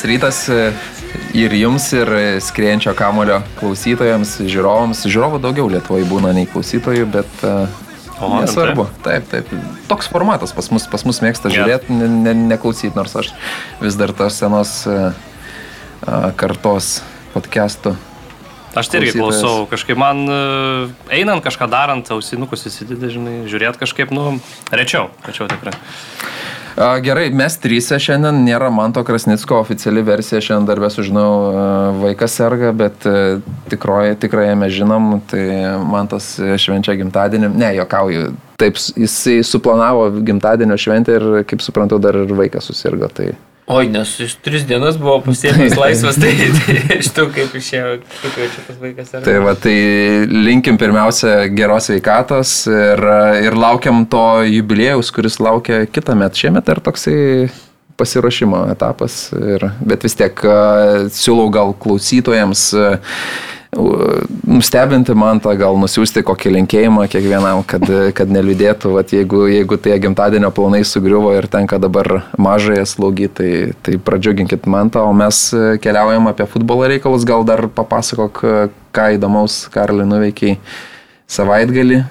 Labas rytas e, ir jums, ir skrienčio kamulio klausytojams, žiūrovams. Žiūrovų daugiau Lietuvoje būna nei klausytojų, bet uh, o, nesvarbu. Taip, taip. Toks formatas pas mus, pas mus mėgsta žiūrėti, ne, ne, neklausyti, nors aš vis dar tos senos uh, kartos podcastų Aš tai irgi klausau, kažkaip man einant kažką darant, ausinukus įsidėdė, žinai, žiūrėt kažkaip, nu, rečiau, rečiau tikrai. Gerai, mes trysia šiandien, nėra Manto Krasnicko oficiali versija, šiandien darbę sužinau, vaikas serga, bet tikroji, tikrai mes žinom, tai Mantas švenčia gimtadienį, ne, jokauju, taip, jisai suplanavo gimtadienio šventę ir, kaip suprantu, dar ir vaikas susirgo. Tai... Oi, nes iš tris dienas buvo pasiėmęs laisvas, tai, tai iš to kaip išėjo, kaip čia tas vaikas yra. Tai va, tai linkim pirmiausia geros veikatos ir, ir laukiam to jubilėjaus, kuris laukia kitą metą. Šiemet ir toksai pasiruošimo etapas, ir, bet vis tiek siūlau gal klausytojams nustebinti man tą, gal nusiųsti kokį linkėjimą kiekvienam, kad, kad neliūdėtų, vat, jeigu, jeigu tie gimtadienio planai sugriuvo ir tenka dabar mažąją slaugį, tai, tai pradžiuginkit man tą, o mes keliaujam apie futbolo reikalus, gal dar papasakok, ką įdomaus Karli nuveikiai savaitgalį,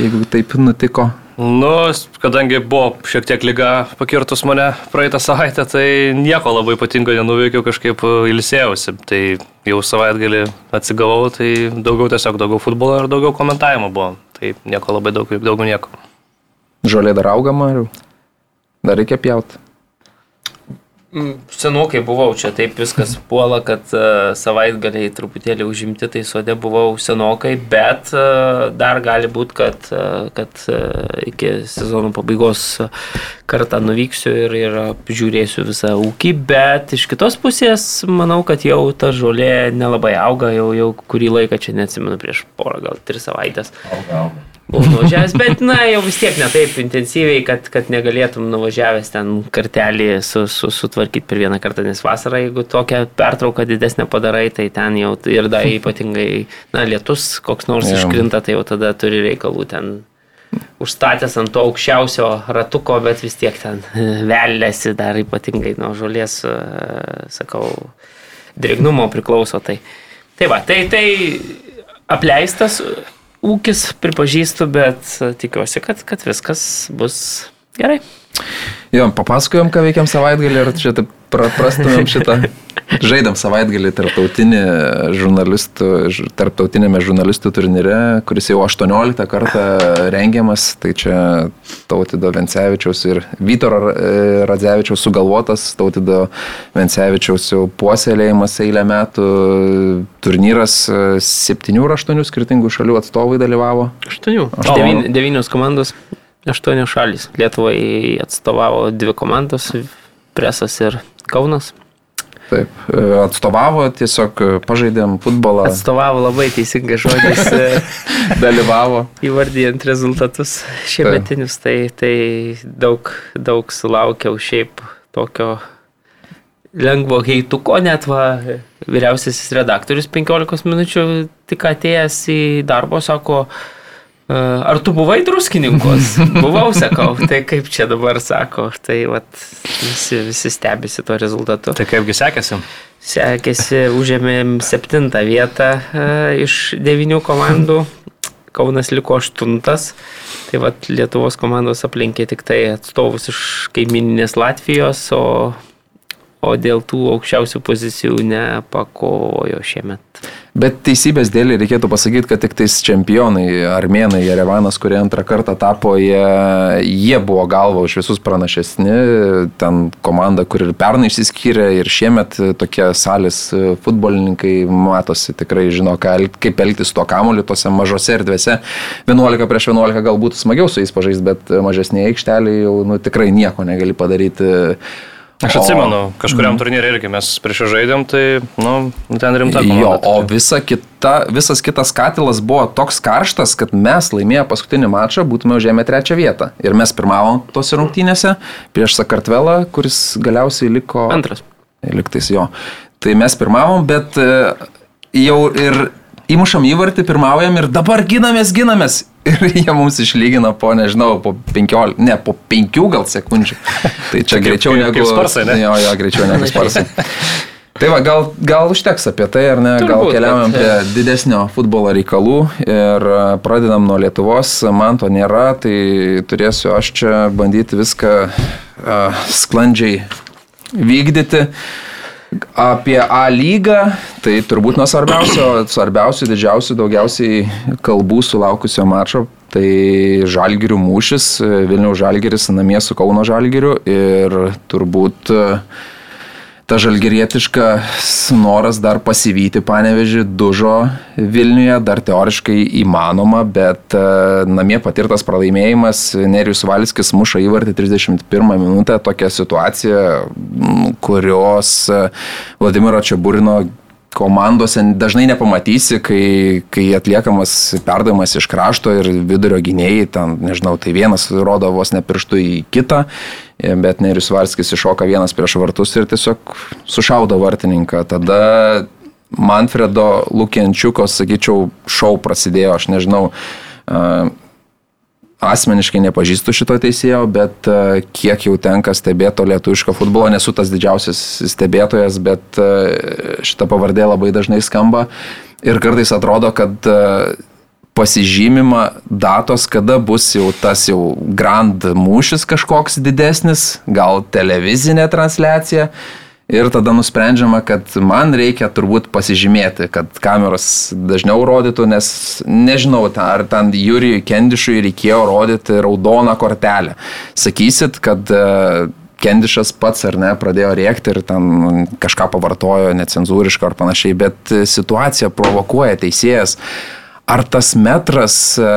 jeigu taip nutiko. Nu, kadangi buvo šiek tiek lyga pakirtus mane praeitą savaitę, tai nieko labai ypatingo nenuveikiau, kažkaip ilsėjausi. Tai jau savaitgalį atsigavau, tai daugiau tiesiog daugiau futbolo ir daugiau komentavimo buvo. Tai nieko labai daug, daugiau nieko. Žolė dar augama, ar dar reikia pjauti? Mm, senokai buvau čia, taip viskas puola, kad uh, savaitgaliai truputėlį užimti, tai sode buvau senokai, bet uh, dar gali būti, kad, uh, kad uh, iki sezono pabaigos kartą nuvyksiu ir, ir apžiūrėsiu visą ūkį, bet iš kitos pusės manau, kad jau ta žolė nelabai auga, jau, jau kurį laiką čia neatsimenu prieš porą, gal tris savaitės. Auga, auga buvau nuvažiavęs, bet na, jau vis tiek ne taip intensyviai, kad, kad negalėtum nuvažiavęs ten kartelį su, su, sutvarkyti per vieną kartą, nes vasarą, jeigu tokią pertrauką didesnę padarai, tai ten jau ir dar ypatingai, na, lietus koks nors yeah. iškrinta, tai jau tada turi reikalų ten užstatęs ant to aukščiausio ratuko, bet vis tiek ten velėsi dar ypatingai nuo žolės, sakau, drėgnumo priklauso. Tai, tai va, tai, tai apleistas ūkis, pripažįstu, bet tikiuosi, kad, kad viskas bus gerai. Jo, papasakojom, ką veikiam savaitgalį ir čia taip prastumėm šitą. Žaidėm savaitgalį tarptautinį žurnalistų, tarptautinėme žurnalistų turnyre, kuris jau 18 kartą rengiamas. Tai čia Tautido Vencevičiaus ir Vytoro Radzevičiaus sugalvotas, Tautido Vencevičiaus jau puoselėjimas eilę metų. Turnyras 7 ar 8 skirtingų šalių atstovai dalyvavo. 8. 9, 9 komandos. Aštuonios šalys. Lietuvai atstovavo dvi komandos - Presas ir Kaunas. Taip, e, atstovavo, tiesiog e, pažaidėm futbolą. Atstovavo labai teisingai žodis. E, Dalyvavo. Įvardyjant rezultatus šiemetinius, tai, tai daug, daug sulaukiau šiaip tokio lengvo heituko, net va, vyriausiasis redaktorius 15 minučių tik atėjęs į darbą, sako, Ar tu buvai druskininkus? Buvau, sakau, tai kaip čia dabar sako, tai vat, visi, visi stebisi to rezultatu. Tai kaipgi sekėsi? Sekėsi, užėmėm septintą vietą uh, iš devinių komandų, Kaunas liko aštuntas, tai vat Lietuvos komandos aplinkė tik tai atstovus iš kaimininės Latvijos, o o dėl tų aukščiausių pozicijų nepakovojo šiemet. Bet teisybės dėlį reikėtų pasakyti, kad tik tais čempionai, armėnai, Jerevanas, kurie antrą kartą tapo, jie, jie buvo galva už visus pranašesni. Ten komanda, kur ir pernai išsiskyrė, ir šiemet tokie salės futbolininkai matosi, tikrai žino, kaip elgtis tuo kamuoliu tose mažose erdvėse. 11 prieš 11 galbūt smagiau su jais pažaisti, bet mažesnėje aikštelėje jau nu, tikrai nieko negali padaryti Aš atsimenu, o, kažkuriam mm. turnyrė irgi mes prieš žaidėm, tai, nu, ten rimta komanda. Jo, o visa kita, visas kitas katilas buvo toks karštas, kad mes laimėję paskutinį mačą būtume užėmę trečią vietą. Ir mes pirmavom tose rungtynėse prieš Sakartvelą, kuris galiausiai liko... Antras. Liktais jo. Tai mes pirmavom, bet e, jau ir įmušam įvartį, pirmaujam ir dabar ginamės, ginamės. Ir jie mums išlygina po, nežinau, po 15, ne, po 5 gal sekundžių. Tai čia greičiau negu... kaip Sparsai, ne? Jo, jo, greičiau negu sparsai. Tai va, gal, gal užteks apie tai, ar ne? Gal Turbūt, keliaujam bet- prie didesnio futbolo reikalų ir e, pradedam nuo Lietuvos. Man to nėra, tai turėsiu aš čia bandyti viską uh, sklandžiai vykdyti. Apie A lygą, tai turbūt nuo svarbiausio, svarbiausių, didžiausių, daugiausiai kalbų sulaukusio mačo, tai Žalgirių mūšis, Vilniaus Žalgiris namie su Kauno Žalgiriu ir turbūt e, ta žalgirietiškas noras dar pasivyti panevežį dužo Vilniuje, dar teoriškai įmanoma, bet e, namie patirtas pralaimėjimas, Nerijus Valskis muša įvartį 31 minutę, tokia situacija, kurios e, Vladimiro Čiaburino komandose dažnai nepamatysi, kai, kai atliekamas perdavimas iš krašto ir vidurio gynėjai, ten, nežinau, tai vienas rodo vos ne pirštų į kitą, bet Nerius Varskis iššoka vienas prieš vartus ir tiesiog sušaudo vartininką. Tada Manfredo Lukiančiuko, sakyčiau, šau prasidėjo, aš nežinau, a, asmeniškai nepažįstu šito teisėjo, bet a, kiek jau tenka stebėto lietuviško futbolo, nesu tas didžiausias stebėtojas, bet šita pavardė labai dažnai skamba ir kartais atrodo, kad pasižymima datos, kada bus jau tas jau grand mūšis kažkoks didesnis, gal televizinė transliacija. Ir tada nusprendžiama, kad man reikia turbūt pasižymėti, kad kameros dažniau rodytų, nes nežinau, ar ten Jurijui Kendišui reikėjo rodyti raudoną kortelę. Sakysit, kad e, Kendišas pats ar ne pradėjo rėkti ir ten kažką pavartojo necenzūriškai ar panašiai, bet situacija provokuoja teisėjas. Ar tas metras e,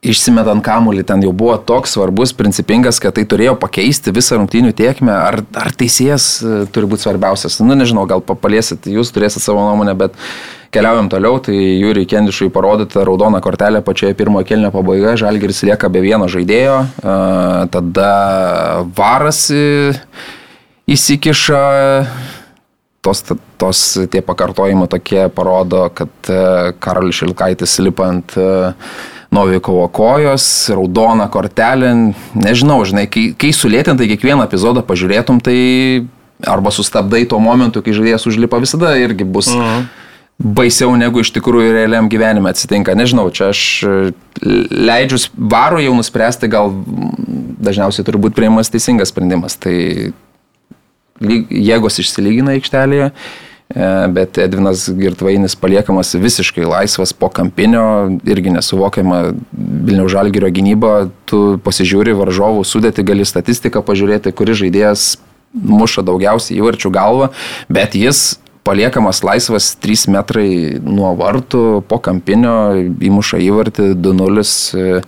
išsimetant kamuolį ten jau buvo toks svarbus, principingas, kad tai turėjo pakeisti visą rungtynių tiekmę, ar, ar teisėjas e, turi būti svarbiausias. Nu, nežinau, gal papalėsit, jūs turėsit savo nuomonę, bet keliaujam toliau, tai Jūriui Kendišui parodyta raudona kortelė pačioje pirmojo kelnio pabaigoje, Žalgiris lieka be vieno žaidėjo, a, tada Varas į- įsikiša tos, tos tie pakartojimai tokie parodo, kad e, Karolis Šilkaitis lipa ant e, Novikovo kojos, raudona kortelė, nežinau, žinai, kai, kai sulėtintai kiekvieną epizodą pažiūrėtum, tai arba sustabdai tuo momentu, kai žaidėjas užlipa, visada irgi bus mhm. baisiau negu iš tikrųjų realiam gyvenime atsitinka. Nežinau, čia aš e, leidžiu varo jau nuspręsti, gal dažniausiai turi būti prieimas teisingas sprendimas. Tai jėgos išsilygina aikštelėje, e, bet Edvinas Girtvainis paliekamas visiškai laisvas po kampinio, irgi nesuvokiama Vilniaus Žalgirio gynyba, tu pasižiūri varžovų sudėti, gali statistiką pažiūrėti, kuris žaidėjas muša daugiausiai įvarčių galvą, bet jis paliekamas laisvas 3 metrai nuo vartų, po kampinio įmuša įvartį 2-0 e,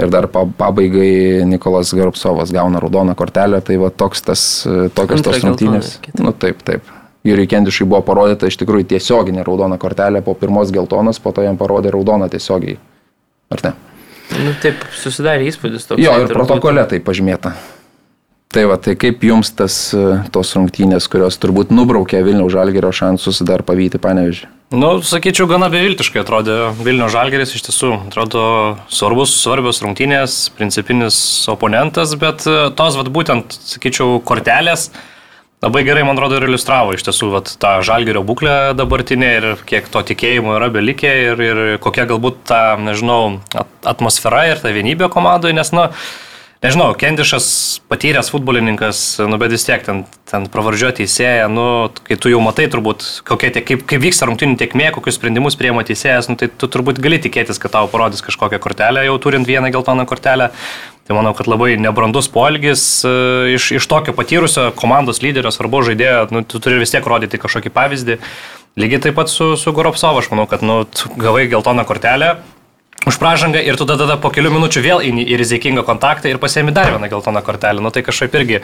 ir dar pa- pabaigai Nikolas Garpsovas gauna raudoną kortelę, tai va toks tas, tokios tos rungtynės. Nu taip, taip. Jūriui Kendišui buvo parodyta iš tikrųjų tiesioginė raudona kortelė po pirmos geltonos, po to jam parodė raudoną tiesiogiai. Ar ne? Nu, taip, susidarė įspūdis toks. Jo, ir protokole tai pažymėta. Tai va, tai kaip jums tas, tos rungtynės, kurios turbūt nubraukė Vilniaus žalgerio šansus dar pavyti panevežį? Nu, sakyčiau, gana beviltiškai atrodė Vilnių Žalgeris, iš tiesų, atrodo svarbus, svarbios rungtynės, principinis oponentas, bet e, tos, vad būtent, sakyčiau, kortelės labai gerai, man atrodo, ir iliustravo iš tiesų vat, tą Žalgerio būklę dabartinę ir kiek to tikėjimo yra belikę ir, ir kokia galbūt ta, nežinau, at- atmosfera ir ta vienybė komandoje, nes, na, Nežinau, Kendišas patyręs futbolininkas, nu bet vis tiek ten, ten pravardžio teisėja, nu, kai tu jau matai turbūt, kokie, kaip, kaip vyksta rungtinių tiekmė, kokius sprendimus priema teisėjas, nu, tai tu turbūt gali tikėtis, kad tau parodys kažkokią kortelę, jau turint vieną geltoną kortelę. Tai manau, kad labai nebrandus poelgis e, iš, iš tokio patyrusio komandos lyderio, svarbu žaidėjo, nu, tu turi vis tiek rodyti kažkokį pavyzdį. Lygiai taip pat su, su Goropsovu, aš manau, kad nu, gavai geltoną kortelę, už pražangą ir tu tada, tada po kelių minučių vėl eini į rizikingą kontaktą ir pasiemi dar vieną geltoną kortelę. Nu tai kažkaip irgi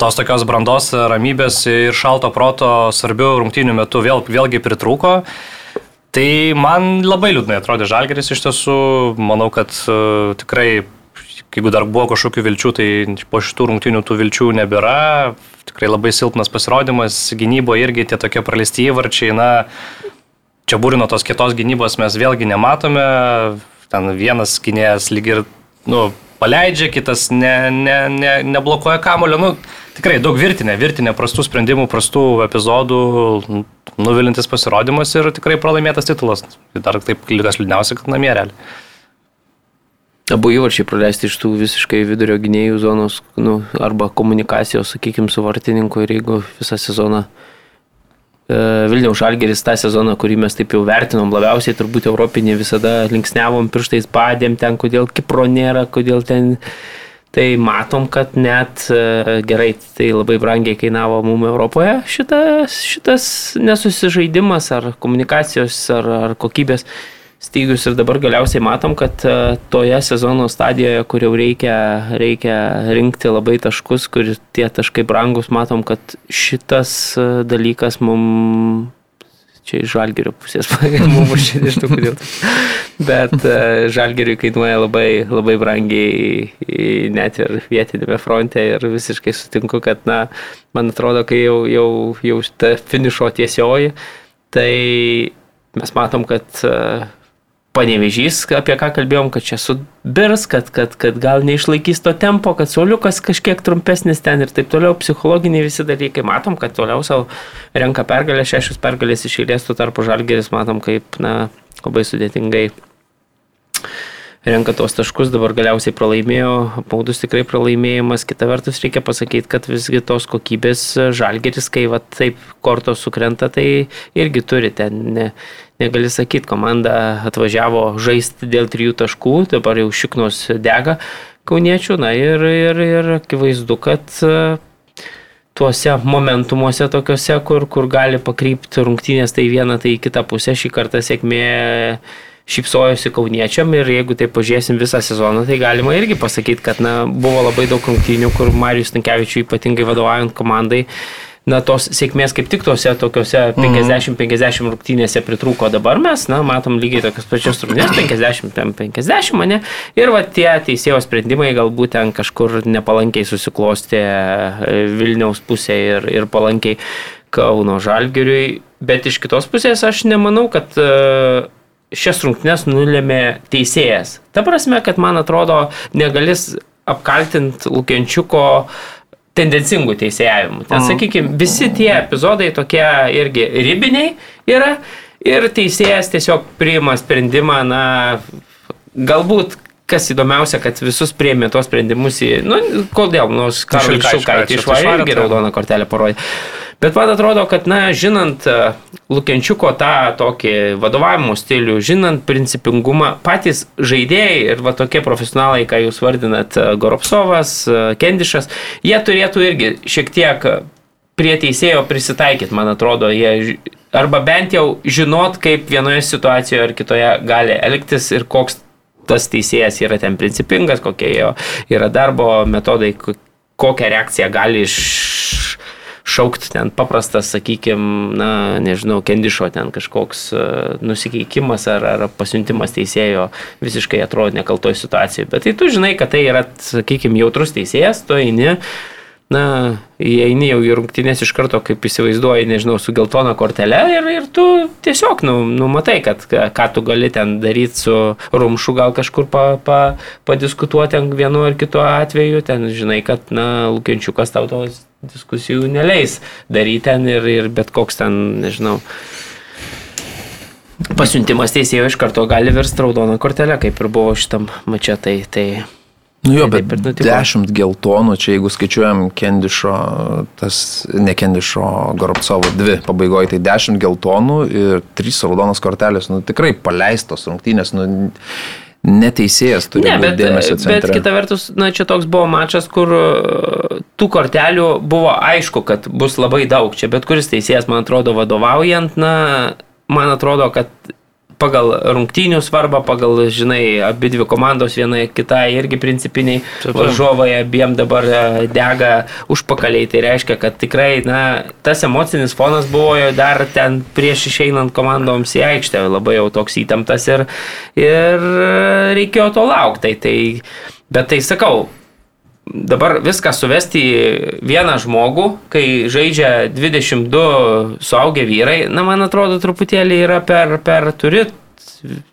tos tokios brandos, ramybės ir šalto proto svarbių rungtynių metu vėl, vėlgi pritrūko. Tai man labai liūdnai atrodė Žalgeris iš tiesų, manau, kad uh, tikrai, jeigu dar buvo kažkokių vilčių, tai po šitų rungtynių tų vilčių nebėra. Tikrai labai silpnas pasirodymas, gynybo irgi tie tokie praleisti įvarčiai, na, čia būrino tos kitos gynybos mes vėlgi nematome, ten vienas gynėjas lyg ir, nu, paleidžia, kitas ne, ne, ne, neblokuoja kamulio. Nu, tikrai daug virtinė, virtinė prastų sprendimų, prastų epizodų, nuvilintis pasirodymas ir tikrai pralaimėtas titulas. Dar taip lygas liūdniausia, kad namie realiai. Abu įvarčiai praleisti iš tų visiškai vidurio gynėjų zonos, nu, arba komunikacijos, sakykime, su vartininku ir jeigu visą sezoną e, Vilniaus Žalgeris tą sezoną, kurį mes taip jau vertinom labiausiai, turbūt Europinį visada linksnevom pirštais, padėm ten, kodėl Kipro nėra, kodėl ten... Tai matom, kad net e, gerai, tai labai brangiai kainavo mums Europoje šitas, šitas nesusižaidimas ar komunikacijos ar, ar kokybės stygius ir dabar galiausiai matom, kad e, toje sezono stadijoje, kur jau reikia, reikia rinkti labai taškus, kur tie taškai brangus, matom, kad šitas e, dalykas mums čia iš žalgerio pusės mums užšėdė iš tų kodėl. Bet uh, žalgeriui kainuoja labai, labai brangiai net ir vietinėme fronte ir visiškai sutinku, kad, na, man atrodo, kai jau, jau, jau ta finišo tiesioji, tai mes matom, kad panevežys, apie ką kalbėjom, kad čia subirs, kad, kad, kad gal neišlaikys to tempo, kad soliukas kažkiek trumpesnis ten ir taip toliau, psichologiniai visi dalykai. Matom, kad toliau savo renka pergalę, šešios pergalės iš eilės, tuo tarpu žalgeris matom, kaip na, labai sudėtingai renka tos taškus, dabar galiausiai pralaimėjo, paudus tikrai pralaimėjimas. Kita vertus reikia pasakyti, kad visgi tos kokybės žalgeris, kai va taip kortos sukrenta, tai irgi turi ten. Ne, negali sakyti, komanda atvažiavo žaisti dėl trijų taškų, dabar jau šiknos dega kauniečių, na ir, ir, ir akivaizdu, kad e, tuose momentumuose tokiuose, kur, kur gali pakrypti rungtynės tai vieną, tai kitą pusę, šį kartą sėkmė šypsojosi kauniečiam ir jeigu tai pažiūrėsim visą sezoną, tai galima irgi pasakyti, kad na, buvo labai daug rungtynių, kur Marijus Tankievičiui ypatingai vadovaujant komandai na, tos sėkmės kaip tik tose tokiuose 50-50 mhm. rungtynėse pritrūko dabar mes, na, matom lygiai tokias pačias rungtynės, 50-50 mane. Ir va tie teisėjo sprendimai galbūt ten kažkur nepalankiai susiklosti e, Vilniaus pusėje ir, ir palankiai Kauno Žalgiriui. Bet iš kitos pusės aš nemanau, kad e, šias rungtynės nulėmė teisėjas. Ta prasme, kad man atrodo negalis apkaltinti Lukiančiuko uh, tendencingų teisėjavimų. Ten, sakykime, visi tie epizodai tokie irgi ribiniai yra ir teisėjas tiesiog priima sprendimą, na, galbūt kas įdomiausia, kad visus priėmė tos sprendimus į, nu, kodėl, nors Karolis Šukaitį išvarė irgi raudoną kortelę parodė. Bet man atrodo, kad, na, žinant e, Lukiančiuko tą tokį vadovavimo stilių, žinant principingumą, patys žaidėjai ir va tokie profesionalai, ką jūs vardinat, e, Goropsovas, e, Kendišas, jie turėtų irgi šiek tiek prie teisėjo prisitaikyti, man atrodo, jie arba bent jau žinot, kaip vienoje situacijoje ar kitoje gali elgtis ir koks tas teisėjas yra ten principingas, kokie jo yra darbo metodai, kokią reakciją gali iš šaukti ten paprastas, sakykime, na, nežinau, kendišo ten kažkoks uh, nusikeikimas ar, ar pasiuntimas teisėjo visiškai atrodo nekaltoj situacijoje. Bet tai tu žinai, kad tai yra, sakykime, jautrus teisėjas, tu eini, na, įeini jau į rungtynės iš karto, kaip įsivaizduoji, nežinau, su geltona kortelė ir, ir tu tiesiog, nu, numatai, kad ką tu gali ten daryti su rumšu, gal kažkur pa, pa, padiskutuoti vienu ar kitu atveju, ten žinai, kad, na, lūkiančiukas tau tos diskusijų neleis daryti ten ir, ir bet koks ten, nežinau, pasiuntimas teisėjo iš karto gali virsti raudoną kortelę, kaip ir buvo šitam mačia. Tai, tai, Nu jo, bet dešimt geltonų, čia jeigu skaičiuojam Kendišo, tas ne Kendišo, Goropcovo dvi pabaigoje, tai dešimt geltonų ir trys raudonos kortelės, nu tikrai paleistos rungtynės, nu neteisėjas turi ne, bet, dėmesio centre. Bet kita vertus, na, čia toks buvo mačas, kur e, tų kortelių buvo aišku, kad bus labai daug. Čia bet kuris teisėjas, man atrodo, vadovaujant, na, man atrodo, kad pagal rungtynių svarbą, pagal, žinai, abi dvi komandos, viena kita irgi principiniai varžovai abiem dabar e, dega užpakaliai. Tai reiškia, kad tikrai, na, tas emocinis fonas buvo jo dar ten prieš išeinant komandoms į aikštę, labai jau toks įtemptas ir, ir reikėjo to laukti. Tai, tai, bet tai sakau, dabar viską suvesti į vieną žmogų, kai žaidžia 22 suaugę vyrai, na, man atrodo, truputėlį yra per, per turi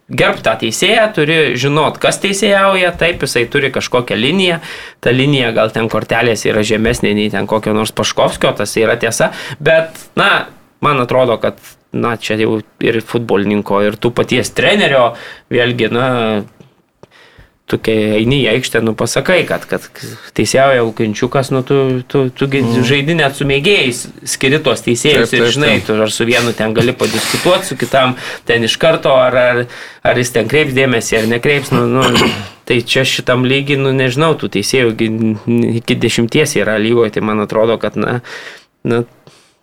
gerbti tą teisėją, turi žinot, kas teisėjauja, taip, jisai turi kažkokią liniją, ta linija gal ten kortelės yra žemesnė nei ten kokio nors Paškovskio, tas yra tiesa, bet, na, man atrodo, kad, na, čia jau ir futbolininko, ir tų paties trenerio, vėlgi, na, tu kai eini į aikštę, nu pasakai, kad, kad teisėjauja Lukinčiukas, nu tu, tu, tu mm. žaidi net su mėgėjais, skiri tos teisėjus taip, taip, ir žinai, taip. tu ar su vienu ten gali padiskutuoti, su kitam ten iš karto, ar, ar, ar jis ten kreips dėmesį, ar nekreips, nu, nu, tai čia šitam lygiai, nu nežinau, tų teisėjų iki dešimties yra lygoje, tai man atrodo, kad, na, na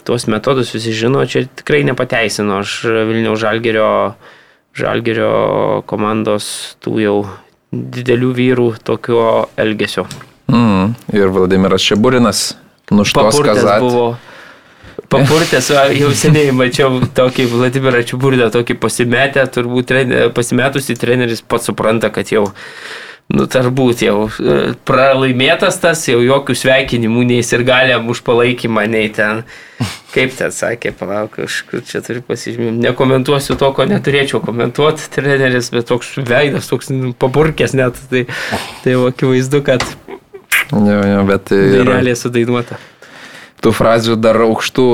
tuos metodus visi žino, čia tikrai nepateisino, aš Vilniaus Žalgerio, Žalgerio komandos tų jau didelių vyrų tokio elgesio. Mm, ir Vladimiras Šeburinas nuštos kazat. buvo. Papurtęs, jau seniai mačiau tokį Vladimirą Čiaburdą, tokį pasimetę, turbūt pasimetusi treneris pats supranta, kad jau nu, turbūt jau e, pralaimėtas tas, jau jokių sveikinimų nei ir galiam už palaikymą, nei ten, kaip ten sakė, palauk, aš čia turiu pasižymėti, nekomentuosiu to, ko neturėčiau komentuoti, treneris, bet toks veidas, toks nu, paburkės net, tai, tai jau akivaizdu, kad jo, jo, bet ir... Dainelė sudainuota. Tų frazių dar aukštų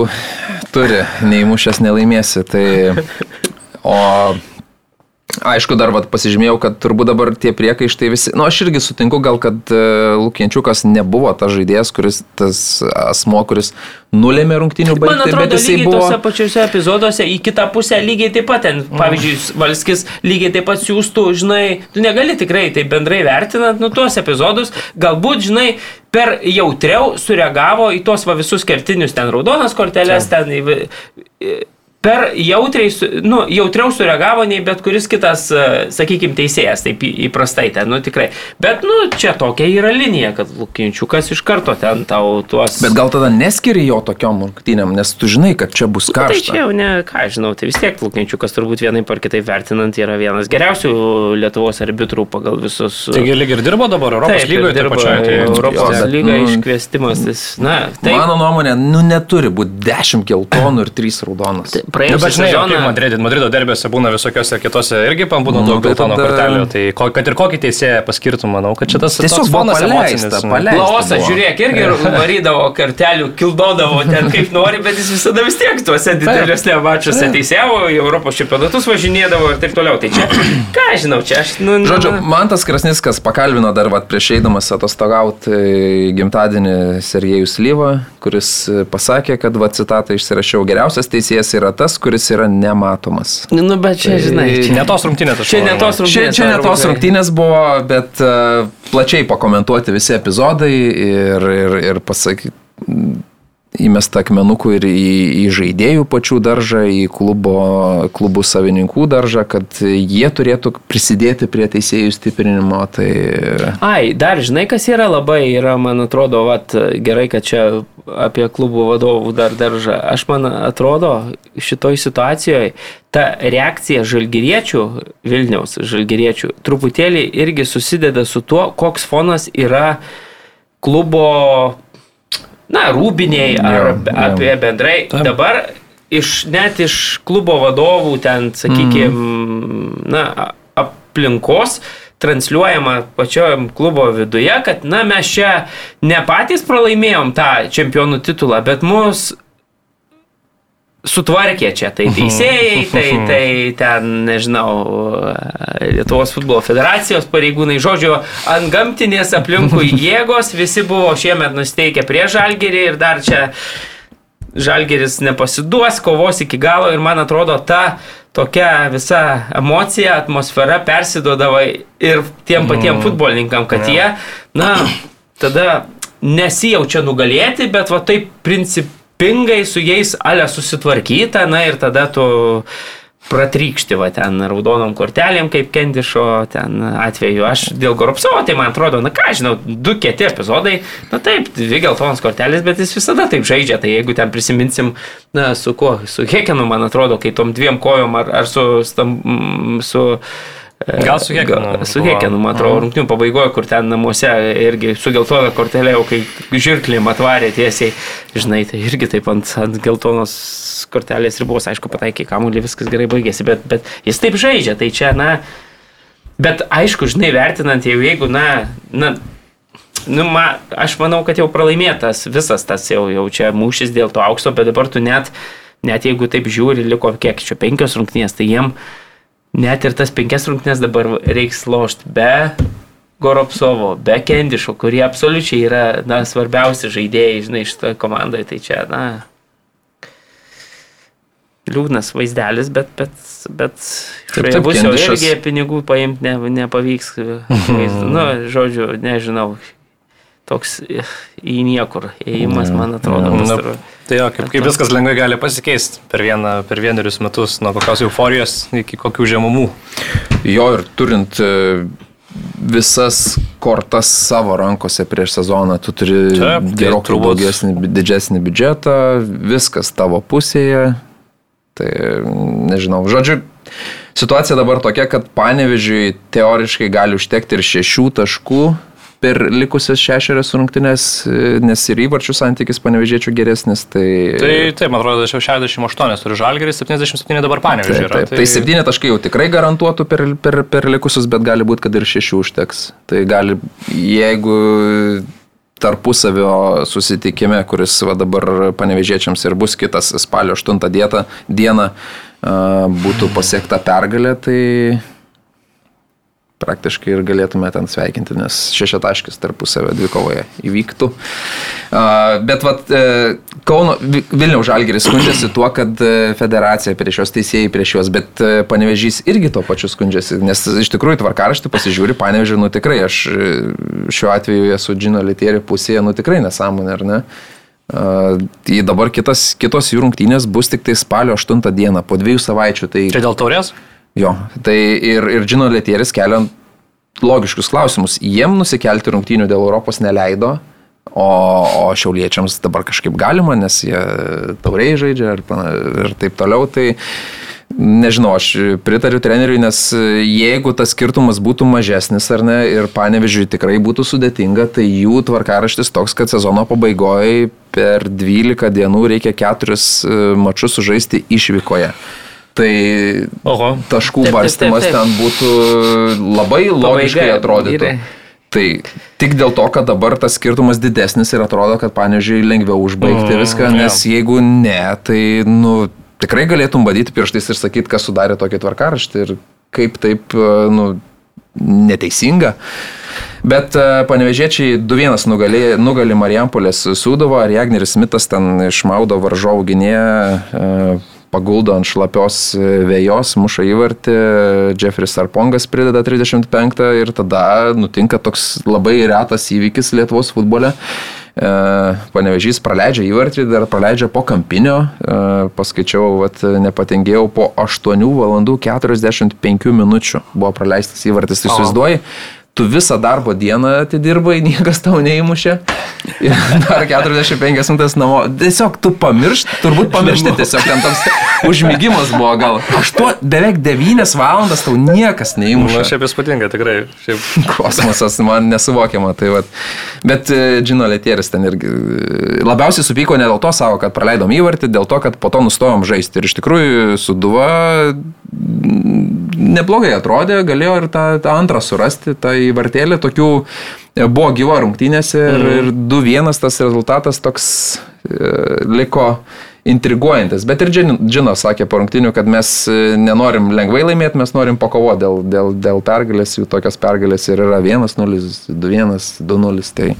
turi, neįmušęs nelaimėsi, tai... O Aišku, dar vat, pasižymėjau, kad turbūt dabar tie priekaištai visi, nu, aš irgi sutinku gal, kad uh, Lukienčiukas nebuvo tas žaidėjas, kuris, tas asmo, kuris nulėmė rungtinių baigtį. Man atrodo, bet lygiai buvo... tose pačiuose epizoduose į kitą pusę lygiai taip pat, ten, pavyzdžiui, Valskis lygiai taip pat siūstų, žinai, tu negali tikrai tai bendrai vertinant, nu, tuos epizodus, galbūt, žinai, per jautriau sureagavo į tuos va visus kertinius ten raudonas korteles, Čia. ten per jautriai, nu, jautriau sureagavo nei bet kuris kitas, e, sakykime, teisėjas, taip įprastai ten, nu tikrai. Bet, nu, čia tokia yra linija, kad Lukinčiukas iš karto ten tau tuos... Bet gal tada neskiri jo tokiom rungtynėm, nes tu žinai, kad čia bus karšta. Nu, tai čia jau ne, ką žinau, tai vis tiek Lukinčiukas turbūt vienai par kitaip vertinant yra vienas geriausių Lietuvos arbitrų pagal visus... Taigi lyg ir dirbo dabar Europos lygoje, dirbo pačioje. Tai Europos lyga nu, iškviestimas, tai, na, tai... Mano nuomonė, nu neturi būti 10 geltonų ir 3 raudonas. Tai, praėjusią nu, sezoną. Žinai, Madrido, Madrido derbėse būna visokiose kitose irgi būna daug geltono tada... kortelių. Tai ko, kad ir kokį teisėją paskirtum, manau, kad šitas tiesiog fonas emocinis. Laosas, žiūrėk, irgi varydavo kortelių, kildodavo ten kaip nori, bet jis visada vis tiek tuose dideliuose mačiuose teisėjavo, Europos čempionatus važinėdavo ir taip toliau. Tai čia, ką žinau, čia aš... Nu, nu, Žodžiu, man tas Krasniskas pakalbino dar vat, prieš eidamas atostogauti gimtadienį Sergejus Lyva, kuris pasakė, kad, va, citatą išsirašiau, geriausias teisėjas yra tas, kuris yra nematomas. Nu, bet čia, tai, žinai, čia ne tos rungtynės. Čia ne tos rungtynės. Čia, čia ne tos rungtynės buvo, bet uh, plačiai pakomentuoti visi epizodai ir, ir, ir pasakyti įmesta akmenukų ir į, į žaidėjų pačių daržą, į klubo, klubų savininkų daržą, kad jie turėtų prisidėti prie teisėjų stiprinimo. Tai... Ai, dar žinai, kas yra labai, yra, man atrodo, vat, gerai, kad čia apie klubų vadovų dar daržą. Aš man atrodo, šitoj situacijoje ta reakcija žalgyriečių, Vilniaus žalgyriečių, truputėlį irgi susideda su tuo, koks fonas yra klubo na, rūbiniai ar ja, apie bendrai. Taip. Dabar iš, net iš klubo vadovų ten, sakykime, mm. na, aplinkos transliuojama pačiojam klubo viduje, kad, na, mes čia ne patys pralaimėjom tą čempionų titulą, bet mus sutvarkė čia, tai mhm. teisėjai, tai, mhm. tai ten, nežinau, Lietuvos futbolo federacijos pareigūnai, žodžiu, ant gamtinės aplinkui jėgos, visi buvo šiemet nusteikę prie žalgerį ir dar čia žalgeris nepasiduos, kovos iki galo ir man atrodo ta tokia visa emocija, atmosfera persidodavo ir tiem patiem mm. futbolininkam, kad jie, na, tada nesijaučia nugalėti, bet va taip princip pingai su jais ale susitvarkyta, na ir tada tu pratrykšti va ten raudonom kortelėm, kaip Kendišo ten atveju. Aš dėl Goropsovo, tai man atrodo, na ką žinau, du kiti epizodai, na taip, dvi geltonos kortelės, bet jis visada taip žaidžia. Tai jeigu ten prisiminsim, na su kuo, su Hekenu, man atrodo, kai tom dviem kojom ar, ar su, stam, su Gal su Hekenu Su. Hekenu, man atrodo, rungtinių pabaigoje, kur ten namuose irgi su geltona kortelė, jau kai žirklėm atvarė tiesiai, žinai, tai irgi taip ant, ant geltonos kortelės ribos, aišku, pataikė kamuolį, viskas gerai baigėsi, bet, bet jis taip žaidžia, tai čia, na, bet aišku, žinai, vertinant jau, jeigu, na, na, Nu, ma, aš manau, kad jau pralaimėtas visas tas jau, jau čia mūšis dėl to aukso, bet dabar tu net, net jeigu taip žiūri, liko kiek čia penkios rungtynės, tai jiem net ir tas penkias rungtynės dabar reiks lošti be Goropsovo, be Kendišo, kurie absoliučiai yra na, svarbiausi žaidėjai, žinai, šitoje komandoje. Tai čia, na, liūdnas vaizdelis, bet, bet, bet bus jau irgi pinigų paimti ne, nepavyks. nu, žodžiu, nežinau. Toks į niekur ėjimas, man atrodo, Mm. Tai jo, kaip, kaip viskas lengvai gali pasikeisti per, vieną, per vienerius metus, nuo kokios euforijos iki kokių žemumų. Jo ir turint e, visas kortas savo rankose prieš sezoną, tu turi Taip, tai gerokai daugesnį, didesnį biudžetą, viskas tavo pusėje. Tai nežinau, žodžiu, situacija dabar tokia, kad panevežiui teoriškai gali užtekti ir šešių taškų per likusias šešerias rungtynės, e, nes ir įvarčių santykis panevežiečių geresnis. Tai, Tai taip, man atrodo, jau 68 turiu žalgerį, 77 dabar panevežė. Taip, taip. Tai septyni taškai jau tikrai garantuotų per, per, per likusius, bet gali būti, kad ir šešių užteks. Tai gali, jeigu tarpusavio susitikime, kuris va dabar panevežėčiams ir bus kitas spalio 8 dieta, dieną, a, būtų pasiekta pergalė, tai praktiškai ir galėtume ten sveikinti, nes šešiataškis tarpusavio dvikovoje įvyktų. Bet vat, e, Kauno Vi- Vilniaus Žalgeris skundžiasi tuo, kad e, federacija prieš juos teisėjai prieš juos, bet e, Panevežys irgi to pačiu skundžiasi, nes iš tikrųjų tvarkaraštį pasižiūri, Panevežį, nu tikrai, aš šiuo atveju esu Džino Litieri pusėje, nu tikrai nesąmonė, ar ne? Tai dabar kitas, kitos jų rungtynės bus tik tai spalio 8 dieną, po dviejų savaičių. Tai... Čia dėl taurės? Jo, tai ir, ir Džino Letieris kelia logiškus klausimus. Jiem nusikelti rungtynių dėl Europos neleido, o, o šiauliečiams dabar kažkaip galima, nes jie tauriai žaidžia ir, ir taip toliau. Tai nežinau, aš pritariu treneriui, nes jeigu tas skirtumas būtų mažesnis ar ne ir panevežiui tikrai būtų sudėtinga, tai jų tvarkaraštis toks, kad sezono pabaigoje per 12 dienų reikia keturis e, mačus sužaisti išvykoje. Tai Oho. taškų Taip, barstimas taip, taip. ten būtų labai logiškai Pabaiga, atrodytų. vyrai. Tai tik dėl to, kad dabar tas skirtumas didesnis ir atrodo, kad panežiai lengviau užbaigti Mm, viską, nes jeigu ne, tai nu, tikrai galėtum badyti pirštais ir sakyti, kas sudarė tokį tvarkaraštį ir kaip taip e, nu, neteisinga. Bet e, panevežėčiai 2-1 nugalė, nugali Marijampolės Sūdavo, ar Jagneris Smithas ten išmaudo varžovų gynėją, e, paguldo ant šlapios e, vėjos, muša įvartį, Jeffris Arpongas prideda 35 ir tada nutinka toks labai retas įvykis Lietuvos futbole. E, Panevežys praleidžia įvartį, dar praleidžia po kampinio, e, paskaičiau, vat, nepatingėjau, po 8 valandų 45 minučių buvo praleistas įvartis, tai įsivaizduoji, tu visą darbo dieną atidirbai, niekas tau neįmušė. Ir dar 45 minutės namo. Tiesiog tu pamiršt, turbūt pamiršti tiesiog ten toks užmygimas buvo gal. Aštuo, beveik 9 valandas tau niekas neįmušė. šiaip įspūdinga, tikrai. Šiaip. Kosmosas man nesuvokiama. Tai vat. Bet e, Džino Letieris ten irgi e, labiausiai supyko ne dėl to savo, kad praleidom įvartį, dėl to, kad po to nustojom žaisti. Ir iš tikrųjų suduva mm, neblogai atrodė, galėjo ir tą, tą antrą surasti, tą įvartėlį. Tokių e, buvo gyvo rungtynėse ir, ir 2-1 tas rezultatas toks e, liko intriguojantis. Bet ir Džin- Džino sakė po rungtynių, kad mes e, nenorim lengvai laimėti, mes norim pakovoti dėl, dėl, dėl pergalės, jų tokios pergalės ir yra 1-0, 2-1, 2-0, tai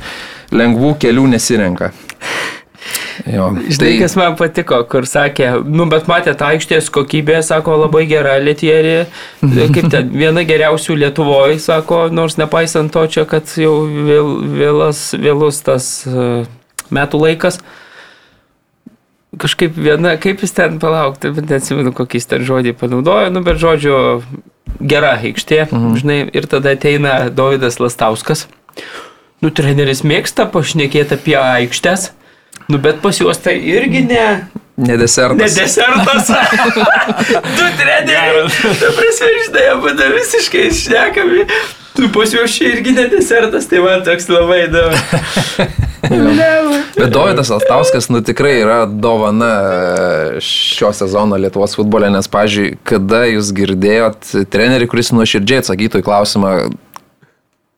lengvų kelių nesirenka. Jo, Žinai, kas man patiko, kur sakė, nu, bet matėte, aikštės kokybė, sako, labai gera Lietierį, kaip ten, viena geriausių Lietuvoje, sako, nors nepaisant to čia, kad jau vėl, vėlas, vėlus tas uh, metų laikas. Kažkaip viena, kaip jis ten palaukti, bet neatsimenu, kokį jis ten žodį panaudojo, nu, bet žodžiu, gera aikštė, mhm. žinai, ir tada ateina Davidas Lastauskas. Nu, treneris mėgsta pašnekėti apie aikštės, nu, bet pas juos tai irgi ne. Ne desertas. Ne desertas. du treneriai. Tu prasme, žinai, abu da visiškai išnekami. Tu pas juos čia irgi ne desertas, tai man toks labai įdomu. Bet Dovydas Altauskas, nu tikrai yra dovana e, šio sezono Lietuvos futbole, nes, pažiūrėjau, kada jūs girdėjot trenerį, kuris nuoširdžiai atsakytų į klausimą,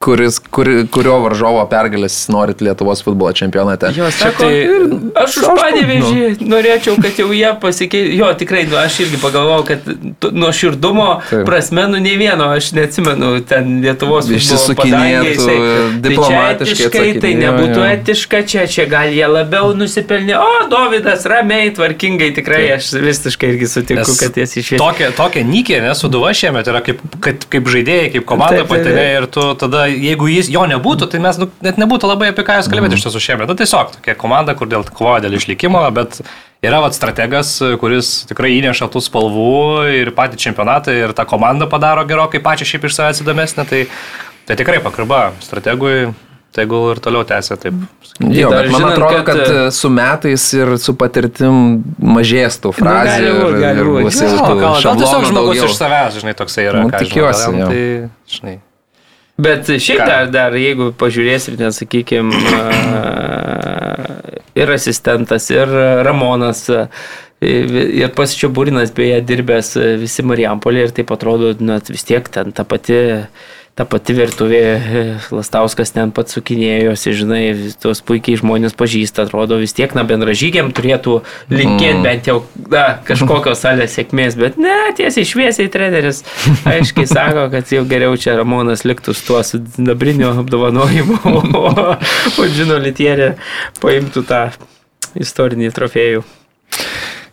kuris, kur, kurio varžovo pergalės norit Lietuvos futbolo čempionate. Jo, sako, tai- aš už panėvežį norėčiau, kad jau jie pasikeistų. Jo, tikrai, nu, aš irgi pagalvojau, kad nuo širdumo Taip. prasme, nu, ne vieno, aš neatsimenu ten Lietuvos futbolo Išsisukinėtų, jisai- diplomatiškai Tai, tai nebūtų jo. etiška, čia, čia gal jie labiau nusipelnė. O, Davidas, ramiai, tvarkingai, tikrai aš visiškai irgi sutinku, Nes kad jis išėjo. Tokia, tokia nykė, nes Suduva šiemet yra kaip, kaip, kaip žaidėjai, kaip komanda Taip, taip, patyrė taip. ir tu tada, jeigu jis jo nebūtų, tai mes nu, net nebūtų labai apie ką jūs kalbėti iš tiesų šiemet. Nu, tiesiog tokia komanda, kur dėl kovoja dėl išlikimo, bet yra vat strategas, kuris tikrai įneša tų spalvų ir patį čempionatą ir tą komandą padaro gerokai pačią šiaip iš savęs įdomesnę, tai, tai tikrai pakarba strategui. Tai gal ir toliau tęsia taip. Jo, bet man žinant, atrodo, kad, kad, kad su metais ir su patirtim mažės tų frazių gali būt, ir, gali ir būt. bus Jo, jau tų gal, gal tiesiog šablonų žmogus daugiau. iš savęs, žinai, toksai yra. Nu, ką aš tikiuosi, žinau, jo. gal Tai, žinai. Bet šiaip Ką? dar, dar, jeigu pažiūrėsim, ten, sakykime, ir asistentas, ir Ramonas, ir pats Čiaburinas beje dirbęs visi Marijampolė ir taip atrodo, net vis tiek ten ta pati, ta pati virtuvė, e, Lastauskas ten pats sukinėjosi, žinai, tuos puikiai žmonės pažįsta, atrodo vis tiek, na, bendražygiam turėtų linkėti mm. bent jau, na, kažkokios salės sėkmės, bet ne, tiesiai šviesiai treneris aiškiai sako, kad jau geriau čia Ramonas liktų su tuo sidabrinio apdovanojimu, o, o žino, litierė paimtų tą istorinį trofėjų.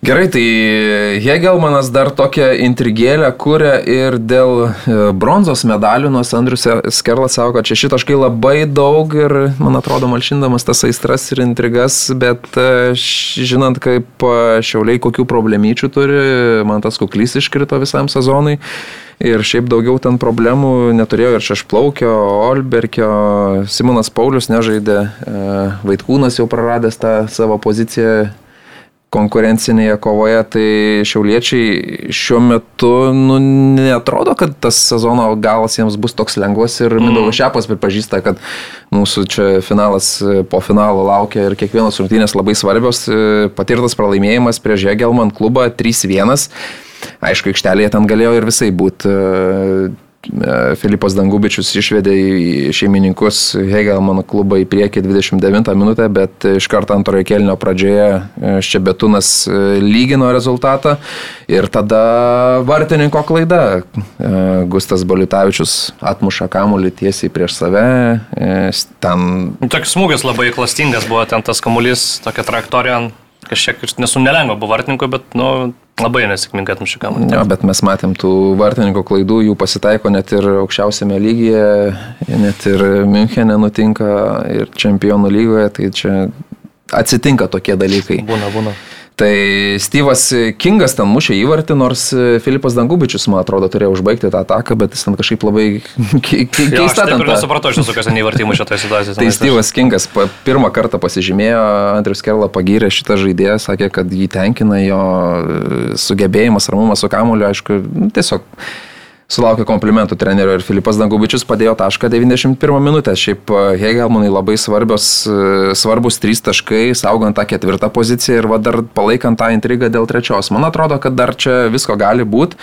Gerai, tai Hegelmanas dar tokią intrigėlę kūrė ir dėl e, bronzos medalių, nors Andrius Skerlas sako, kad čia šitaškai labai daug ir, man atrodo, malšindamas tas aistras ir intrigas, bet e, žinant, kaip e, šiauliai kokių problemyčių turi, man tas kuklys iškrito visam sezonui. Ir šiaip daugiau ten problemų neturėjo ir Šešplaukio, Olberkio, Simonas Paulius nežaidė, Vaitkūnas jau praradęs tą savo poziciją konkurencinėje kovoje, tai šiauliečiai šiuo metu nu, netrodo, kad tas sezono galas jiems bus toks lengvas ir mm. Mindaugas Šepas pripažįsta, kad mūsų čia finalas e, po finalo laukia ir kiekvienos rungtynės labai svarbios. E, Patirtas pralaimėjimas prieš Hegelman klubą 3-1. Aišku, aikštelėje ten galėjo ir visai būti. Filipas Dangubičius išvedė į šeimininkus Hegelmano klubą į priekį 29 minutę, bet iš karto antrojo kelnio pradžioje e, Ščebetūnas e, lygino rezultatą ir tada vartininko klaida. E, Gustas Bolitavičius atmuša kamuolį tiesiai prieš save. e, Ten Toks smūgis labai klastingas buvo ten tas kamuolys, tokia trajektorija, kažkiek, nesu nelengva buvo vartininkui, bet, nu, labai nesėkmingai atmušė kamuolį. Jo, bet mes matėm tų vartininkų klaidų, jų pasitaiko net ir aukščiausiame lygyje, net ir Münchenė nutinka ir čempionų lygoje, tai čia atsitinka tokie dalykai. Būna, būna. Tai Steve'as Kingas ten mušė įvartį, nors Filipas Dangubičius, man atrodo, turėjo užbaigti tą ataką, bet jis ten kažkaip labai ke- ke- Jo, aš keista taip ir ta- nesupratau iš tiesų, kas ten įvartymų šitoje situacijoje. Tai Steve'as Kingas pirmą kartą pasižymėjo, Andrius Kerla pagyrė šitą žaidėją, sakė, kad jį tenkina jo e, sugebėjimas, ramumas su kamuoliu, aišku, tiesiog sulaukė komplimentų trenerio ir Filipas Dangubičius padėjo tašką 91 minutę. Šiaip e, Hegelmanai labai svarbios, e, svarbus trys taškai, saugant tą ketvirtą poziciją ir va dar palaikant tą intrigą dėl trečios. Man atrodo, kad dar čia visko gali būti.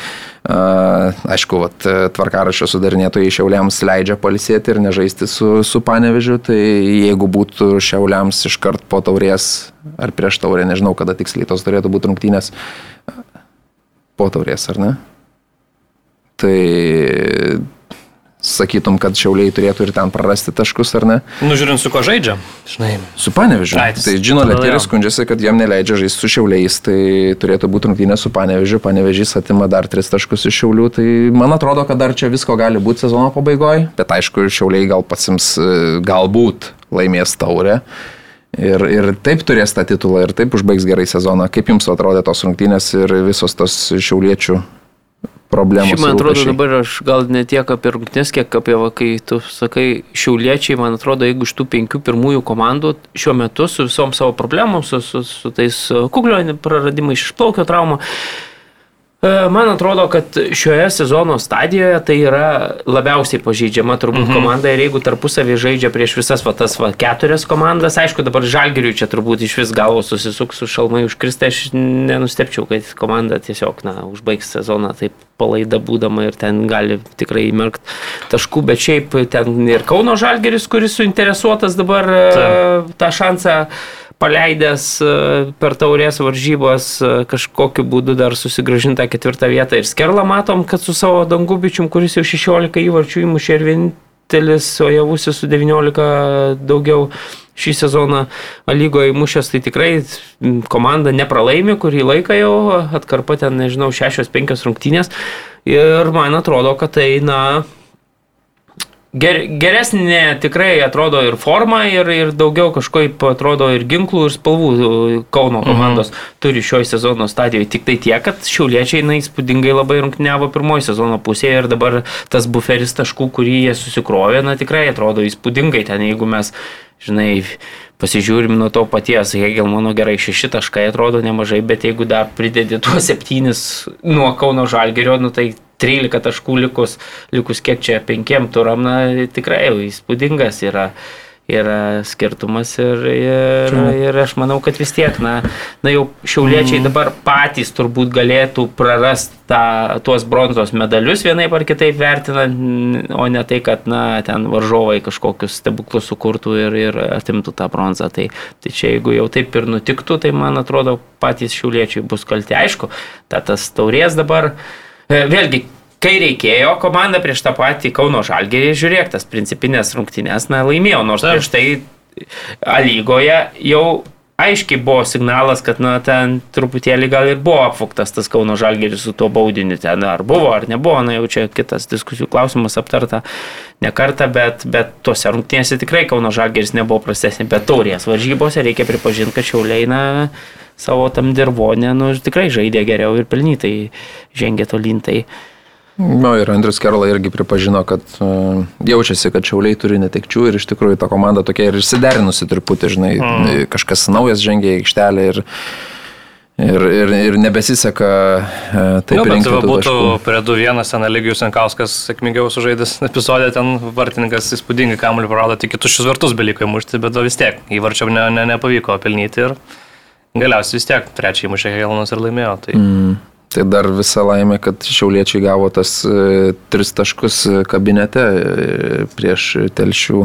Aišku, vat, tvarkaraščio sudarinėtojai šiauliams leidžia palisėti ir nežaisti su, su panevežiu, tai jeigu būtų šiauliams iškart po taurės ar prieš taurę, nežinau kada tiksliai tos turėtų būti rungtynės po taurės, ar ne? Tai sakytum, kad šiauliai turėtų ir ten prarasti taškus, ar ne? Nu, žiūrint, su ko žaidžia. Žinai. Su panevežiu. Ai, Tai žino, tada Letėris jo. skundžiasi, kad jam neleidžia žaisti su šiauliais, tai turėtų būti rungtynė su panevežiu. Panevežys atima dar tris taškus iš šiaulių, tai man atrodo, kad dar čia visko gali būti sezono pabaigoje, bet aišku, šiauliai gal pasims, e, galbūt laimės taurę. Ir, ir taip turės tą titulą ir taip užbaigs gerai sezoną. Kaip jums atrodė tos rungtynės ir visos tos šiauliečių problemos. Šiaip man atrodo dabar aš gal ne tiek apie rungtynės, kiek apie, va, kai tu sakai, šiauliečiai, man atrodo, jeigu iš tų penkių pirmųjų komandų šiuo metu su visom savo problemom, su, su, su tais e, kuklio praradimais, išplaukio traumų, E, Man atrodo, kad šioje sezono stadijoje tai yra labiausiai pažeidžiama turbūt mhm. komanda ir jeigu tarpusavį žaidžia prieš visas va, tas va, keturias komandas, aišku, dabar žalgiriui čia turbūt iš vis galvos susisuks su šalmai užkristai, aš nenustepčiau, kad komanda tiesiog, na, užbaigs sezoną taip palaida būdama ir ten gali tikrai įmerkti taškų, bet šiaip ten ir Kauno žalgiris, kuris suinteresuotas dabar e, tą šansą paleidęs e, per taurės varžybos e, kažkokiu būdu dar susigražintą ketvirtą vietą ir skerlą matom, kad su savo dangubičium, kuris jau 16 įvarčių įmušė ir vienintelis, o javusi su 19 daugiau šį sezoną lygoje įmušęs, tai tikrai komanda nepralaimi, kurį laiką jau atkarpa ten, nežinau, 6-5 rungtynės. Ir man atrodo, kad tai, na, Ger, geresnė tikrai atrodo ir forma, ir, ir daugiau kažkaip atrodo ir ginklų, ir spalvų Kauno komandos mhm. turi šioje sezono stadijoje. Tik tai tiek, kad šiauliečiai įspūdingai labai rungtyniavo pirmoji sezono pusėje ir dabar tas buferis taškų, kurį jie susikrovė, na tikrai atrodo įspūdingai ten, jeigu mes, žinai, pasižiūrim nuo to paties, Hegelmano gerai šeši taškai atrodo nemažai, bet jeigu dar pridedi tuos septynis nuo Kauno Žalgerio, nu tai 13 taškų likus, likus kiek čia penkiem turam, na tikrai jau įspūdingas yra yra skirtumas ir, ir, ir aš manau, kad vis tiek, na, na jau šiauliečiai Mhm. dabar patys turbūt galėtų prarasti tą, tuos bronzos medalius vienaip ar kitaip vertinant, o ne tai, kad, na, ten varžovai kažkokius stebuklus sukurtų ir, ir atimtų tą bronzą. Tai, tai čia jeigu jau taip ir nutiktų, tai man atrodo patys šiauliečiai bus kalti. Aišku, ta, tas taurės dabar, e, vėlgi, kai reikėjo, komanda prieš tą patį Kauno Žalgerį, žiūrėk, tas principinės rungtynės, na, laimėjo, nors Taip. prieš tai A lygoje jau aiškiai buvo signalas, kad, na, ten truputėlį gal ir buvo apfuktas tas Kauno Žalgeris su tuo baudiniu ten, ar buvo, ar nebuvo, na, jau čia kitas diskusijų klausimas aptarta ne kartą, bet, bet tuose rungtynėse tikrai Kauno Žalgeris nebuvo prastesnė, bet taurės varžybose reikia pripažinti, kad šiauliai, na, savo tam dirvonę, nu, tikrai žaidė geriau ir pelnytai žengė tolyn. Tai, Na ir Andrius Kerla irgi pripažino, kad uh, jaučiasi, kad šiauliai turi netekčių ir iš tikrųjų ta komanda tokia ir išsiderinusi truputį, žinai, mm. kažkas naujas žengia į aikštelę ir, ir, ir, ir nebesiseka uh, taip va, tų būtų taškų. prie 2-1 ten Eligijus Sankauskas sėkmingiau sužaidęs epizodė, ten vartininkas įspūdingai kamuolį prarado, tik kitus šis vartus beliko įmušti, bet vis tiek įvarčiam ne, ne, nepavyko pelnyti ir galiausiai vis tiek trečiai įmušė Helmas ir laimėjo. Tai... Mm. Tai dar visa laimė, kad šiauliečiai gavo tas e, tris taškus e, kabinete e, prieš telšių.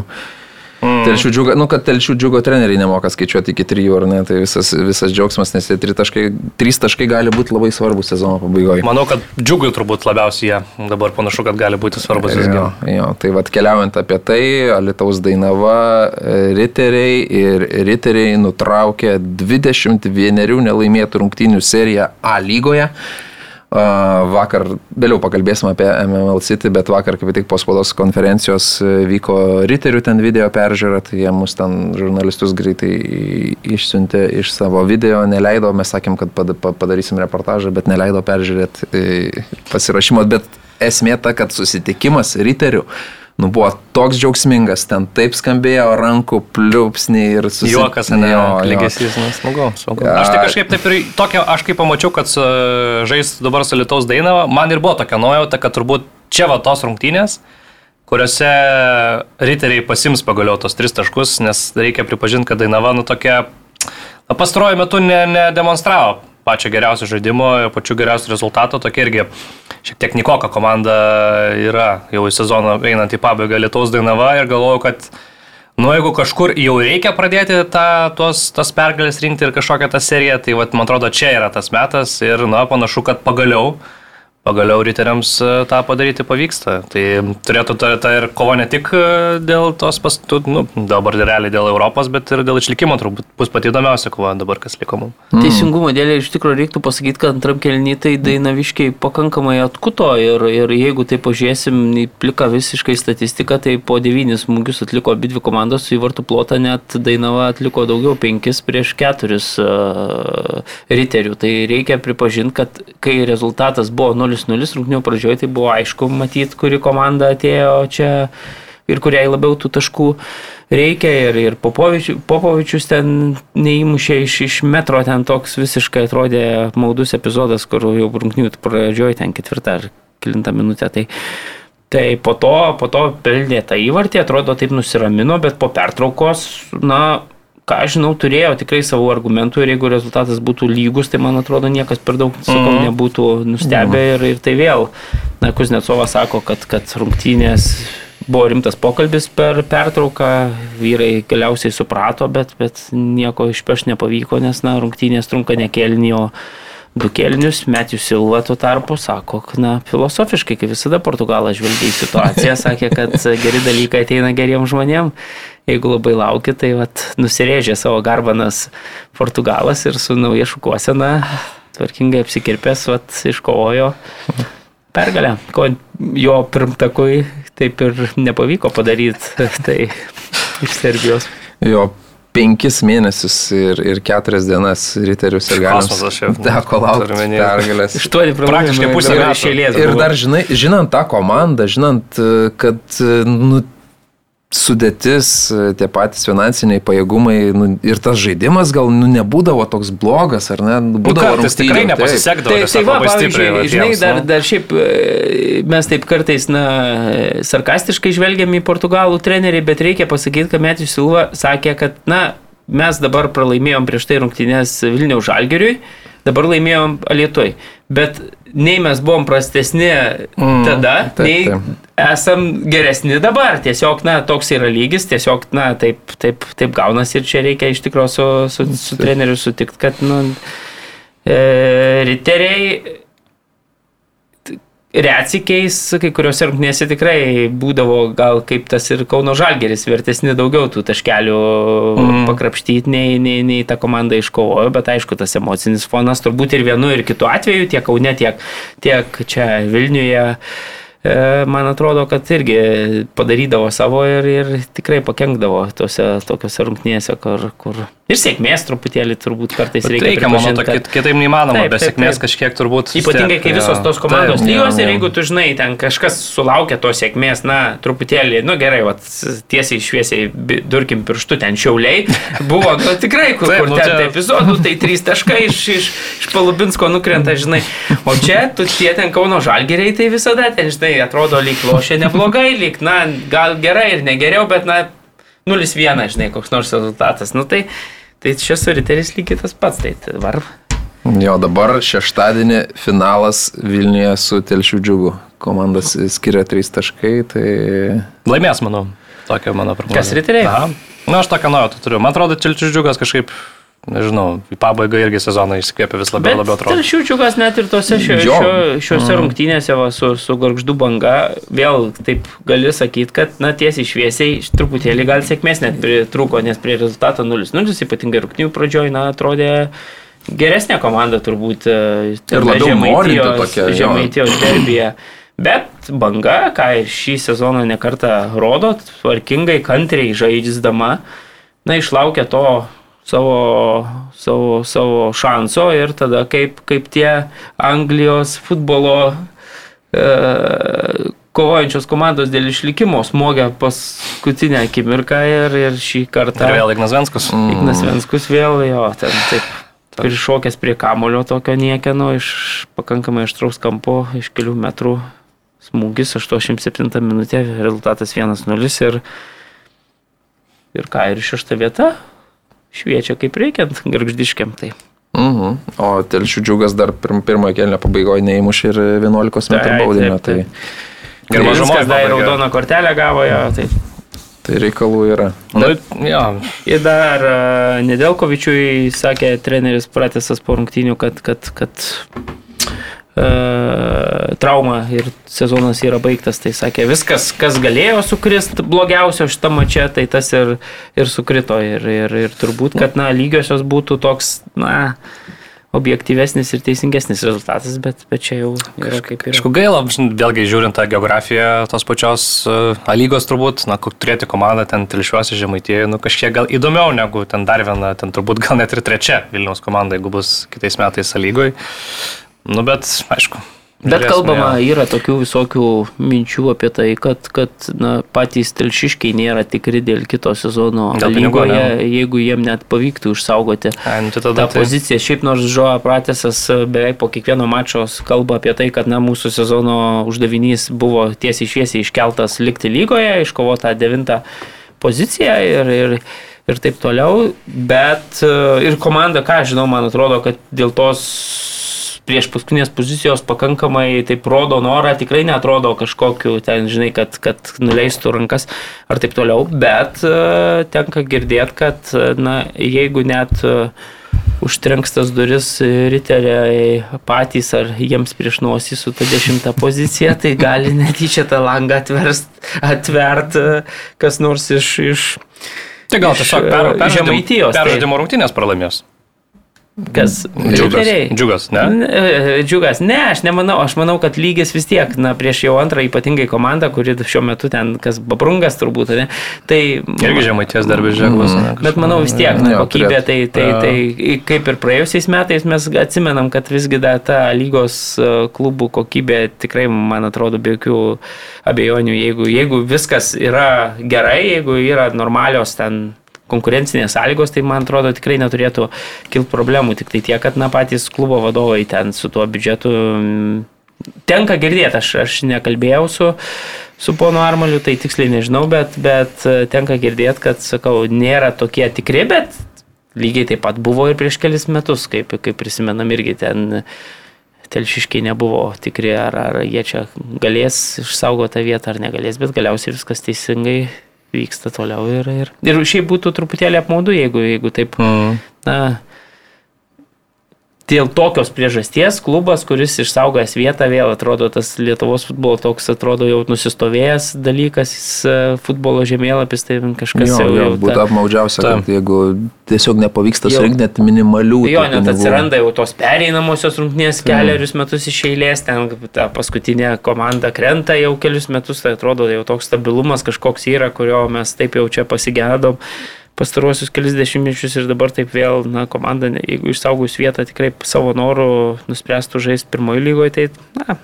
Mm. Telšių džiugo, nu, kad telšių džiugo treneriai nemoka skaičiuoti iki trijų, ar ne, tai visas, visas džiaugsmas, nes tie taškai, trys taškai gali būti labai svarbus sezono pabaigoje. Manau, kad džiugui turbūt labiausiai jie dabar panašu, kad gali būti svarbus visgi. Jo, jo, tai vad keliaujant apie tai, Alitaus Dainava, e, riteriai ir riteriai nutraukė 21 nelaimėtų rungtynių seriją A lygoje. Vakar, vėliau pakalbėsim apie MML City, bet vakar kaip tik po spaudos konferencijos e, vyko riterių ten video peržiūra, tai jie mus ten žurnalistus greitai išsiuntė iš savo video, neleido, mes sakėm, kad pad- pa- padarysim reportažą, bet neleido peržiūrėti e, pasirašymo, bet esmė ta, kad susitikimas riterių nu, buvo toks džiaugsmingas, ten taip skambėjo rankų pliupsniai ir susitikimas. Juokas, ne, lygesys, nu, smagu, smagu. Ja. Aš tai kažkaip taip ir tokia, aš kai pamačiau, kad žais dabar su Lietuvos Dainava, man ir buvo tokia nuojauta, kad turbūt čia va tos rungtynės, kuriuose riteriai pasims pagaliau tos tris taškus, nes reikia pripažinti, kad Dainava, nu tokia, pastaruoju metu ne- nedemonstravo pačio geriausio žaidimo pačių geriausių rezultatų, tokia irgi šiek tiek Nikoka komanda yra jau į sezoną einant į pabaigą Lietuvos Dainava ir galvoju, kad Nu, jeigu kažkur jau reikia pradėti tą, tuos, tas pergalės rinkti ir kažkokią tą seriją, tai vat, man atrodo, čia yra tas metas ir, na, panašu, kad pagaliau, pagaliau riteriams e, tą padaryti pavyksta. Tai turėtų ta, ta ir kova ne tik e, dėl tos pastų, nu, dabar realiai dėl Europos, bet ir dėl išlikimo turbūt bus pati įdomiausia kova dabar, kas liko mums. Mm. Teisingumo dėlė iš tikrųjų reiktų pasakyti, kad antram kelny tai Dainaviškiai pakankamai atkuto ir, ir jeigu tai pažiūrėsim į pliką visiškai statistiką, tai po devynis smūgius atliko abi dvi komandos su įvartų plotą, net Dainava atliko daugiau, penkis prieš keturis uh, riterių. Tai reikia pripažinti, kad kai rezultatas buvo 0-0 rungtinių pradžioje, tai buvo aišku matyti, kuri komanda atėjo čia ir kuriai labiau tų taškų reikia. Ir, ir Popovičius, Popovičius ten neįmušė iš, iš metro, ten toks visiškai atrodė maudus epizodas, kur jau rungtinių pradžioje, ten ketvirtą ar kilintą minutę. Tai, tai po to, po to pelnė tą įvartį, atrodo taip nusiramino, bet po pertraukos, na, ką aš žinau, turėjo tikrai savo argumentų ir jeigu rezultatas būtų lygus, tai man atrodo niekas per daug, sakau, Mhm. nebūtų nustebę Mhm. ir, ir tai vėl, na, Kuznecovas sako, kad, kad rungtynės buvo rimtas pokalbis per pertrauką, vyrai galiausiai suprato, bet, bet nieko išpeš nepavyko, nes, na, rungtynės trunka ne kelnį, o du kelnius, Metijų Silva tuo tarpu sako, na, filosofiškai, kaip visada Portugalas žvelgia į situaciją, sakė, kad geri dalykai ateina geriems žmonėms. Jeigu labai laukia, tai vat, nusirėžė savo garbanas Portugalas ir su nauja šukuosena tvarkingai apsikirpęs, vat, iškovojo pergalę, ko jo pirmtakui taip ir nepavyko padaryti, tai iš Serbijos. Jo penkis mėnesius ir, ir keturias dienas riterius ir galima. Teko laukti pergalės. Aštuoni Praktiškai pralaimėjimai pusę metų. iš eilės Ir dar, žinai, žinant tą komandą, žinant, kad nu, sudėtis, tie patys finansiniai pajėgumai nu, ir tas žaidimas gal nu, nebūdavo toks blogas, ar ne? Nu, Būdavo kartais tikrai taip. nepasisekdavo. Tai, tai va, pavyzdžiui, žinai, dar, nu. dar šiaip e, mes taip kartais, na, sarkastiškai žvelgiam į portugalų trenerį, bet reikia pasakyti, kad Metijus Silva sakė, kad, na, mes dabar pralaimėjom prieš tai rungtynės Vilniaus Žalgiriui, dabar laimėjom Alietoj. Bet nei mes buvom prastesni Mm, tada, taip, nei taip. Esam geresni dabar. Tiesiog, na, toks yra lygis, tiesiog, na, taip, taip, taip gaunasi ir čia reikia iš tikrųjų su, su, su treneriu sutikti, kad, nu, e, riteriai Reacikiais, kai kuriuose rungtynėse tikrai būdavo gal kaip tas ir Kauno Žalgeris, vertesni daugiau tų taškelių mm. Pakrapštyti, nei, nei, nei ta komanda iškovojo, bet aišku, tas emocinis fonas turbūt ir vienu ir kitu atveju, tiek Kaune, tiek, tiek čia Vilniuje. e, Man atrodo, kad irgi padarydavo savo ir, ir tikrai pakenkdavo tose tokiuose rungtynėse, kur, kur ir sėkmės truputėlį turbūt kartais reikia. Reikia, manau, to kad- kit- kitaip neįmanoma, Taip, be taip, sėkmės taip. kažkiek turbūt. Ypatingai, kai visos jo. tos komandos lygos ir jeigu tu žinai, ten kažkas sulaukia tos sėkmės, na, truputėlį, nu gerai, vat, tiesiai šviesiai durkim pirštų ten šiauliai, buvo, nu tikrai, kur, Taip, kur nu, ten čia- epizodų, tai trys taškai iš, iš, iš Palubinsko nukrenta, žinai. O čia, tu tie ten Kauno žalgeriai, tai visada ten, žinai, atrodo lyg lošia neblogai, lyg, na, gal gerai ir negeriau, bet, na, 0-1, žinai, koks nors rezultatas. Nu tai, tai čia su riteris lygiai tas pats, tai tai var. Jo, dabar šeštadienį finalas Vilniuje su Telšių džiugu. Komandas skiria 3 taškai, tai... Laimės, manau. Tokia mano prognozė. Kas riteriai? Na, aš tokią nuojautą turiu. Man atrodo, Čilčius džiugas kažkaip, nežinau, į pabaigą irgi sezoną įsikvėpė vis labiau, Bet labiau atrodo. Telšiučiukas net ir tose šio, šio, šiuose rungtynėse va, su, su Gorgždu banga, vėl taip gali sakyti, kad, na, tiesiai šviesiai, truputėlį gal sėkmės net pritrūko, nes prie rezultato 0-0, ypatingai rungtynių pradžioj, na, atrodė geresnė komanda turbūt. e, Ir labiau Žemaitijos- tokia, jo. Žemaitijos derbėje. Bet banga, ką ir šį sezoną nekartą rodo, tvarkingai, kantriai žaidžiama, na, išlaukia to savo, savo, savo šanso ir tada kaip, kaip tie Anglijos futbolo e, kovojančios komandos dėl išlikimo smogia paskutinę akimirką ir, ir šį kartą Ir vėl Ignas Venskus. Ignas Venskus vėl jo, ten taip. Prišokęs prie kamulio tokio niekieno iš pakankamai aštraus kampo, iš kelių metrų smūgis, 87 minutė, rezultatas 1-0 ir, ir ką, ir šešta vieta šviečia kaip reikiant garždiškiam. Tai. Mhm. O Telšių džiugas dar pirm, pirmojo kelnio pabaigoje neįmušė ir 11 metrų baudinio. Tai, Ir Viskas dar raudoną kortelę gavo jo. Tai. tai reikalų yra. Nu, jo, Ir dar e, Nedelkovičiui sakė treneris pratęsas po rungtynių, kad, kad, kad trauma ir sezonas yra baigtas. Tai sakė, viskas, kas galėjo sukrist blogiausio šitą mačią, tai tas ir, ir sukrito. Ir, ir, ir turbūt, kad na, lygiosios būtų toks, na, objektyvesnis ir teisingesnis rezultatas, bet, bet čia jau yra kaip ir. Aišku, gaila, vėlgi žiūrint tą geografiją tos pačios uh, A lygos turbūt, na, kur turėti komandą ten telšiuosi žemaitėje, nu kažkiek gal įdomiau negu ten dar viena, ten turbūt gal net ir trečia Vilniaus komanda, jeigu bus kitais metais A lygoj. Nu, bet, aišku, Bet kalbama, jo. yra tokių visokių minčių apie tai, kad, kad na, patys telšiškiai nėra tikri dėl kito sezono Dėl pinigų, lygoje, ne? jeigu jiem net pavyktų išsaugoti Ai, nu, tai tą tai- poziciją. Šiaip nors Žoa Pratesas e, beveik po kiekvieno mačo kalba apie tai, kad na, mūsų sezono uždavinys buvo tiesiai šviesiai iškeltas likti lygoje, iškovota devintą poziciją ir, ir, ir taip toliau. Bet e, ir komanda, ką žinau, man atrodo, kad dėl tos prieš paskutinės pozicijos pakankamai taip rodo norą, tikrai netrodo kažkokiu ten, žinai, kad, kad nuleistų rankas ar taip toliau, bet e, tenka girdėti, kad, e, na, jeigu net e, užtrenks tas duris riteriai patys ar jiems prieš nosį su ta dešimta pozicija, tai gali netyčia tą langą atverst, atvert kas nors iš, iš Tai gal tiesiog per, Žemaitijos, tai- peržaidimo rungtynės pralaimės. Kas Džiugas. Džiugas, ne? Ne, Džiugas, ne, aš nemanau, aš manau, kad lygis vis tiek, na, prieš jau antrą ypatingai komandą, kuri šiuo metu ten, kas Babrungas turbūt, ne, tai... Irgi žemaities darbės ženklas. ne, Bet manau vis tiek, na, kokybė, tai, tai, Jo. tai kaip ir praėjusiais metais mes atsimenam, kad visgi da, ta lygos e, klubų kokybė tikrai, man atrodo, be jokių abejonių, jeigu, jeigu viskas yra gerai, jeigu yra normalios ten konkurencinės sąlygos, tai man atrodo tikrai neturėtų kilti problemų, tik tai tiek, kad na patys klubo vadovai ten su tuo biudžetu mm, tenka girdėti, aš, aš nekalbėjau su, su ponu Armaliu, tai tiksliai nežinau, bet, bet e, tenka girdėti, kad, sakau, nėra tokie tikri, bet lygiai taip pat buvo ir prieš kelis metus, kaip, kaip prisimenam irgi ten telšiškiai nebuvo tikri, ar, ar jie čia galės išsaugoti tą vietą ar negalės, bet galiausiai viskas teisingai vyksta toliau ir, ir, ir šiaip būtų truputėlį apmaudu, jeigu, jeigu taip, Mm. na, dėl tokios priežasties klubas, kuris išsaugojęs vietą, vėl atrodo tas Lietuvos futbolo toks atrodo jau nusistovėjęs dalykas, e, futbolo žemėlapis, tai kažkas Jo, jau, jau būtų ta- apmaudžiausia, Taip. kad jeigu tiesiog nepavyksta surinkti net minimalių. Jo, net pinigų. atsiranda jau tos pereinamosios rungtynės keliarius metus iš eilės, ten ta paskutinė komanda krenta jau kelius metus, tai atrodo jau toks stabilumas kažkoks yra, kurio mes taip jau čia pasigėdom pastaruosius kelius dešimtmečius ir dabar taip vėl, na, komanda, jeigu išsaugus vietą tikrai savo norų nuspręstų žaisti pirmoji lygoje, tai, na,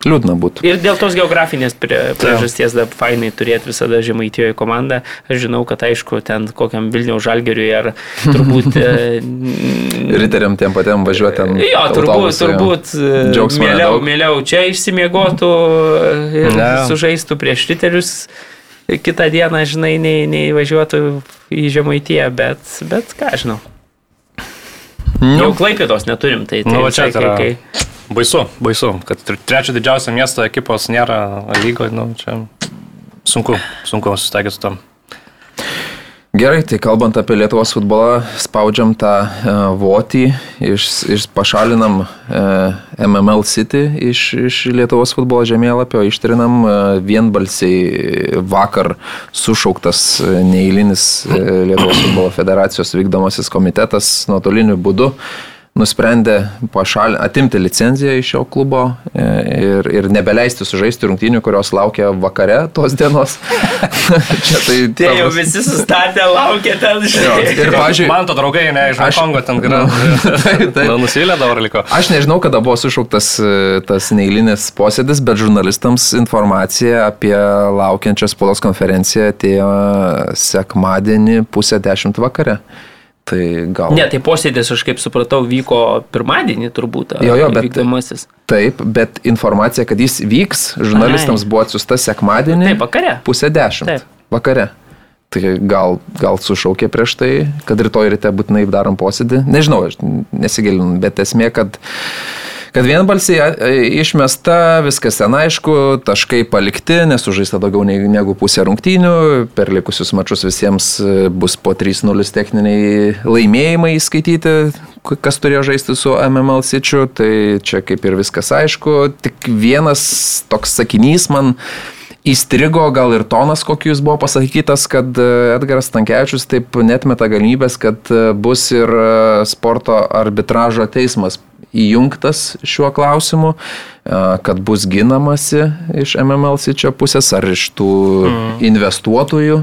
Liūdna būtų. ir dėl tos geografinės prie- priežasties dar fainai turėti visada žemaitijoje komandą. Aš žinau, kad aišku, ten kokiam Vilniaus žalgeriui ar turbūt... e, Riteriam tiem patiem važiuoti ten. Jo, turbūt, turbūt e, nedaug. mieliau čia išsimiegotų ir Ne. sužaistų prieš riterius kitą dieną, žinai, nei, nei važiuotų į Žemaitiją, bet, bet ką žinau. Nu, Jau klaipėdos neturim, tai tai Nu, čia yra- kai- Baisu, baisu, kad tre- trečio didžiausio miesto ekipos nėra lygoje, nu, čia sunku, sunku susitaikyti su tam. Gerai, tai kalbant apie Lietuvos futbolą, spaudžiam tą uh, votį, iš, iš, pašalinam uh, MML City iš, iš Lietuvos futbolo žemėlapio, ištrinam uh, vienbalsiai vakar sušauktas uh, neįlinis uh, Lietuvos futbolo federacijos vykdomasis komitetas nuotoliniu būdu nusprendė pašal, atimti licenciją iš šio klubo e, ir, ir nebeleisti sužaisti rungtynių, kurios laukia vakare tos dienos. Čia tai Tie jau ta prasme- visi sustatė, laukia ten, žinai. Ir, pavyzdžiui, Man to draugai, ne, iš Aš- Hongkongo ten yra. Taip. Na, nusivylę dabar liko. Aš nežinau, kada buvo sušauktas e, tas neįlinis posėdis, bet žurnalistams informacija apie laukiančią spaudos konferenciją atėjo sekmadienį pusę dešimt vakare. Tai gal. Ne, tai posėdis, aš kaip supratau, vyko pirmadienį turbūt. Jo, jo, bet- Vykdomasis. Taip, bet informacija, kad jis vyks, žurnalistams buvo atsiusta sekmadienį Taip, vakare. pusę dešimt. Taip. Vakare. Tai gal, gal sušaukė prieš tai, kad rytoj ryte būtinai darom posėdį. Nežinau, aš nesigilinu, bet esmė, kad Kad vienbalsiai išmesta, viskas ten aišku, taškai palikti, nesužaista daugiau nei- negu pusė rungtynių, per likusius mačius visiems e, bus po 3-0 techniniai laimėjimai įskaityti, kas turėjo žaisti su MML Sičiu, tai čia kaip ir viskas aišku, tik vienas toks sakinys man įstrigo, gal ir tonas, kokius buvo pasakytas, kad e, Edgaras Tankievičius taip netmeta galimybės, kad e, bus ir sporto arbitražo teismas įjungtas šiuo klausimu, kad bus ginamasi iš MML čia pusės ar iš tų investuotojų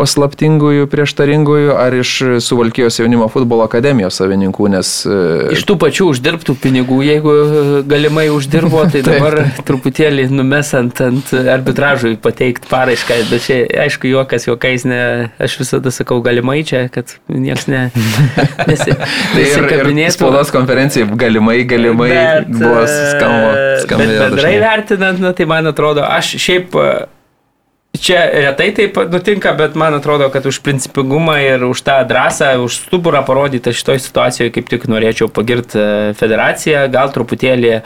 paslaptingųjų, prieštaringųjų, ar iš Suvalkijos jaunimo futbolo akademijos savininkų, nes... e, Iš tų pačių uždirbtų pinigų, jeigu e, galimai uždirbo, tai dabar truputėlį numesant ant arbitražui pateikti paraišką. Bet čia, aišku, juokas juokais, ne, aš visada sakau galimai čia, kad niekas ne, nesi, Tai ir, ir spaudos konferencijai galimai, galimai Bet, buvo e, skamba. Bet skambėjo bendrai vertinant, na, tai man atrodo, aš šiaip e, čia retai taip nutinka, bet man atrodo, kad už principingumą ir už tą drąsą, už stuburą parodytą šitoje situacijoje kaip tik norėčiau pagirti e, federaciją, gal truputėlį e,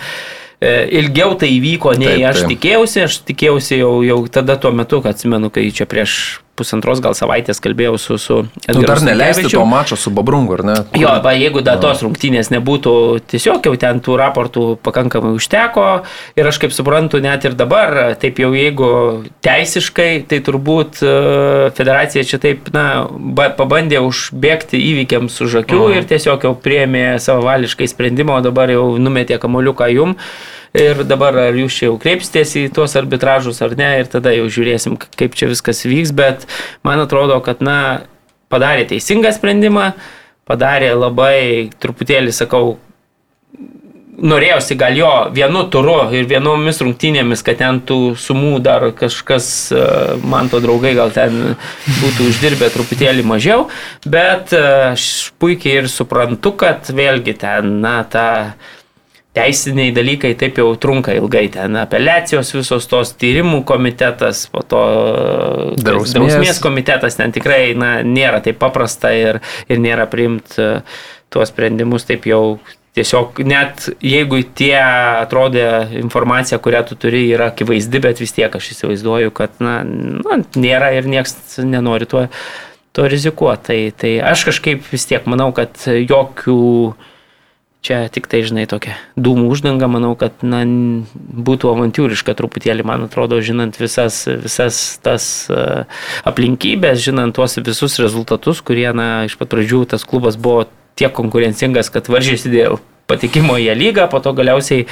ilgiau tai įvyko, nei Taip, aš taip. tikėjausi, aš tikėjausi jau, jau tada tuo metu, kad atsimenu, kai čia prieš pusantros gal savaitės kalbėjau su, su Nu, dar neleisti to mačo su Babrungu, ar ne? Jo, va, jeigu dar tos rungtynės nebūtų, tiesiog jau ten tų raportų pakankamai užteko ir aš kaip suprantu, net ir dabar, taip jau jeigu teisiškai, tai turbūt e, federacija čia taip, na, ba, pabandė užbėgti įvykiams už akių Mhm. ir tiesiog jau priemė savavališkai sprendimą, o dabar jau numetė kamoliuką jum. Ir dabar ar jūs čia jau kreipsitės į tuos arbitražus ar ne, ir tada jau žiūrėsim, kaip čia viskas vyks, bet man atrodo, kad, na, padarė teisingą sprendimą, padarė labai, truputėlį sakau, norėjosi gal jo vienu turu ir vienomis rungtynėmis, kad ten tų sumų dar kažkas, e, man to draugai gal ten būtų uždirbę truputėlį mažiau, bet e, aš puikiai ir suprantu, kad vėlgi ten, na, ta teisiniai dalykai taip jau trunka ilgai, ten apeliacijos visos tos tyrimų komitetas, po to Drausmės. drausmės komitetas ten tikrai na, nėra taip paprasta ir, ir nėra priimti e, tuos sprendimus taip jau tiesiog net jeigu tie atrodė informacija, kurią tu turi, yra akivaizdi, bet vis tiek aš įsivaizduoju, kad na, na, nėra ir niekas nenori tuo, tuo rizikuoti. Tai, tai aš kažkaip vis tiek manau, kad jokių Čia tik tai, žinai, tokia dūmų uždanga, manau, kad na, būtų avantūriška truputėlį, man atrodo, žinant visas, visas tas uh, aplinkybės, žinant tuos visus rezultatus, kurie, na, iš pat pradžių tas klubas buvo tiek konkurencingas, kad varžėsi dėl patikimo į lygą, po to galiausiai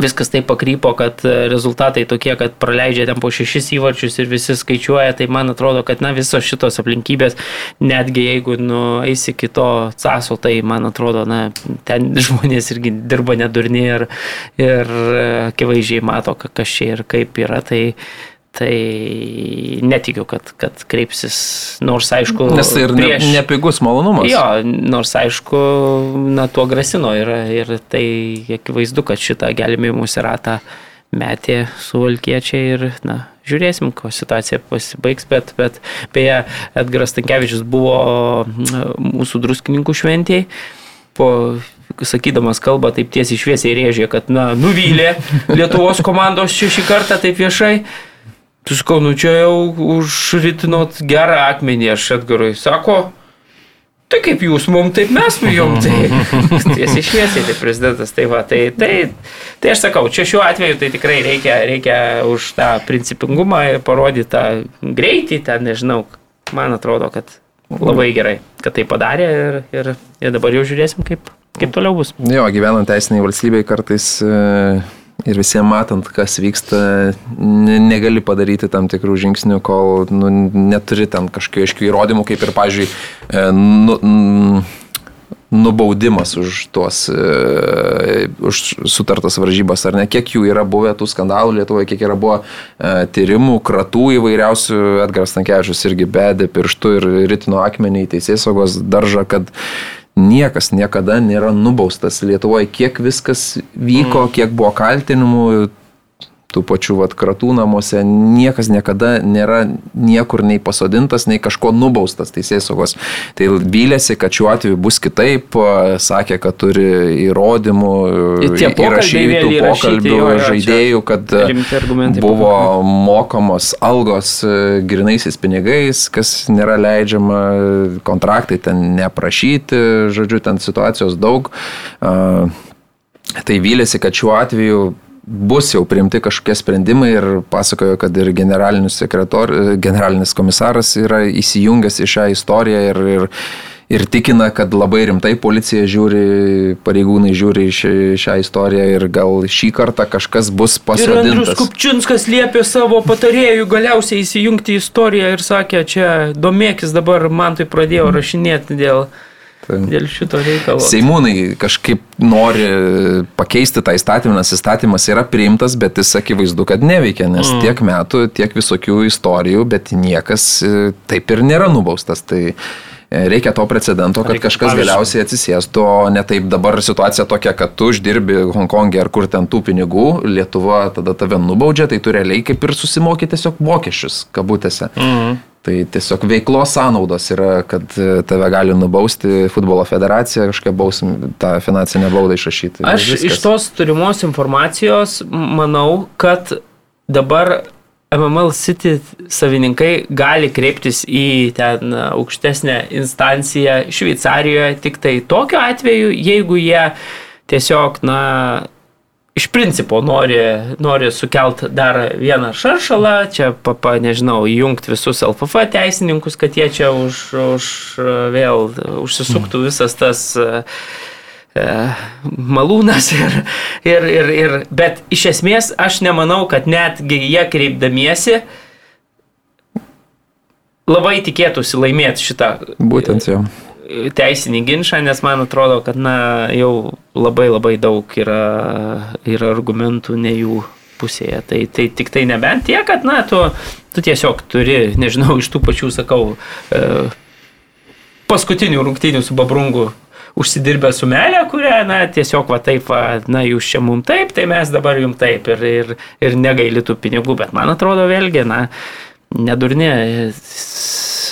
viskas taip pakrypo, kad e, rezultatai tokie, kad praleidžia ten po šešis įvarčius ir visi skaičiuoja, tai man atrodo, kad na visos šitos aplinkybės, netgi jeigu nu, eisi kito caso, tai man atrodo, na, ten žmonės irgi dirba nedurni ir, ir e, akivaizdžiai mato, ka- kas čia ir kaip yra, tai, tai netikiu, kad, kad kreipsis, nors aišku, Nes tai ir prieš- nepigus malonumas. Jo, nors aišku, na, tuo grasino ir, ir tai akivaizdu, kad šitą gelbėjimus ratą metė suvalkiečiai ir, na, žiūrėsim, ko situacija pasibaigs, bet, bet beje, Edgaras Tankievičius buvo mūsų druskininkų šventėjai. Po sakydamas kalbą taip tiesiai šviesiai rėžė, kad, na, nuvylė Lietuvos komandos šį kartą taip viešai. Tu sakau, nu čia jau užritinot gerą akmenį, aš Edgarui sako, tai kaip jūs mum, taip mes jum, tai tiesiai šviesiai, tai prezidentas, tai va, tai, tai, tai aš sakau, čia šiuo atveju tai tikrai reikia, reikia už tą principingumą ir parodyti tą greitį, ten nežinau, man atrodo, kad labai gerai, kad tai padarė ir, ir, ir dabar jau žiūrėsim, kaip, kaip toliau bus. Jo, gyvenant teisiniai valstybei kartais e, ir visiems matant, kas vyksta, ne, negali padaryti tam tikrų žingsnių, kol nu, neturi ten kažkokių aiškių įrodymų, kaip ir, pažiūrėjau, nu, n- nubaudimas už tuos, e, už sutartas varžybas, ar ne, kiek jų yra buvę tų skandalų Lietuvoje, kiek yra buvo e, tyrimų, kratų įvairiausių, Edgaras Tankievičius irgi bedė pirštų ir ritino akmenį į teisės saugos daržą, kad niekas niekada nėra nubaustas Lietuvoje, kiek viskas vyko, kiek buvo kaltinimų, tų pačių vat, kratų namuose, niekas niekada nėra niekur nei pasodintas, nei kažko nubaustas teisės saugos. Tai vylėsi, kad šiuo atveju bus kitaip, sakė, kad turi įrodymų, įrašytų pokalbių jo, jo, žaidėjų, kad buvo mokamos algos a, grinaisiais pinigais, kas nėra leidžiama, kontraktai ten neprašyti, žodžiu, ten situacijos daug. A, Tai vylėsi, kad šiuo atveju bus jau priimti kažkokie sprendimai ir pasakojo, kad ir generalinis, sekretor, generalinis komisaras yra įsijungęs į šią istoriją ir, ir, ir tikina, kad labai rimtai policija žiūri, pareigūnai žiūri ši, šią istoriją ir gal šį kartą kažkas bus Ir Andrius pasodintas. Kupčinskas liepė savo patarėjų galiausiai įsijungti į istoriją ir sakė, čia domėkis dabar, man tai pradėjo rašinėti dėl, Tai- dėl šito reikalo. Seimūnai kažkaip nori pakeisti tą įstatymą, nes įstatymas yra priimtas, bet jis akivaizdu, kad neveikia, nes mm. tiek metų, tiek visokių istorijų, bet niekas e, taip ir nėra nubaustas. Tai e, reikia to precedento, kad Reikia kažkas pavyzdžio. galiausiai atsisėstų, o ne taip dabar situacija tokia, kad tu uždirbi Hongkongė ar kur ten tų pinigų, Lietuva tada tave nubaudžia, tai tu realiai kaip ir susimokė tiesiog mokesčius, kabutėse. Mm. Tai tiesiog veiklos sąnaudos yra, kad e, tave gali nubausti futbolo federacija, kažkokia bausim tą finansinę baudą išrašyti. Aš viskas. iš tos turimos informacijos manau, kad dabar MML City savininkai gali kreiptis į ten aukštesnę instanciją Šveicarijoje tik tai tokiu atveju, jeigu jie tiesiog, na, iš principo nori, nori sukelt dar vieną šaršalą, čia, papa, nežinau, įjungti visus LFF teisininkus, kad jie čia už, už vėl užsisuktų visas tas e, malūnas ir, ir, ir, ir, bet iš esmės aš nemanau, kad netgi jie kreipdamiesi labai tikėtųsi laimėti šitą Būtent jau. Teisinį ginčą, nes man atrodo, kad na, jau labai labai daug yra, yra argumentų ne jų pusėje. Tai, tai tik tai nebent tie, kad na, tu, tu tiesiog turi, nežinau, iš tų pačių, sakau, e, paskutinių rungtynių su Babrungu užsidirbę sumelę, kurią, na, tiesiog va taip, va, na, jūs čia mum taip, tai mes dabar jum taip ir, ir, ir negaili tų pinigų, bet man atrodo vėlgi, na, nedurni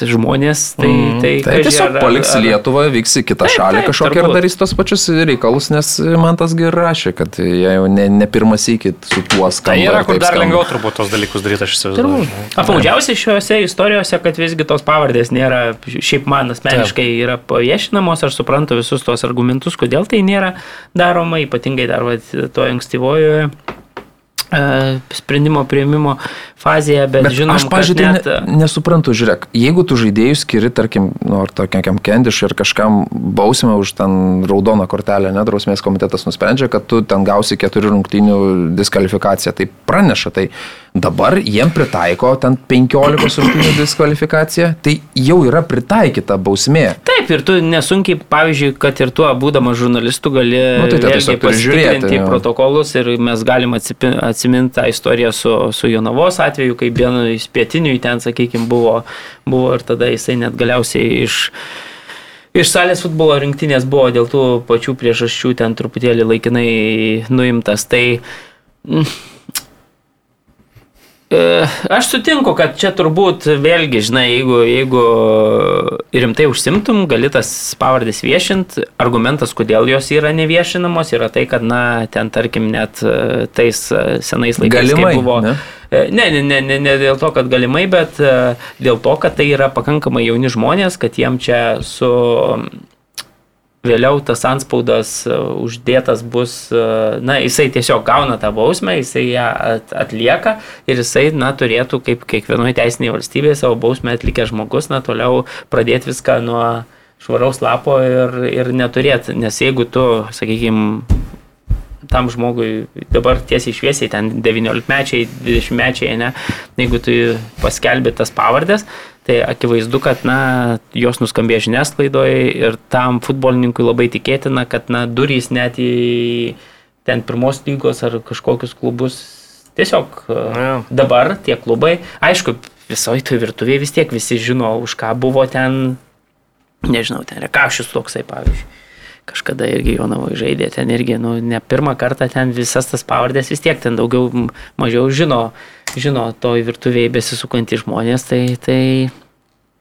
žmonės, tai... Mhm. tai, Tai tiesiog ar- paliks ar- Lietuvą, vyks į kitą Taip, šalį taip, kažkokią ir darys tos pačius reikalus, nes man tas gerai rašė, kad jie jau ne, ne pirmas įkit su tuo skamba. Tai yra, kur taip dar skamba. lengviau turbūt tos dalykus daryti, aš įsivaizduoju. Apmaudžiausia šiuose istorijose, kad visgi tos pavardės nėra, šiaip man asmeniškai yra paviešinamos, aš suprantu visus tos argumentus, kodėl tai nėra daroma, ypatingai dar vat, to ankstyvojoje sprendimo prieimimo fazėje, bet, Bet žinom, aš, pažiūrėjau, kad net, ne, nesuprantu, žiūrėk, jeigu tu žaidėjus skiri, tarkim, nu, ar tokiam kendišui, ar kažkam bausmę už ten raudoną kortelę, nedrausmės komitetas nusprendžia, kad tu ten gausi keturių rungtynių diskvalifikaciją, tai praneša, tai dabar jiem pritaiko ten 15 rungtynių diskvalifikaciją, tai jau yra pritaikyta bausmė. Taip, ir tu nesunkiai, pavyzdžiui, kad ir tuo būdamas žurnalistu gali Nu, tai tu vėlgi tiesiog turi žiūrėti, pasitikrinti jo. protokolus ir mes galim atsipi- atsiminti tą istoriją su, su Jonavos atveju, kai vienu iš pietinių ten, sakykime, buvo, buvo ir tada jisai net galiausiai iš... Iš salės futbolo rinktinės buvo dėl tų pačių priežasčių ten truputėlį laikinai nuimtas. Tai mm, Aš sutinku, kad čia turbūt vėlgi, žinai, jeigu, jeigu rimtai užsimtum, gali tas pavardės viešint. Argumentas, kodėl jos yra neviešinamos, yra tai, kad, na, ten, tarkim, net e, tais e, senais laikais kai Galimai, buvo. ne? E, Ne, ne, ne, ne, ne dėl to, kad galimai, bet e, dėl to, kad tai yra pakankamai jauni žmonės, kad jiem čia su vėliau tas anspaudas e, uždėtas bus, e, na, jisai tiesiog gauna tą bausmę, jisai ją at- atlieka ir jisai, na, turėtų kaip kiekvienoje teisinėje valstybėje savo bausmę atlikęs žmogus, na, toliau pradėti viską nuo švaraus lapo ir, ir neturėti, nes jeigu tu, sakykime, tam žmogui dabar tiesiai šviesiai, ten 19-mečiai, 20-mečiai, ne, jeigu tu paskelbė tas pavardės, tai akivaizdu, kad, na, jos nuskambėjo žiniasklaidoje ir tam futbolininkui labai tikėtina, kad, na, durys net į ten pirmos lygos ar kažkokius klubus tiesiog Jo. ja. dabar tie klubai, aišku, visoji tu virtuvėje vis tiek visi žino, už ką buvo ten, nežinau, ten rekašius toksai, pavyzdžiui kažkada irgi Jonavoje žaidė, ten irgi, nu, ne pirmą kartą ten visas tas pavardės vis tiek ten daugiau, mažiau žino, žino toj virtuvėje besisukantys žmonės, tai, tai,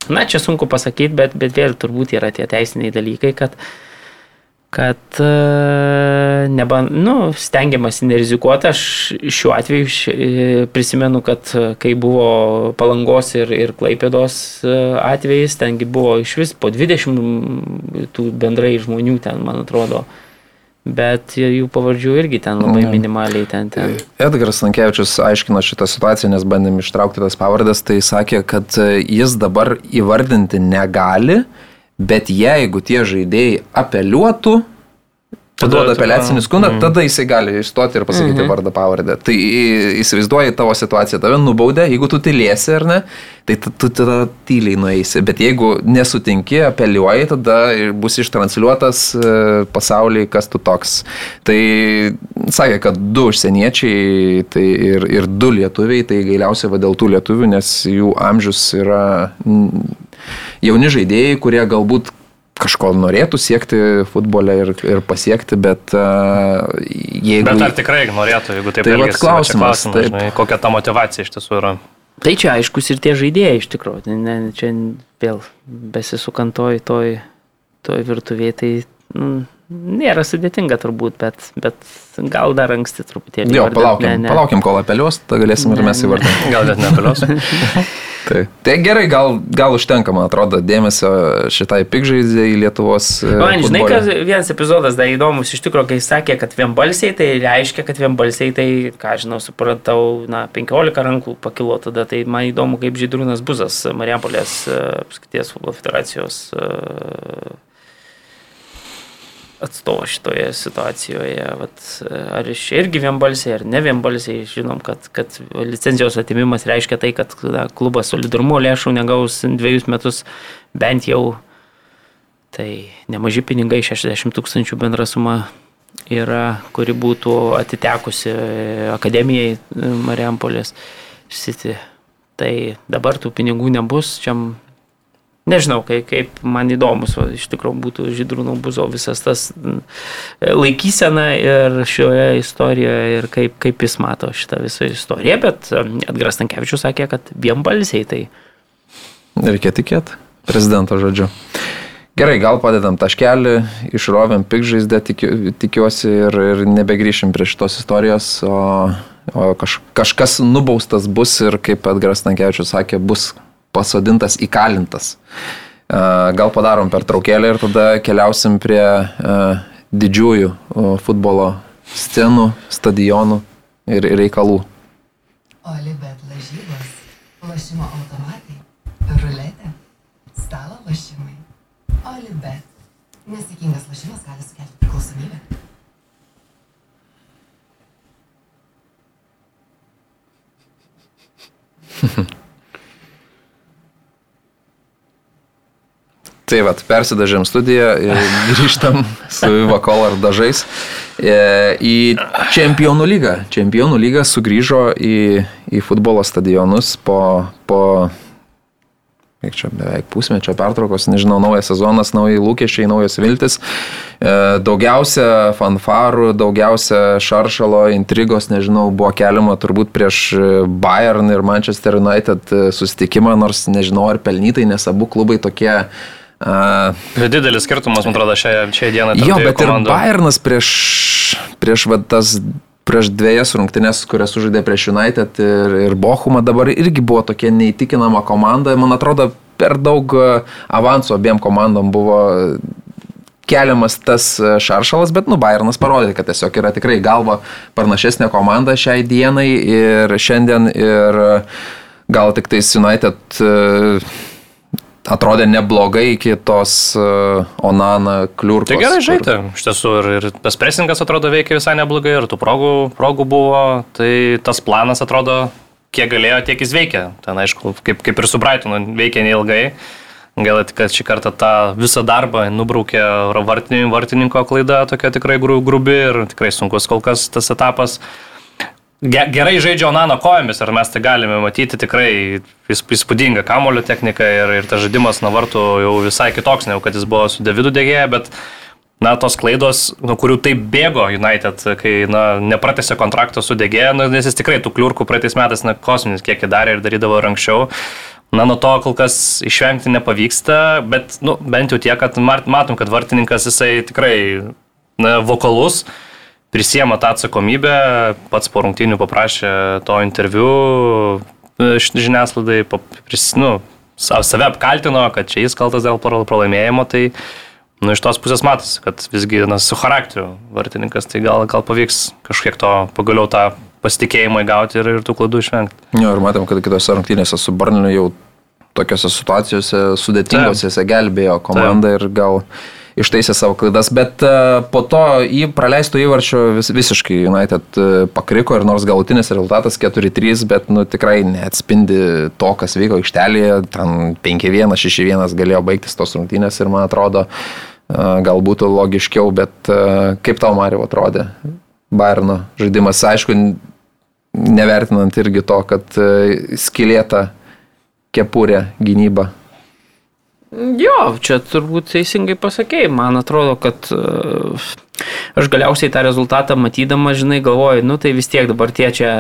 na, čia sunku pasakyti, bet, bet vėl turbūt yra tie teisiniai dalykai, kad, kad e, neba, nu, stengiamasi nerizikuoti. Aš šiuo atveju e, prisimenu, kad e, kai buvo Palangos ir, ir Klaipėdos atvejais, tengi buvo iš vis po 20 tų bendrai žmonių ten, man atrodo. Bet jų pavardžių irgi ten labai Mhm. minimaliai ten. ten. Edgaras Lankievičius aiškino šitą situaciją, nes bandėm ištraukti tas pavardės, tai sakė, kad e, jis dabar įvardinti negali, Bet jeigu tie žaidėjai apeliuotų, paduoda apeliacinį skundą, Mhm. tada jisai gali išstoti ir pasakyti mhm. vardą pavardę. Tai įsivaizduoji tavo situaciją, tave nubaudė, jeigu tu tylėsi ar ne, tai tu, tada tyliai nueisi. Bet jeigu nesutinki, apeliuoji, tada ir bus ištransliuotas e, pasaulyje, kas tu toks. Tai sakė, kad du užsieniečiai tai ir, ir du lietuviai, tai gailiausia va dėl tų lietuvių, nes jų amžius yra mm, jauni žaidėjai, kurie galbūt kažko norėtų siekti futbole ir, ir pasiekti, bet uh, jeigu... Bet ar tikrai norėtų, jeigu taip Tai? Va čia klausimas, taip. žinai, kokia ta motivacija iš tiesų yra. Tai čia aiškus ir tie žaidėjai iš tikrųjų. Ne, ne, čia vėl besisukant toj, toj, toj virtuvėje, tai nu, nėra sudėtinga turbūt, bet, bet gal dar anksti truputėlį. Jo, įvardint. palaukim, Ne, ne. palaukim, kol apeliuos, tada galėsim ir Ne, mes ne. įvardinti. Gal net nepalios. Tai, tai gerai, gal, gal užtenka, man atrodo, dėmesio šitai pikžaidžiai Lietuvos. e, Man, žinai, kad vienas epizodas dar įdomus, iš tikrųjų, kai sakė, kad vienbalsiai, tai reiškia, kad vienbalsiai, tai, ką žinau, supratau, na, 15 rankų pakilo tada, tai man įdomu, kaip Žydrūnas Buzas, Marijampolės apskaities futbolo federacijos e, atstovas šitoje situacijoje. Vat, ar iš irgi vienbalsiai, ar ne vienbalsiai, žinom, kad, kad licenzijos atimimas reiškia tai, kad na, klubas solidarumo lėšų negaus dviejus metus bent jau Tai nemaži pinigai, 60 tūkstančių bendra suma yra, kuri būtų atitekusi akademijai e, Mariampolės City. Tai dabar tų pinigų nebus, čia nežinau, kaip, kaip man įdomus, va, iš tikrųjų būtų Žydrūno buzo visas tas m, laikysena ir šioje istorijoje ir kaip, kaip jis mato šitą visą istoriją, bet Edgaras Tankievičius sakė, kad vienbalsiai tai Reikia tikėti prezidento žodžiu. Gerai, gal padedam taškelį, išrovėm pikžaizdę, tikiu, tikiuosi ir, ir nebegrįšim prie šitos istorijos, o, o kaž, kažkas nubaustas bus ir, kaip Edgaras Tankievičius sakė, bus pasodintas, įkalintas. A, Gal padarom per traukėlį ir tada keliausim prie a, didžiųjų futbolo scenų, stadionų ir reikalų. Olibet lažybos, lošimo automatai, ruletė, stalo lošimai. Olibet. Nesėkmingas lošimas gali sukelti priklausomybę. Tai vad, persidažėm studiją ir grįžtam su Vakolar dažais e, į Čempionų lygą. Čempionų lyga sugrįžo į, į futbolo stadionus po, po kiek čia beveik pusmečio pertraukos, nežinau, naujas sezonas, nauji lūkesčiai, naujas viltis. E, daugiausia fanfarų, daugiausia šaršalo intrigos, nežinau, buvo keliama turbūt prieš Bayern ir Manchester United susitikimą, nors nežinau ar pelnytai, nes abu klubai tokie Uh, Ir didelis skirtumas, man atrodo, šiai, šiai dienai. jo, bet ir komandų. Bayernas prieš, prieš va, tas prieš dviejas rungtynes, kurias sužaidė prieš United ir, ir Bochumą, dabar irgi buvo tokia neįtikinama komanda. Man atrodo, per daug avansų abiem komandom buvo keliamas tas šaršalas, bet nu Bayernas parodė, kad tiesiog yra tikrai galva panašesnė komanda šiai dienai ir šiandien ir gal tik tais United e, atrodė neblogai iki tos uh, Onana kliurkos. Tai gerai kur- žaidė, iš tiesų, ir, ir tas presingas atrodo veikia visai neblogai, ir tų progų, progų buvo, tai tas planas atrodo, kiek galėjo, tiek jis veikia. Ten, aišku, kaip, kaip ir su Brightonu, veikia neilgai. Gal tik, kad šį kartą tą visą darbą nubraukė vartini- vartininko klaida, tokia tikrai gru- grubi ir tikrai sunkus kol kas tas etapas. Ge- Gerai žaidžia Onano kojomis, ar mes tai galime matyti tikrai įs- įspūdingą kamulio techniką ir, ir tas žaidimas nuo vartų jau visai kitoks, negu kad jis buvo su Davidu dėgėje, bet na, tos klaidos, nuo kurių taip bėgo United, kai na, nepratėsi kontrakto su dėgėje, nu, nes jis tikrai tų kliurkų praeitais metais na, kosminis kiekį darė ir darydavo ir anksčiau. Na, nuo to kol kas išvengti nepavyksta, bet nu, bent jau tiek, kad mat- matom, kad vartininkas jisai tikrai na, vokalus prisiema tą atsakomybę, pats po rungtynių paprašė to interviu e, žiniasklaidai, pap- pris, nu, sa- save apkaltino, kad čia jis kaltas dėl prala- pralaimėjimo, tai nu, iš tos pusės matosi, kad visgi na, su charakteriu vartininkas, tai gal, gal pavyks kažkiek to pagaliau tą pasitikėjimą įgauti ir, ir tų klaidų išvengti. Jo, ir matėm, kad kitose rungtynėse su Barniliu jau tokiose situacijose sudėtingose gelbėjo komandą ir gal ištaisė savo klaidas, bet uh, po to į praleistų įvarčių vis, visiškai United uh, pakriko ir nors galutinis rezultatas 4-3, bet nu, tikrai neatspindi to, kas vyko aikštelėje, ten 5-1, 6-1 galėjo baigtis tos rungtynės ir man atrodo, uh, gal būtų logiškiau, bet kaip tau Mario atrodė Bairno žaidimas, aišku, nevertinant irgi to, kad skilėta kepurė gynyba Jo, čia turbūt teisingai pasakėjai. Man atrodo, kad uh, aš galiausiai tą rezultatą matydama, žinai, galvoju, nu tai vis tiek dabar tie čia...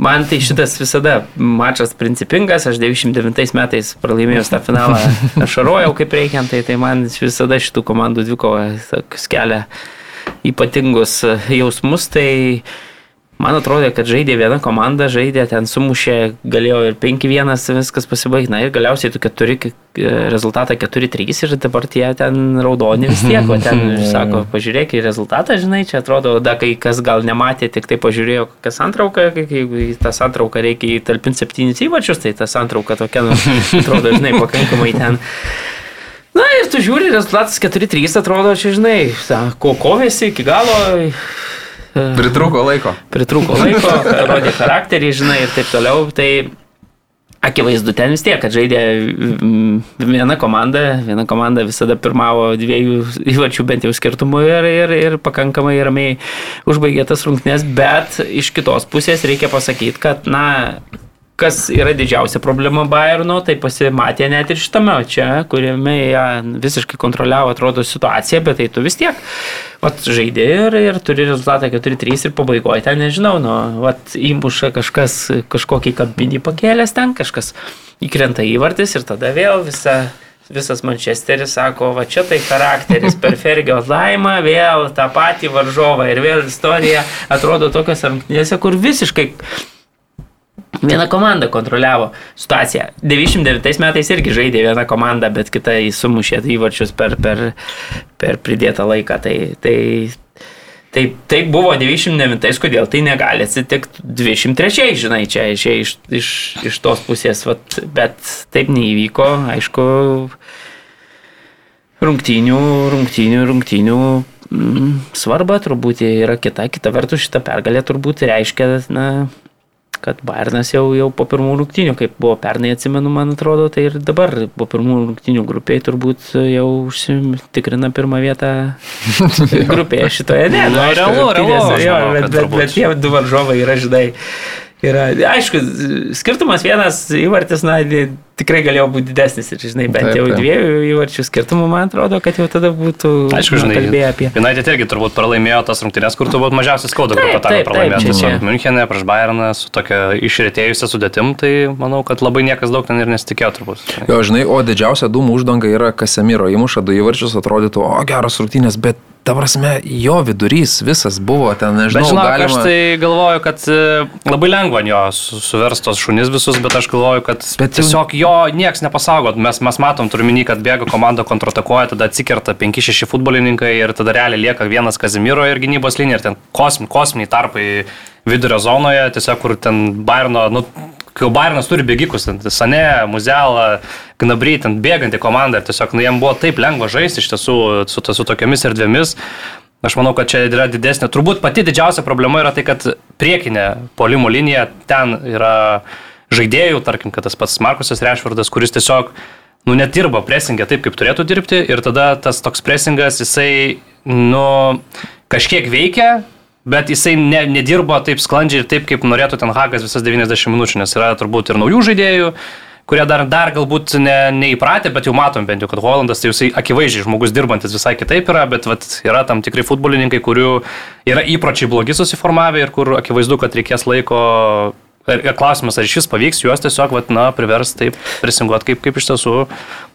Man tai šitas visada mačas principingas, aš 99 metais pralaimėjau tą finalą, aš šarojau kaip reikiant, tai, tai man visada šitų komandų dvikova kelia ypatingus jausmus, tai uh, Man atrodo, kad žaidė viena komanda, žaidė ten sumušė, galėjo ir 5-1 viskas pasibaigti. Na ir galiausiai tu keturi, rezultatą 4-3 ir dabar tie ten raudoni vis tiek. O ten, sako, pažiūrėk į rezultatą, žinai, čia atrodo, da, kai kas gal nematė, tik tai pažiūrėjo, kas antrauka, jeigu į tą santrauką reikia įtalpinti septynis įvačius, tai ta santrauka tokia, nu, atrodo, žinai, pakankamai ten. Na ir tu žiūri, rezultatas 4-3 atrodo, čia žinai, ko kovėsi iki galo, Pritruko laiko. Pritruko laiko, rodė charakterį, žinai, ir taip toliau. Tai akivaizdu ten vis tiek, kad žaidė mm, viena komanda, viena komanda visada pirmavo dviejų įvačių bent jau skirtumų ir, ir, ir pakankamai ramiai užbaigė tas rungtynės, bet iš kitos pusės reikia pasakyti, kad, na, kas yra didžiausia problema Bayerno, tai pasimatė net ir šitame čia, kuriame jie visiškai kontroliavo, atrodo, situaciją, bet tai tu vis tiek, vat, žaidė ir, ir turi rezultatą 4-3 ir pabaigoje ten, nežinau, nu, vat, įmuša kažkas, kažkokį kampinį pakėlęs ten, kažkas įkrenta įvartis ir tada vėl visa visas Manchesteris sako, va čia tai charakteris per Fergio laimą, vėl tą patį varžovą ir vėl istorija atrodo tokios rungtynėse, kur visiškai Viena komanda kontroliavo situaciją. 99 metais irgi žaidė viena komanda, bet kita įsumušė įvarčius per, per, per pridėtą laiką. Tai, tai, tai, tai buvo 99, kodėl tai negali atsitikti 23, žinai, čia, čia iš, iš, iš tos pusės, vat, bet taip neįvyko, aišku, rungtynių, rungtynių, rungtynių mm, svarba turbūt yra kita, kita vertus šitą pergalę turbūt reiškia, na, kad Bayernas jau, jau po pirmų rungtynių, kaip buvo pernai atsimenu, man atrodo, tai ir dabar po pirmų rungtynių grupiai turbūt jau užsitikrina pirmą vietą grupėje šitoje. Ne, nu, realu, realu, jo, bet, bet, bet tie du varžovai yra, žinai, yra, aišku, skirtumas vienas įvartis, na, tikrai galėjo būti didesnis ir, žinai, bent jau dviejų įvarčių skirtumų, man atrodo, kad jau tada būtų Aišku, žinai, kalbėję apie. United irgi turbūt pralaimėjo tas rungtynės, kur turbūt mažiausiai skauda grupė tą pralaimėjo. Tiesiog Münchenė prieš Bayerną su tokia išretėjusia sudėtim, tai manau, kad labai niekas daug ten ir nesitikėjo turbūt. Jo, žinai, o didžiausia dūmų uždanga yra Kasemiro įmuša du įvarčius, atrodytų, o geras rungtynės, bet ta prasme, jo vidurys visas buvo ten, nežinau, bet, žinok, galima... Aš tai galvoju, kad e, labai lengva jo suverstos šunis visus, bet aš galvoju, kad bet tiesiog jo jo niekas nepasaugot. Mes, mes matom, turime, kad bėga komanda kontratakuoja, tada atsikerta 5-6 futbolininkai ir tada realiai lieka vienas Kazimiro ir gynybos linija ir ten kosmi, kosminiai tarpai vidurio zonoje, tiesiog kur ten Bairno, nu, kai jau Bairnas turi bėgikus, Sane, Muzelą, Gnabry, ten bėganti komanda ir tiesiog, nu, jiem buvo taip lengva žaisti iš tiesų su, su tokiamis erdvėmis. Aš manau, kad čia yra didesnė. Turbūt pati didžiausia problema yra tai, kad priekinė polimo linija ten yra žaidėjų, tarkim, kad tas pats Markusas Rešvardas, kuris tiesiog, nu, nedirba presingę taip, kaip turėtų dirbti ir tada tas toks presingas, jisai, nu, kažkiek veikia, bet jisai ne, nedirbo taip sklandžiai ir taip, kaip norėtų ten Hagas visas 90 minučių, nes yra turbūt ir naujų žaidėjų kurie dar, dar galbūt ne, neįpratę, bet jau matom bent jau, kad Holandas tai jisai akivaizdžiai žmogus dirbantis visai kitaip yra, bet vat, yra tam tikrai futbolininkai, kurių yra įpročiai blogi susiformavę ir kur akivaizdu, kad reikės laiko klausimas, ar šis pavyks juos tiesiog, vat, na, privers taip prisinguoti, kaip, kaip iš tiesų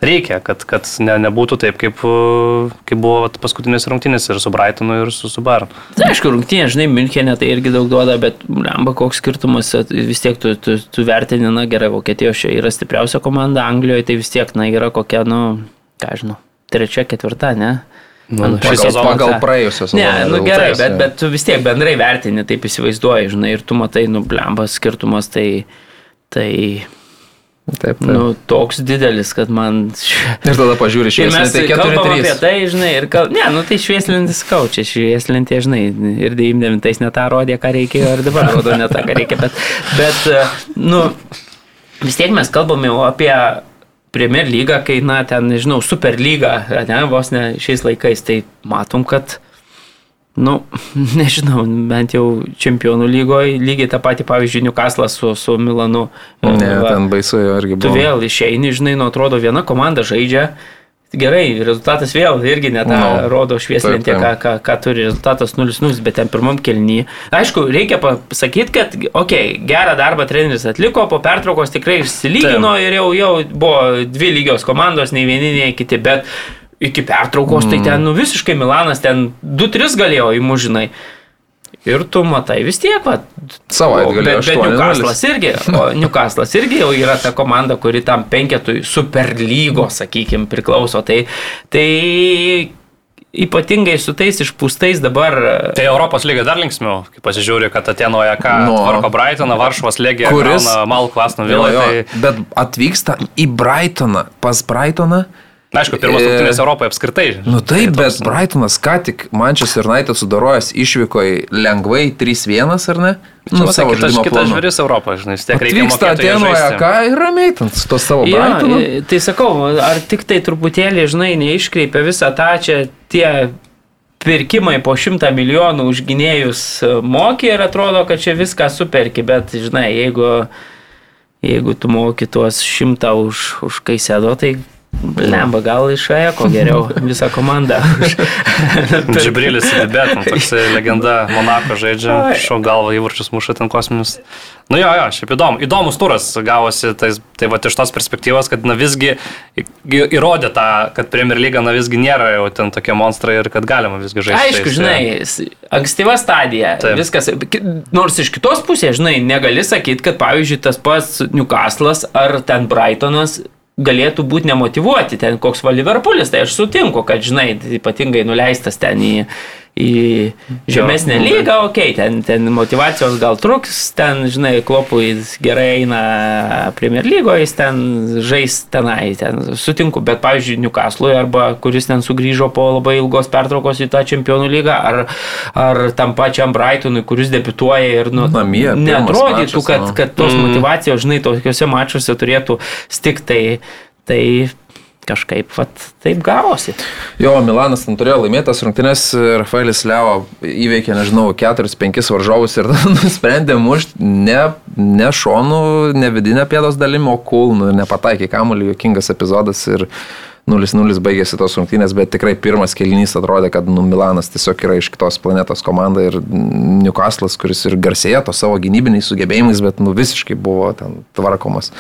reikia, kad, kad ne, nebūtų taip, kaip, kaip buvo vat, paskutinės rungtynės ir su Brightonu, ir su Subaru. Tai aišku, rungtynės, žinai, Münchenė tai irgi daug duoda, bet, lemba, koks skirtumas, vis tiek tu, tu, tu vertini, na gerai, Vokietijos čia yra stipriausia komanda, Anglijoje tai vis tiek, na, yra kokia, nu, ką žinau, trečia, ketvirta, ne? Man pagal, sezoną, pagal praėjusios. Ne, nu gerai, bet, bet tu vis tiek bendrai vertini, taip įsivaizduoji, žinai, ir tu matai, nu, blembas skirtumas, tai, tai Taip, taip. Nu, toks didelis, kad man... Ir tada pažiūri mes Tai kalbam apie 4-3. tai, žinai, ir kal... Ne, nu tai švieslintis kaučia, švieslintė, žinai, ir 99 ne tą rodė, ką reikėjo, ir dabar rodo ne tą, ką reikia, bet, bet, nu, vis tiek mes kalbame apie Premier lygą, kai, na, ten, nežinau, Super lygą, ne, vos ne šiais laikais, tai matom, kad Nu, nežinau, bent jau čempionų lygoje lygiai tą patį, pavyzdžiui, Newcastle su, su Milanu. Ne, Va, ten baisu jo irgi tu buvo. vėl išeini, žinai, nu atrodo, viena komanda žaidžia. Gerai, rezultatas vėl irgi net tą Nu, rodo švieslintė, taip, ką, taip. ką, ką turi rezultatas 0-0, bet ten pirmam kelnyje. Aišku, reikia pasakyti, kad, okei, okay, gerą darbą treneris atliko, po pertraukos tikrai išsilygino ir jau, jau buvo dvi lygios komandos, nei vieni, nei kiti, bet iki pertraukos mm. tai ten nu, visiškai Milanas ten 2-3 galėjo įmužinai. Ir tu matai vis tiek, va. Savaitgalį Bet, bet 8-0. Newcastle'as irgi, o Newcastle'as irgi jau yra ta komanda, kuri tam penketui superlygos, sakykime, priklauso. Tai, tai ypatingai su tais išpūstais dabar. Tai Europos lyga dar linksmiau, kai pasižiūri, kad Atenoje ką Nu. tvarko Brightoną, Varšuvos legija, Kuris- Mal Klasno Jo, vilą. jo, Tai, Bet atvyksta į Brightoną, pas Brightoną. Na, aišku, pirmas E, rungtynės Europoje apskritai. Nu taip, Tai bet toks- Brightonas ką tik Manchester United sudarojęs išvyko lengvai 3-1 ar ne? Nu, savo kitas, kitas žvėris Europoje, žinai, vis tiek reikia Atenoje, žaisti. ką ir ramiai ten su to savo Jo, Brightonu. i- tai sakau, ar tik tai truputėlį, žinai, neiškreipia visą tą čia tie pirkimai po šimtą milijonų už gynėjus e, moki ir atrodo, kad čia viską superki, bet, žinai, jeigu, jeigu tu moki tuos šimtą už, už kaisedo, tai lemba gal iš Eko geriau visą komandą. Džibrilis Bibet, nu, toks legenda Monako žaidžia, šau galvo įvarčius muša ten kosminius. Nu jo, jo, šiaip įdomu. Įdomus turas gavosi, tai, tai va iš tos perspektyvos, kad na visgi įrodė tą, kad Premier lyga na visgi nėra jau ten tokie monstrai ir kad galima visgi žaisti. Aišku, tais, žinai, s- ankstyva stadija, Taip. Viskas, nors iš kitos pusės, žinai, negali sakyti, kad pavyzdžiui tas pats Newcastle'as ar ten Brightonas galėtų būti nemotivuoti, ten koks va Liverpoolis, tai aš sutinku, kad, žinai, ypatingai nuleistas ten į, į žemesnę lygą, okei, okay, ten, ten motivacijos gal truks, ten, žinai, klopui gerai eina Premier lygoje, jis ten žais tenai, ten sutinku, bet, pavyzdžiui, Newcastle'ui arba kuris ten sugrįžo po labai ilgos pertraukos į tą čempionų lygą, ar, ar tam pačiam Brightonui, kuris debituoja ir, nu, Namie, neatrodytų, mačas, kad, nu. kad tos motivacijos, žinai, tokiuose mačiuose turėtų stikti, tai kažkaip, vat, taip gavosi. Jo, Milanas ten turėjo laimėti tas rungtynes, Rafaelis Leo įveikė, nežinau, 4-5 varžovus ir nusprendė mušti ne, ne šonų, ne vidinę pėdos dalimi, o kulnų ir nepataikė kamuolį, jokingas epizodas ir 0-0 baigėsi tos rungtynės, bet tikrai pirmas kelinys atrodė, kad nu, Milanas tiesiog yra iš kitos planetos komanda ir Newcastle'as, kuris ir garsėja to savo gynybiniais sugebėjimais, bet nu, visiškai buvo ten tvarkomas.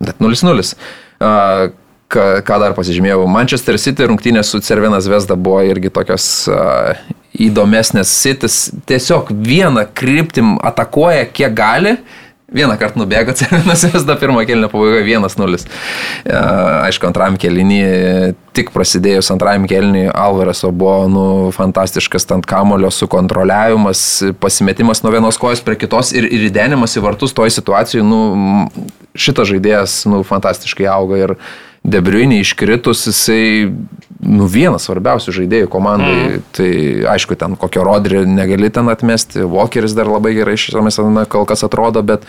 Bet 0-0. Uh, ką, ką dar pasižymėjau, Manchester City rungtynės su Cervenas Vesda buvo irgi tokios uh, įdomesnės. Citis tiesiog vieną kryptim atakuoja, kiek gali. Vieną kartą nubėgo Cervenas Vesda, pirmo kelnio pabaigoje 1-0. Uh, aišku, antram kelnį, tik prasidėjus antram kelnį, Alvareso buvo nu, fantastiškas ant kamulio sukontroliavimas, pasimetimas nuo vienos kojos prie kitos ir, ir įdenimas į vartus toj situacijai. Nu, šitas žaidėjas nu, fantastiškai auga ir Debriuinį iškritus, jisai nu, vienas svarbiausių žaidėjų komandai. Mm. Tai aišku, ten kokio rodrį negali ten atmesti. Walkeris dar labai gerai sezone kol kas atrodo, bet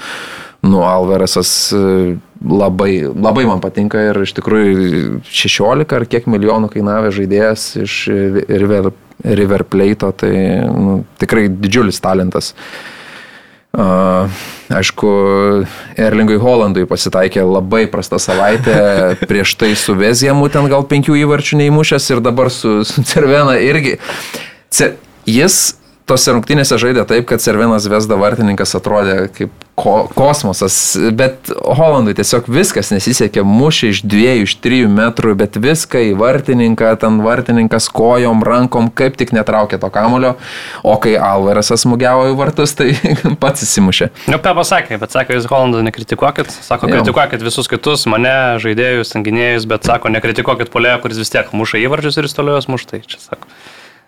nu, Alvarezas e, labai, labai man patinka ir iš tikrųjų 16 ar kiek milijonų kainavė žaidėjas iš River, River Plate, tai nu, tikrai didžiulis talentas. Uh, aišku, Erlingui Holandui pasitaikė labai prasta savaitė, prieš tai su Veziemu ten gal penkių įvarčių neįmušęs ir dabar su, su Cervena irgi. Ce, jis tose rungtynėse žaidė taip, kad Cervenas Vesda vartininkas atrodė kaip ko, kosmosas, bet Holandui tiesiog viskas nesisekė, mušė iš dviejų, iš trijų metrų, bet viską į vartininką, ten vartininkas kojom, rankom, kaip tik netraukė to kamulio, o kai Alvarasas smūgiavo į vartus, tai pats įsimušė. Nu, ką pasakė, bet sako, jūs Holandą nekritikuokit, sako, kritikuokit visus kitus, mane, žaidėjus, tenginėjus, bet sako, nekritikuokit polėjo, kuris vis tiek muša įvarčius ir jis toliau juos muštai. Čia sako.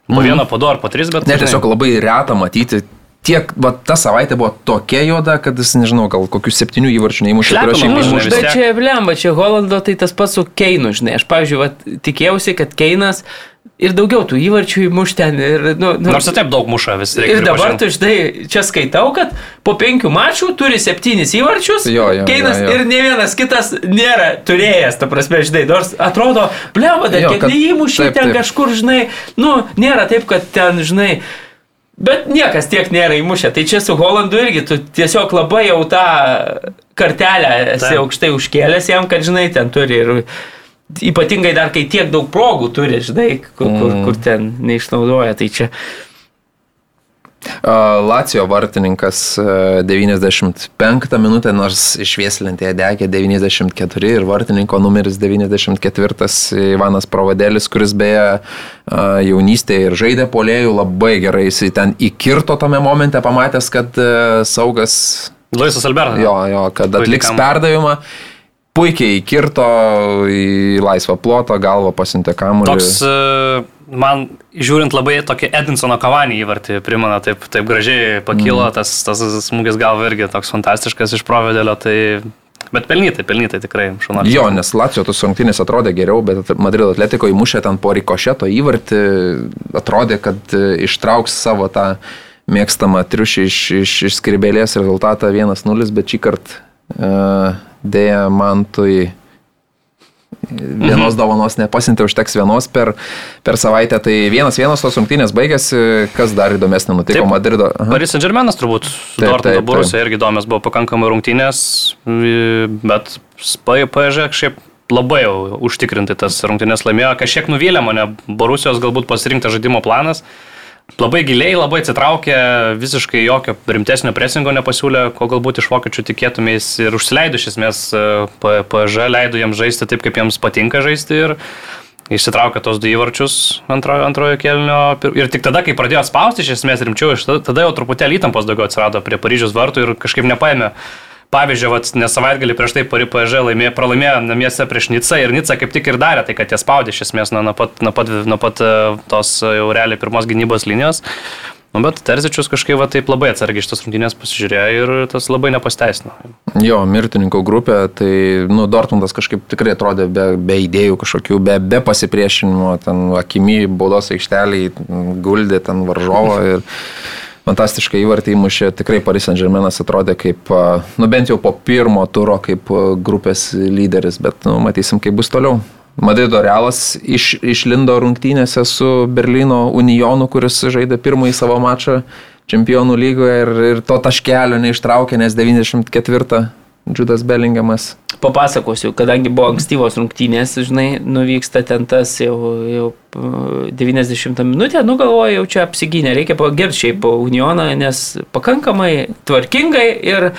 Po vieną, po du ar po tris, bet... Ne, tiesiog labai reta matyti. Tiek, va, ta savaitė buvo tokia juoda, kad jis, nežinau, gal kokius septynių įvarčių neįmušė, vis Bet čia, blemba, čia Holando tai tas pats su Keinu, žinai. Aš, pavyzdžiui, vat, tikėjausi, kad Keinas ir daugiau tų įvarčių įmuš ten. Ir, nu, nu, Nors ir taip daug muša vis. Ir dabar tu štai čia skaitau, kad po penkių mačų turi septynis įvarčius. Jo, jo, Keinas jo, jo. ir ne vienas kitas nėra turėjęs, ta prasme, žinai, nors atrodo, bleva, dar kiek kad- neįmušė ten taip. kažkur, žinai, nu, nėra taip, kad ten, žinai. Bet niekas tiek nėra įmušę. Tai čia su Holandu irgi tu tiesiog labai jau tą kartelę esi Taip. aukštai užkėlęs jam, kad, žinai, ten turi ir ypatingai dar, kai tiek daug progų turi, žinai, kur, kur, Mm. kur ten neišnaudoja. Tai čia Lacijo vartininkas e, 95 minutę, nors išvieslentėje degė 94 ir vartininko numeris 94 Ivanas Provadėlis, kuris beje e, jaunystėje ir žaidė polėjų labai gerai, jisai ten įkirto tame momente, pamatęs, kad e, saugas, Luisas Albertas. jo, jo, kad atliks kam- perdavimą. Puikiai įkirto į laisvą plotą, galvą pasintė kamuolį. Toks, e, man žiūrint labai tokį Edinsono kavanį įvartį, primena, taip, taip gražiai pakilo, mm. tas, tas smūgis galva irgi toks fantastiškas iš provedėlio, tai... Bet pelnytai, pelnytai tikrai, šaunuolis. Jo, nes Lacijo tos rungtynės atrodė geriau, bet Madrido atletiko įmušė ten po rikošeto įvartį, atrodė, kad e, ištrauks savo tą mėgstamą triušį iš, iš, iš skribėlės rezultatą 1-0, bet šį kartą uh, dėja man tui vienos Mhm. dovanos nepasintė, užteks vienos per, per savaitę. Tai vienas vienas tos rungtynės baigėsi, kas dar įdomesnė nutiko Taip. Madrido. Aha. Paris Saint Germainas turbūt, Taip, Dortmundo Borusija irgi įdomios buvo pakankamai rungtynės, bet PSG šiaip labai jau užtikrintai tas rungtynės laimėjo, kažkiek nuvylė mane Borusijos galbūt pasirinktas žaidimo planas. Labai giliai, labai atsitraukė, visiškai jokio rimtesnio presingo nepasiūlė, ko galbūt iš vokiečių tikėtumės ir užsileido iš esmės e, P- PSG, leido jiems žaisti taip, kaip jiems patinka žaisti ir išsitraukė tos du įvarčius antrojo, antrojo kelnio ir tik tada, kai pradėjo spausti iš esmės rimčiau, tada jau truputėlį įtampos daugiau atsirado prie Paryžiaus vartų ir kažkaip nepaėmė. Pavyzdžiui, vat, nes savaitgalį prieš tai Pari PSG laimėjo, pralaimėjo namiese prieš Nicą ir Nica kaip tik ir darė tai, kad jie spaudė iš esmės nuo, nuo pat, nuo pat, nuo pat e, tos jau realiai pirmos gynybos linijos. Nu, bet Terzičius kažkaip va, taip labai atsargiai šitas rungtynės pasižiūrėjo ir tas labai nepasteisino. Jo, mirtininkų grupė, tai, nu, Dortmundas kažkaip tikrai atrodė be, be idėjų kažkokių, be, be pasipriešinimo, ten akimi baudos aikšteliai guldė ten varžovo ir fantastiškai įvartį įmušė, tikrai Paris Saint Germainas atrodė kaip, nu, bent jau po pirmo turo kaip grupės lyderis, bet, nu, matysim, kaip bus toliau. Madrido Realas iš, išlindo rungtynėse su Berlyno Unionu, kuris žaidė pirmąjį savo mačą čempionų lygoje ir, ir to taškelio neištraukė, nes 94 Džudas Bellingamas. papasakosiu, kadangi buvo ankstyvos rungtynės, žinai, nuvyksta ten tas jau, jau uh, 90 minutę, nu galvoju, jau čia apsigynė, reikia pagirti šiaip Unioną, nes pakankamai tvarkingai ir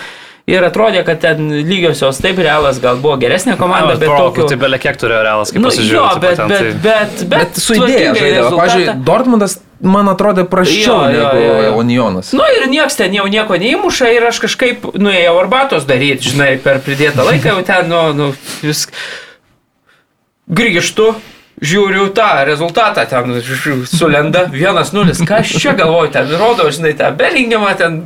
Ir atrodė, kad ten lygiosios, taip, realas gal buvo geresnė komanda, bet tokiu... tokiu... Tai belia kiek turėjo realas, kaip Nu, jo, pasižiūrėjau. bet, bet, bet, bet, Bet su idėja žaidė. Pavyzdžiui, Dortmundas man atrodė prasčiau Jo, jo, negu jo, jo. Unionas. Nu ir nieks ten jau nieko neįmuša ir aš kažkaip nuėjau arbatos daryti, žinai, per pridėtą laiką jau ten, nu, nu vis grįžtu, žiūriu tą rezultatą, ten sulenda 1-0, ką aš čia galvoju, ten rodo, žinai, tą belingiamą, ten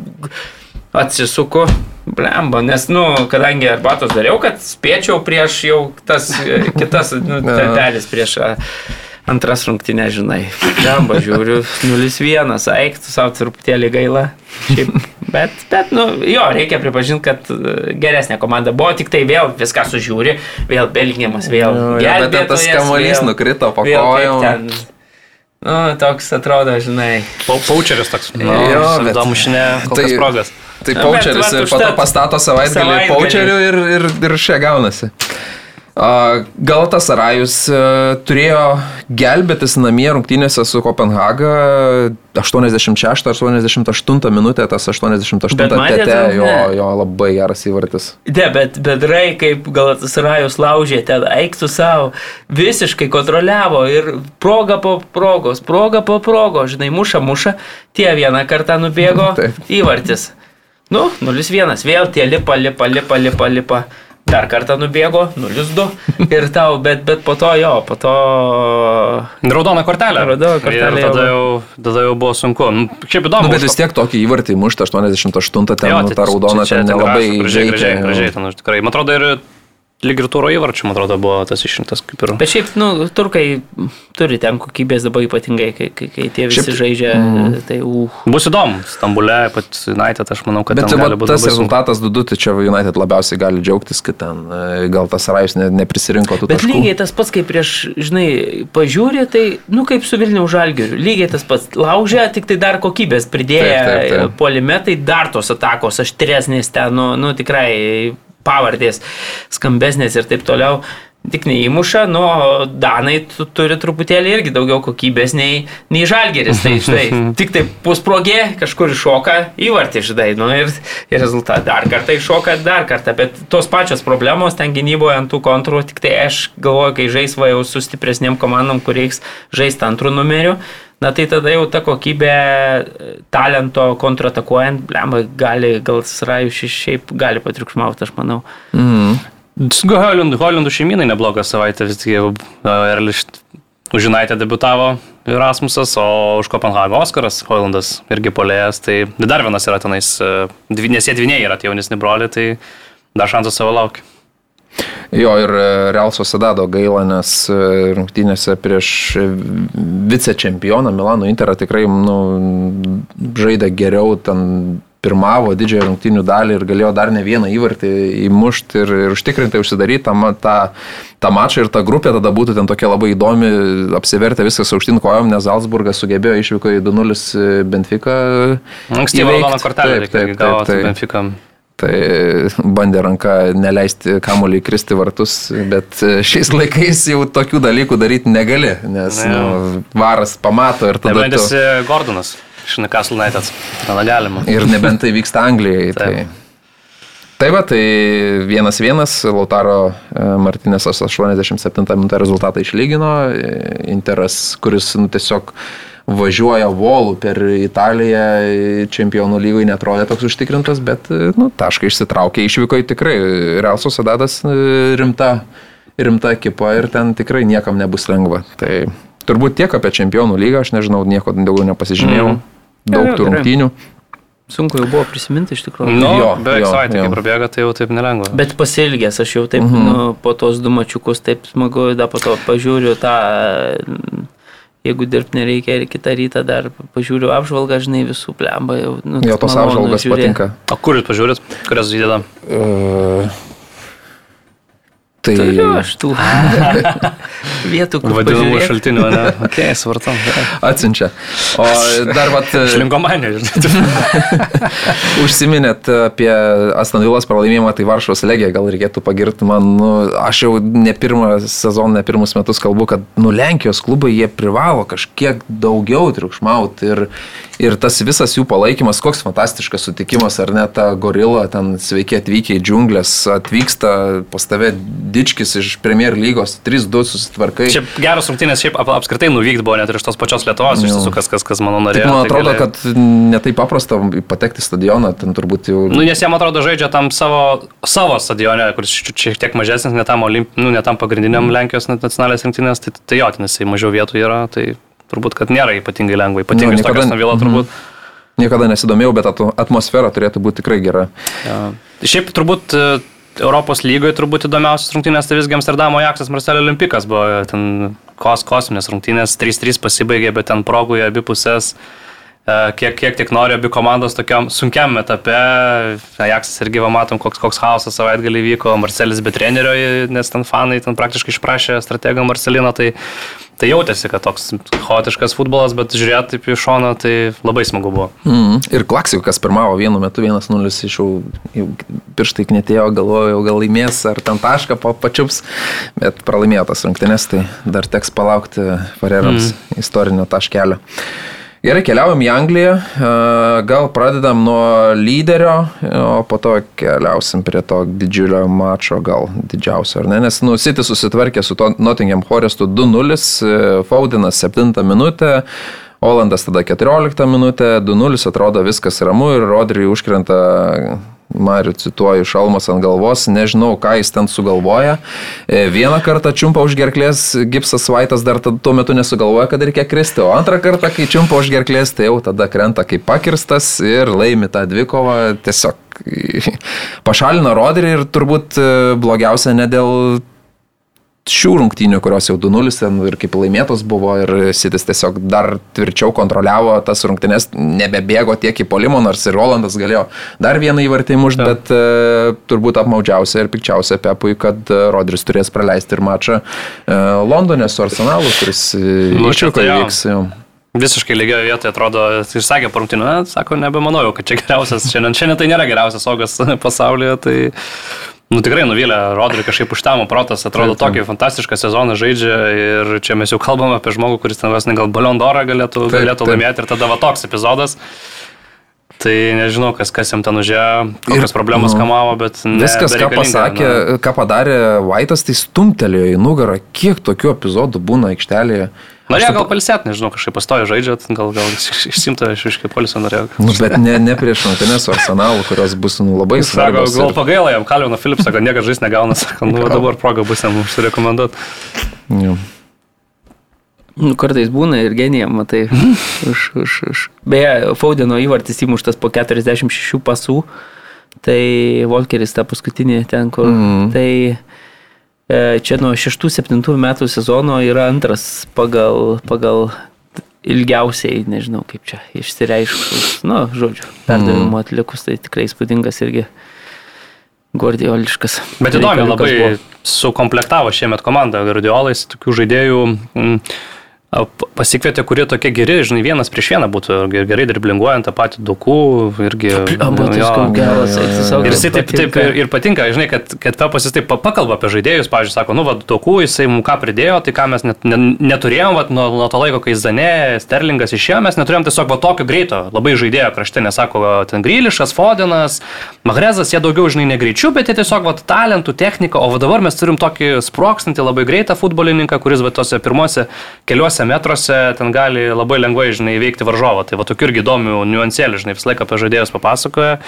atsisuku, blemba, nes, nu, kadangi arbatos dariau, kad spėčiau prieš jau tas e, kitas, nu, tetelis prieš a, antras rungtynė, žinai. Blemba, žiūriu, 0-1, eiktų savo truputėlį gaila. Šiaip, bet, bet, nu, jo, reikia pripažinti, kad e, geresnė komanda buvo, tik tai vėl viską sužiūri, vėl Belgiamas, vėl Jo, jo, bet tas kamuolys nukrito po kojom. Nu, toks atrodo, žinai. Paučeris toks. Nu, Jo, bet- Įdomu šiandien, kokias Tai- progas. Tai paučeris ir po to pastato savaitgalį paučeriu ir, ir, ir šia gaunasi. Galatas Arajus turėjo gelbėtis namie rungtynėse su Kopenhaga 86-88 minutė, tas 88 Bet matėt, tete, jo, jo labai geras įvartis. Ne, bet bedrai, kaip gal tas rajus laužė, ten eiktų savo, visiškai kontroliavo ir proga po progos, proga po progos, žinai, muša, muša, tie vieną kartą nubėgo Taip. įvartis. Nu, 0-1, vėl tie lipa, lipa, lipa, lipa, lipa. dar kartą nubėgo, 0-2 ir tau, bet, bet po to jo, po to... Raudona kortelė. Raudona kortelė, Ir tada jau, tada jau buvo sunku. Nu, Šiaip įdomu. Nu, bet vis tiek tokį įvartį mušta 88 ten, Jo, nu, tai ta raudona čia- ten čia nelabai gražu, gražiai, gražiai, žaidžia. gražiai, ten, tikrai. Man atrodo, ir lyg ir turo įvarčių, man atrodo, buvo tas išrinktas kaip ir. Bet šiaip, nu, turkai turi ten kokybės dabar ypatingai, kai, kai, kai tie visi Šiaip- žaidžia, mm. tai uh. Bus įdomu, Stambulė, pat United, aš manau, kad Bet gali būti tas rezultatas 2-2, tai čia United labiausiai gali džiaugtis, kad ten e, gal tas Rajus ne, neprisirinko tų Bet taškų. lygiai tas pats, kaip prieš, žinai, pažiūrė, tai, nu, kaip su Vilnių žalgiriu. Lygiai tas pats. Laužė, tik tai dar kokybės taip. polimetai, dar tos atakos aštresnės ten, nu, nu tikrai pavardės skambesnės ir taip toliau. Tik neįmuša, nu, Danai tu, turi truputėlį irgi daugiau kokybės nei, nei žalgeris. Tai štai, tik tai pusprogė, kažkur iššoka, įvartį, žinai, nu, ir, ir rezultatą dar kartą iššoka, dar kartą. Bet tos pačios problemos ten gynyboje ant tų kontrų, tik tai aš galvoju, kai žais va jau su stipresniem komandom, kur reiks žaisti antrų numerių, na tai tada jau ta kokybė talento kontratakuojant, blemba, gali, gal Srajus šiaip gali patriukšmauti, aš manau. Mhm. Su Hollandų, Hollandų šeimynai nebloga savaitė, vis tik jau Erlišt užinaitė debutavo Erasmusas, o už Kopenhagą Oskaras Hollandas irgi polėjas, tai dar vienas yra tenais, e, nes jie dviniai yra tie jaunesni broliai, tai dar šansas savo laukia. Jo, ir e, Real Sociedado gaila, nes e, rungtynėse prieš e, vicečempioną Milano Interą tikrai nu, žaidė geriau, ten pirmavo didžiąją rungtynių dalį ir galėjo dar ne vieną įvartį įmušti ir, ir užtikrintai užsidaryti tą, tą, tą mačą ir ta grupė tada būtų ten tokia labai įdomi, apsivertė viskas aukštyn kojom, nes Salzburgas sugebėjo išvyko į 2-0 Benfica. Ankstyva įveikt. raudona kortelė, Taip, taip, taip, taip. Benfica. Tai bandė ranka neleisti kamuolį įkristi vartus, bet šiais laikais jau tokių dalykų daryti negali, nes Na, nu, varas pamato ir tada... Nebent Tu, esi Gordonas iš Newcastle United. Tada galima. ir nebent tai vyksta Anglijai. Tai, tai va, tai vienas vienas, Lautaro e, Martinėsas 87 minutę rezultatą išlygino, e, Interas, kuris nu, tiesiog važiuoja volų per Italiją, čempionų lygoje netrodė toks užtikrintas, bet e, nu, tašką išsitraukė, išvyko į tikrai Real Sociedadas e, rimta, rimta ekipa ir ten tikrai niekam nebus lengva. Tai turbūt tiek apie čempionų lygą, aš nežinau, nieko daugiau nepasižymėjau, Mhm. Daug tų rungtynių. Sunku jau buvo prisiminti iš tikrųjų. Nu, Jo, beveik jo. kai prabėga, tai jau taip nelengva. Bet pasilgęs, aš jau taip, mhm. nu, po tos du mačiukus taip smagu, dar po to pažiūriu tą, mm, jeigu dirbti nereikia ir kitą rytą dar pažiūriu apžvalgą, žinai, visų plemba jau. Nu, Jo, tos apžvalgas žiūrėt. patinka. O kur jūs pažiūrit, kurias įdeda? Uh, tai Turiu aš tų vietų, kur Vadinamų šaltinių, ne? Ok, svartam. atsiunčia. O dar vat, Šlinkomanė. užsiminėt apie Aston Villas pralaimėjimą, tai Varšuvos legija gal reikėtų pagirti man. Nu, aš jau ne pirmą sezoną, ne pirmus metus kalbu, kad nu, Lenkijos klubai jie privalo kažkiek daugiau triukšmauti ir, ir tas visas jų palaikymas, koks fantastiškas sutikimas, ar ne ta gorila, ten sveiki atvykę į džiunglės, atvyksta pas tave Dičkis iš Premier lygos, 3-2 susitvarkai. Šiaip geros rungtynės, šiaip ap, apskritai nuvykti buvo net ir iš tos pačios Lietuvos, iš Jo. tiesų, kas, kas, kas mano norėjo. Man tai atrodo, galėjo. kad netai paprasta patekti į stadioną, ten turbūt jau... Nu, nes jam atrodo žaidžia tam savo, savo stadione, kuris šiek tiek mažesnis, ne tam, olimp, nu, ne tam pagrindiniam Lenkijos nacionalinės rinktinės, tai, tai jo, ten jisai mažiau vietų yra, tai turbūt, kad nėra ypatingai lengva, ypatingai Nu, nu, tokios niekada- navila turbūt. Niekada nesidomėjau, bet atmosfera turėtų būti tikrai gera. Ja. Šiaip turbūt e, Europos lygoje turbūt įdomiausias rungtynės tai visgi Amsterdamo Jaksas Marcelio Olimpikas buvo ten kos, kosminės rungtynės, 3-3 pasibaigė, bet ten progoje abi pusės. e, Kiek, kiek tik nori abi komandos tokiam sunkiam etape. Ajaxas irgi va matom, koks, koks chaosas savaitgalį vyko. Marcelis be trenerio, nes ten fanai ten praktiškai išprašė strategą Marcelino. Tai, tai jautėsi, kad toks chaotiškas futbolas, bet žiūrėti taip iš šono, tai labai smagu buvo. Mm. Ir Klaksikas pirmavo vienu metu 1-0, iš jau, jau pirštai knetėjo, galvojau, gal laimės ar ten tašką pa, pačiups, bet pralaimėjo tas rungtynės, tai dar teks palaukti Farerams mm. istorinio taškelio. Gerai, keliaujam į Angliją. Gal pradedam nuo lyderio, o po to keliausim prie to didžiulio mačo, gal didžiausio, ar ne? Nes, nu, City susitvarkė su to Nottingham Forestu 2-0, e, Faudinas 7 minutę. Olandas tada 14 minutę, 2-0 atrodo viskas ramu ir Rodri užkrenta Mariu cituoju, šalmas ant galvos, nežinau, ką jis ten sugalvoja. E, Vieną kartą čiumpa už gerklės, gipsas vaitas dar tuo metu nesugalvoja, kad reikia kristi, o antrą kartą, kai čiumpa už gerklės, tai jau tada krenta kaip pakirstas ir laimi tą dvikovą, tiesiog pašalina roderį ir turbūt e, blogiausia ne dėl šių rungtynių, kurios jau 2-0 ten ir kaip laimėtos buvo ir Sitis tiesiog dar tvirčiau kontroliavo tas rungtynės, nebebėgo tiek į polimo, nors ir Rolandas galėjo dar vieną įvartį mušti, bet uh, turbūt apmaudžiausia ir pikčiausia Pepui, kad uh, Rodris turės praleisti ir mačą uh, Londone su Arsenalu, kuris Nu, išvyko įvyks. jau. Visiškai lygioje vietoje atrodo, ir sakė parungtinių, ne, sako, nebemanau, kad čia geriausias, šiandien, šiandien tai nėra geriausias saugas pasaulyje, tai, nu tikrai nuvylė, Rodri kažkaip užtamo protas, atrodo, Taip, tokį fantastišką sezoną žaidžia ir čia mes jau kalbame apie žmogų, kuris ten vos ne gal Balion d'Orą galėtų, Taip, galėtų taip. laimėti ir tada va toks epizodas. Tai nežinau, kas, kas jam ten užėjo, kokias Ir, problemas nu, kamavo, bet... Viskas, ką pasakė, na. ką padarė Vaitas, tai stumtelėjo į nugarą, kiek tokių epizodų būna aikštelėje. Norėjo gal palsėt, nežinau, kažkaip pastojo žaidžiat, gal, gal išsimta iš iš kaip polisio norėjo. Nu, bet ne, ne prieš rungtynės su Arsenalu, kurios bus nu, labai Sako, svarbios. gal ir- pagaila jam, Kalvino Philips, sako, niekas žais negauna, sako, nu Gal. dabar proga bus jam užsirekomenduoti. Jo. Nu, kartais būna ir genija, matai. Už, už, už. Beje, Faudeno įvartis įmuštas po 46 pasų. Tai Volkeris tą paskutinį ten, kur. Mhm. Tai čia nuo 6-7 metų sezono yra antras pagal, pagal ilgiausiai, nežinau kaip čia išsireiškus, nu, žodžiu, perdavimo atlikus, tai tikrai įspūdingas irgi guardioliškas. Bet įdomi, labai buvo. sukomplektavo šiemet komandą Guardiolais, tokių žaidėjų mm, pasikvietė, kurie tokie geri, žinai, vienas prieš vieną būtų ge- gerai driblinguojant tą patį dukų irgi. Geras, Ir jisai taip, taip ir, ir patinka, žinai, kad, kad Pepas jis taip pa- pakalba apie žaidėjus, pavyzdžiui, sako, nu, vad, tokų jisai mums ką pridėjo, tai ką mes net, ne, neturėjom, vad, nuo, nuo to laiko, kai Zane, Sterlingas išėjo, mes neturėjom tiesiog va tokio greito, labai žaidėjo krašte, nesako, va, ten Grylišas, Fodenas, Magrezas, jie daugiau, žinai, negreičių, bet jie tiesiog, va, talentų, technika, o va dabar mes turim tokį sprokstantį, labai greitą futbolininką, kuris, va, tose pirmose keliuose metruose ten gali labai lengvai, žinai, įveikti varžovą. Tai va, tokių irgi įdomių niuansėlių, žinai, visą laiką apie žaidėjus papasakoja.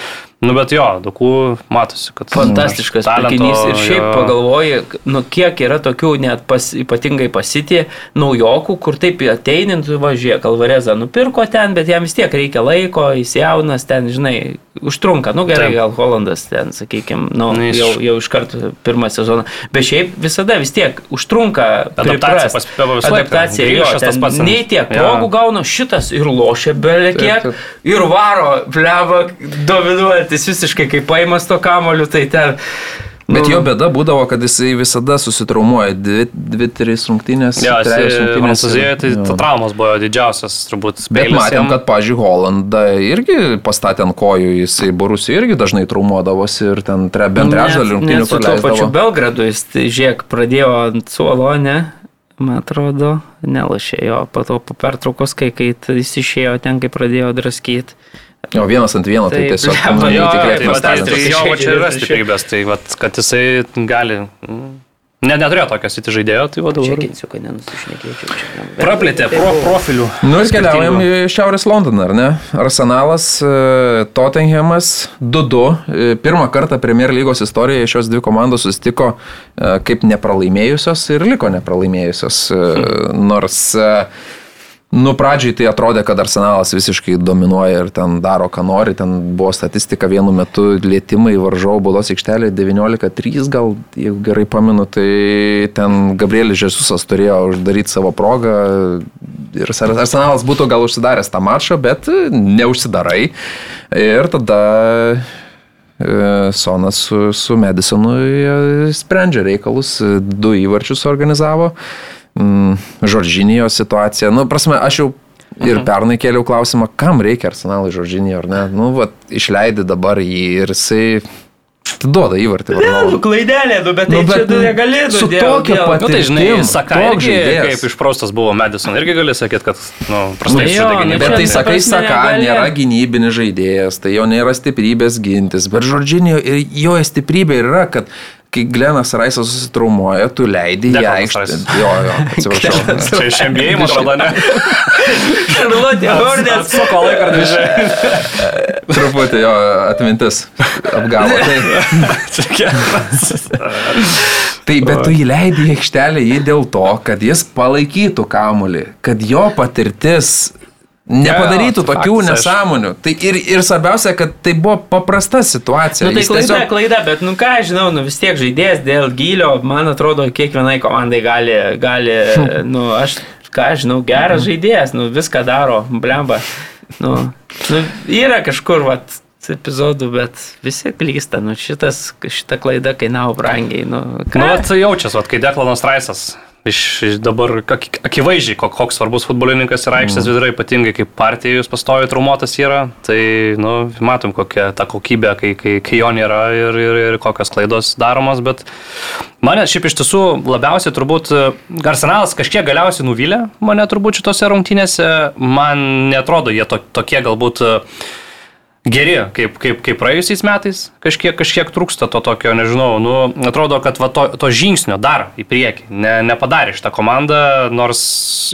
Nu, bet jo, daugų matosi, kad... Fantastiškas talento, pirkinys ir šiaip jo. pagalvoji, nu kiek yra tokių net pas, ypatingai pasitį naujokų, kur taip ateinint, važiuoja, Kalvareza nupirko ten, bet jam vis tiek reikia laiko, jis jaunas ten, žinai, užtrunka, nu gerai, Taip. gal Holandas ten, sakykime, nu, Nu, jis- jau, jau iš karto pirmą sezoną, bet šiaip visada vis tiek užtrunka Adaptacija pas. Adaptacija, jo, ten pats nei tiek progų gauna šitas ir lošia beveik Taip, kiek taip. ir varo, bleba, dominuojantis visiškai kaip paimas to kamoliu, tai ten. Bet nu, jo bėda būdavo, kad jisai visada susitraumuoja dvi, dvi trys rungtynės. Jo, jisai rungtynės Prancūzijoje tai jo. traumos buvo didžiausias, turbūt. Bet matėm, jam. kad, pažiūrėjau, Holandą irgi pastatė ant kojų, jisai Borusijoje irgi dažnai traumuodavosi ir ten tre, bent trečdalį rungtynių su tuo pačiu praleisdavo. Belgradu jis, tai žiūrėk, pradėjo ant suolo, ne? Man atrodo, nelašė jo, po to po pertraukos, kai, kai jis išėjo ten, kai pradėjo draskyti. Jo, vienas ant vieno, tai Taip, tiesiog nu, Jo, tikrai tai, tai, tai jo, čia yra stiprybės, tai va, kad jisai gali. mm, Ne, neturėjo tokio siti žaidėjo, tai va dabar. Čekinsiu, kad nenusišnekėčiau čia. Praplėtė Tai pro profilių. Nu ir keliaujam į Šiaurės Londoną, ar ne? Arsenalas, e, Tottenhamas 2-2. E, Pirmą kartą Premier lygos istorijoje šios dvi komandos susitiko e, kaip nepralaimėjusios ir liko nepralaimėjusios. Nors e, Nu, pradžiai tai atrodė, kad Arsenalas visiškai dominuoja ir ten daro, ką nori. Ten buvo statistika vienu metu lietimai varžovų baudos aikštelė 19-3, gal, jeigu gerai pamenu, tai ten Gabrielis Žesusas turėjo uždaryti savo progą ir Arsenalas būtų gal užsidaręs tą mačą, bet neužsidarai. Ir tada e, Sonas su, su Madisonu e, sprendžia reikalus, du įvarčius organizavo. Mm, Žoržinijo situacija. Nu, prasme, aš jau ir pernai kėliau klausimą, kam reikia Arsenalui Žoržinijo, ar ne? Nu, va, išleidi dabar jį ir jisai duoda įvartį. Ne, nu klaidelė, nu, bet tai Nu, čia bet, tu nu, negali, nu, su tokia dėl- pat- Nu tai žinai, Patirtim, Saka toks irgi kaip išpraustas buvo Madison, irgi gali sakyti, kad, nu, prastai Nu, jo, gynybą. Bet tai Čia, sakai, saka, nėra gynybinis žaidėjas, tai jo nėra stiprybės gintis. Bet Žordžinio ir jo stiprybė yra, kad kai Glenas Raisas susitraumuoja, tu leidai į Declanas aikštę. Jo, jo, atsiprašau. Čia iš MBA, man atrodo, ne? Šarlotė Hornets. Atsuko laiką ir dvižai. Truputį jo atmintis apgavo. Tai, tai bet tu įleidai į aikštelę jį dėl to, kad jis palaikytų kamulį, kad jo patirtis nepadarytų Jo, tokių faktas, nesąmonių. Tai ir, ir svarbiausia, kad tai buvo paprasta situacija. Nu, tai Jis klaida, tiesiog- klaida, bet, nu ką, aš žinau, nu vis tiek žaidėjas dėl gylio, man atrodo, kiekvienai komandai gali, gali nu, aš, ką, aš žinau, geras žaidėjas, nu, viską daro, blemba. Nu, nu, yra kažkur, vat, epizodų, bet visi klysta, nu, šitas, šita klaida kainavo brangiai, nu, ką. Nu, vat jaučiasi, vat, kai Deklanas Raisas. Iš, iš dabar ak- akivaizdžiai, kok- koks svarbus futbolininkas yra aikštės vidurai, ypatingai kaip partijus pastovi traumuotas yra, tai nu, matom kokia ta kokybė, kai, kai, kai jo nėra ir, ir, ir kokios klaidos daromos, bet mane šiaip iš tiesų labiausiai turbūt e, Arsenalas kažkiek galiausiai nuvylė mane turbūt šitose rungtynėse, man netrodo jie to, tokie galbūt e, geri, kaip, kaip, kaip praėjusiais metais, kažkiek, kažkiek trūksta to tokio, nežinau, nu, atrodo, kad va, to, to žingsnio dar į priekį ne, nepadarė šitą komandą, nors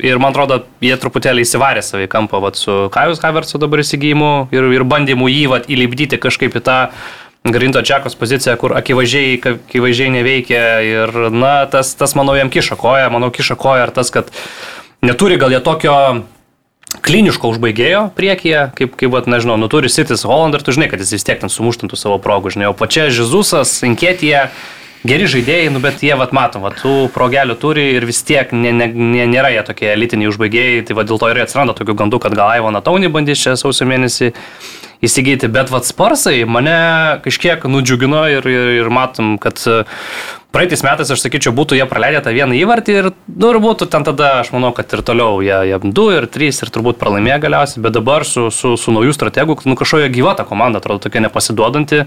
ir man atrodo, jie truputėlį įsivarė savai kampą va, su Kajus Havertzo dabar įsigijimu ir, ir bandymu jį va, įlipdyti kažkaip į tą Grinto Džekos poziciją, kur akivaizdžiai, akivaizdžiai neveikia ir, na, tas, tas, manau, jam kiša koją, manau, kiša koją ir tas, kad neturi gal jie tokio kliniško užbaigėjo priekyje, kaip, kaip vat, nežinau, nu turi Sitis Holland ir tu žinai, kad jis vis tiek ten sumuštintų savo progų, žinai, o pačia Žizusas, Inkėtija, geri žaidėjai, nu bet jie, vat, matom, vat, tų progelių turi ir vis tiek ne, ne, ne, nėra jie tokie elitiniai užbaigėjai, tai va dėl to ir atsiranda tokių gandų, kad gal Aivoną Taunį bandys čia sausio mėnesį įsigyti, bet vat sparsai mane kažkiek nudžiugino ir, ir, ir matom, kad e, praeitais metais, aš sakyčiau, būtų jie praleidę tą vieną įvartį ir, nu, ir būtų ten tada, aš manau, kad ir toliau jie, jie du ir trys ir turbūt pralaimėjo galiausiai, bet dabar su, su, su naujų strategų, nu kažkokia gyva ta komanda, atrodo tokia nepasiduodanti.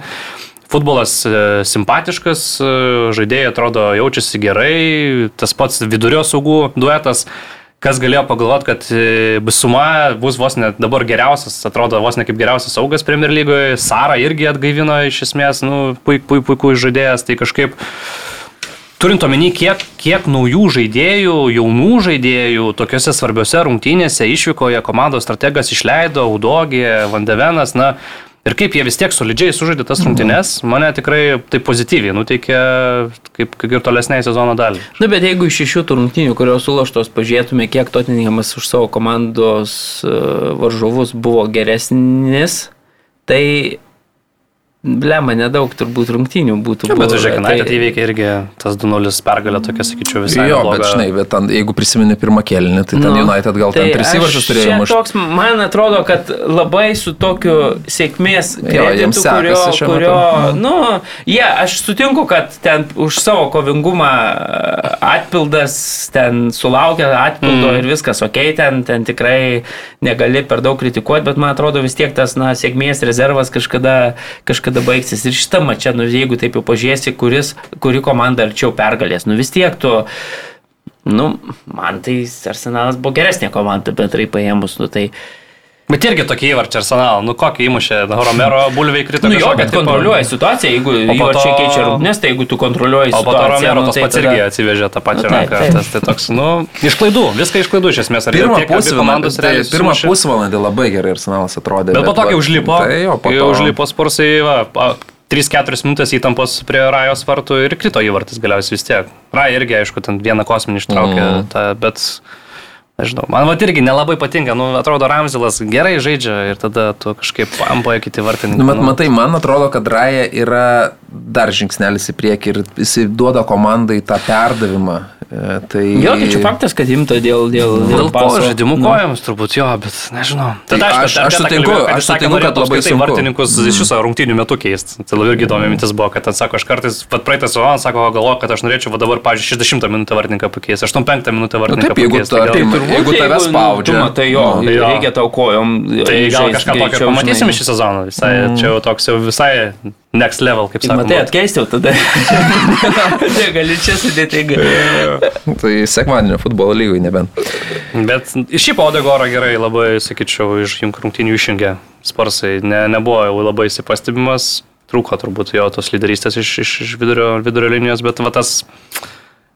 Futbolas e, simpatiškas, e, žaidėjai atrodo jaučiasi gerai, tas pats vidurio saugų duetas. Kas galėjo pagalvoti, kad e, Bisuma bus vos net dabar geriausias, atrodo vos ne kaip geriausias saugas Premier lygoje, Sara irgi atgaivino iš esmės, nu, puik, puik, žaidėjas, tai kažkaip turint omeny, kiek, kiek naujų žaidėjų, jaunų žaidėjų tokiuose svarbiuose rungtynėse išvykoje komandos strategas išleido, Udogė, Vandevenas, na, ir kaip jie vis tiek solidžiai sužaidė tas rungtynės, mane tikrai tai pozityviai nuteikė kaip, kaip ir tolesniai sezono dalį. Na, bet jeigu iš šių tų rungtynių, kurios sulaštos, pažiūrėtume, kiek Tottenhamas už savo komandos e, varžovus buvo geresnis, tai Blema, nedaug turbūt rungtynių būtų. Bet buvę, žiūrėk, tai- United įveikė irgi tas 2-0 pergalę, tokia, sakyčiau, visai. Jo, nebloga. bet žinai, bet ten, jeigu prisimeni pirmą kelnį, tai ten Nu, United gal ten tai tris aš įvarčius turėjo mušti. Toks, man atrodo, kad labai su tokiu sėkmės Jo, jiems kreditu, kurio, kurio nu, jie, aš sutinku, kad ten už savo kovingumą atpildas, ten sulaukia atpildo mm. ir viskas, ok, ten, ten tikrai negali per daug kritikuoti, bet man atrodo vis tiek tas, na, sėkmės rezervas kažkada, kažkada baigsis. Ir šitą mačią, nu, jeigu taip jau pažiūrėsi, kuris, kuri komanda arčiau pergalės, nu vis tiek tu Nu, man tai Arsenalas buvo geresnė komanda, bendrai paėmus, nu tai... Bet irgi tokie įvarčiai arsenalą, nu kokį įmušė, Romero bulviai krito. Nu jo, bet tipo- kontroliuoja situaciją, jeigu įvarčiai to- keičia rungtynės, tai jeigu tu kontroliuoji O po to situaciją... Romero nu, tas tai pats tada- irgi atsivežė tą pačią Nu, ranką. Tas tai toks, nu, iš klaidų, viską iš klaidų iš esmės. Ar Pirmą pusvalandį, komandos tai pirmą pusvalandį labai gerai Arsenalas atrodė. Bet po to, kai užlipo, tai jo, po to užlipo spursai, va, pa- 3-4 minutės įtampos prie Rajos vartų ir krito įvartis galiausiai vis tiek. Raja irgi, aišku, ten vieną kosminį ištraukė, Mm. tą, bet, nežinau, man va irgi nelabai patinka, nu, atrodo, Ramzilas gerai žaidžia ir tada tu kažkaip ampoja kiti vartininkai. Nu, bet matai, man atrodo, kad Raja yra dar žingsnelis į priekį ir jis duoda komandai tą perdavimą. E, Tai... Jo, tai čia faktas, kad imta dėl... Dėl, Dėl ko paso. žaidimų Nu. kojams turbūt jo, bet nežinau. Tai Tada aš- aš sutinku, aš sutinku, kad labai sunku. Vartininkus mm. iš viso rungtynių metu keisti. Tai labai irgi įdomi mintis buvo, kad ten sako, aš kartais, pat praeitą sezoną sako, galvoju, kad aš norėčiau va dabar, pavyzdžiui, 60 minutę vartininką pakeisti, 85 minutę Nu, vartininką taip, jeigu, pakeisti. ta, tai, turbūt, jeigu tave nu, spaudžia. Tu matai, jo, nu, jo. reikia tau kojom. Tai gal kažką tokio pamatysim šį sezoną. Visai, mm. Čia jau toks jau visai next level, kaip Tai sakoma. matai, atkeisčiau tada. Gali čia sudėtingai. Tai sekmadienio futbolo lygoj nebent. Bet šiaip Odegoro gerai labai, sakyčiau, iš jungtų rungtynių išjungė Sparsai. Ne, nebuvo jau labai įsipastebimas. trūko turbūt jo tos lyderystės iš, iš, iš vidurio, vidurio linijos, bet va tas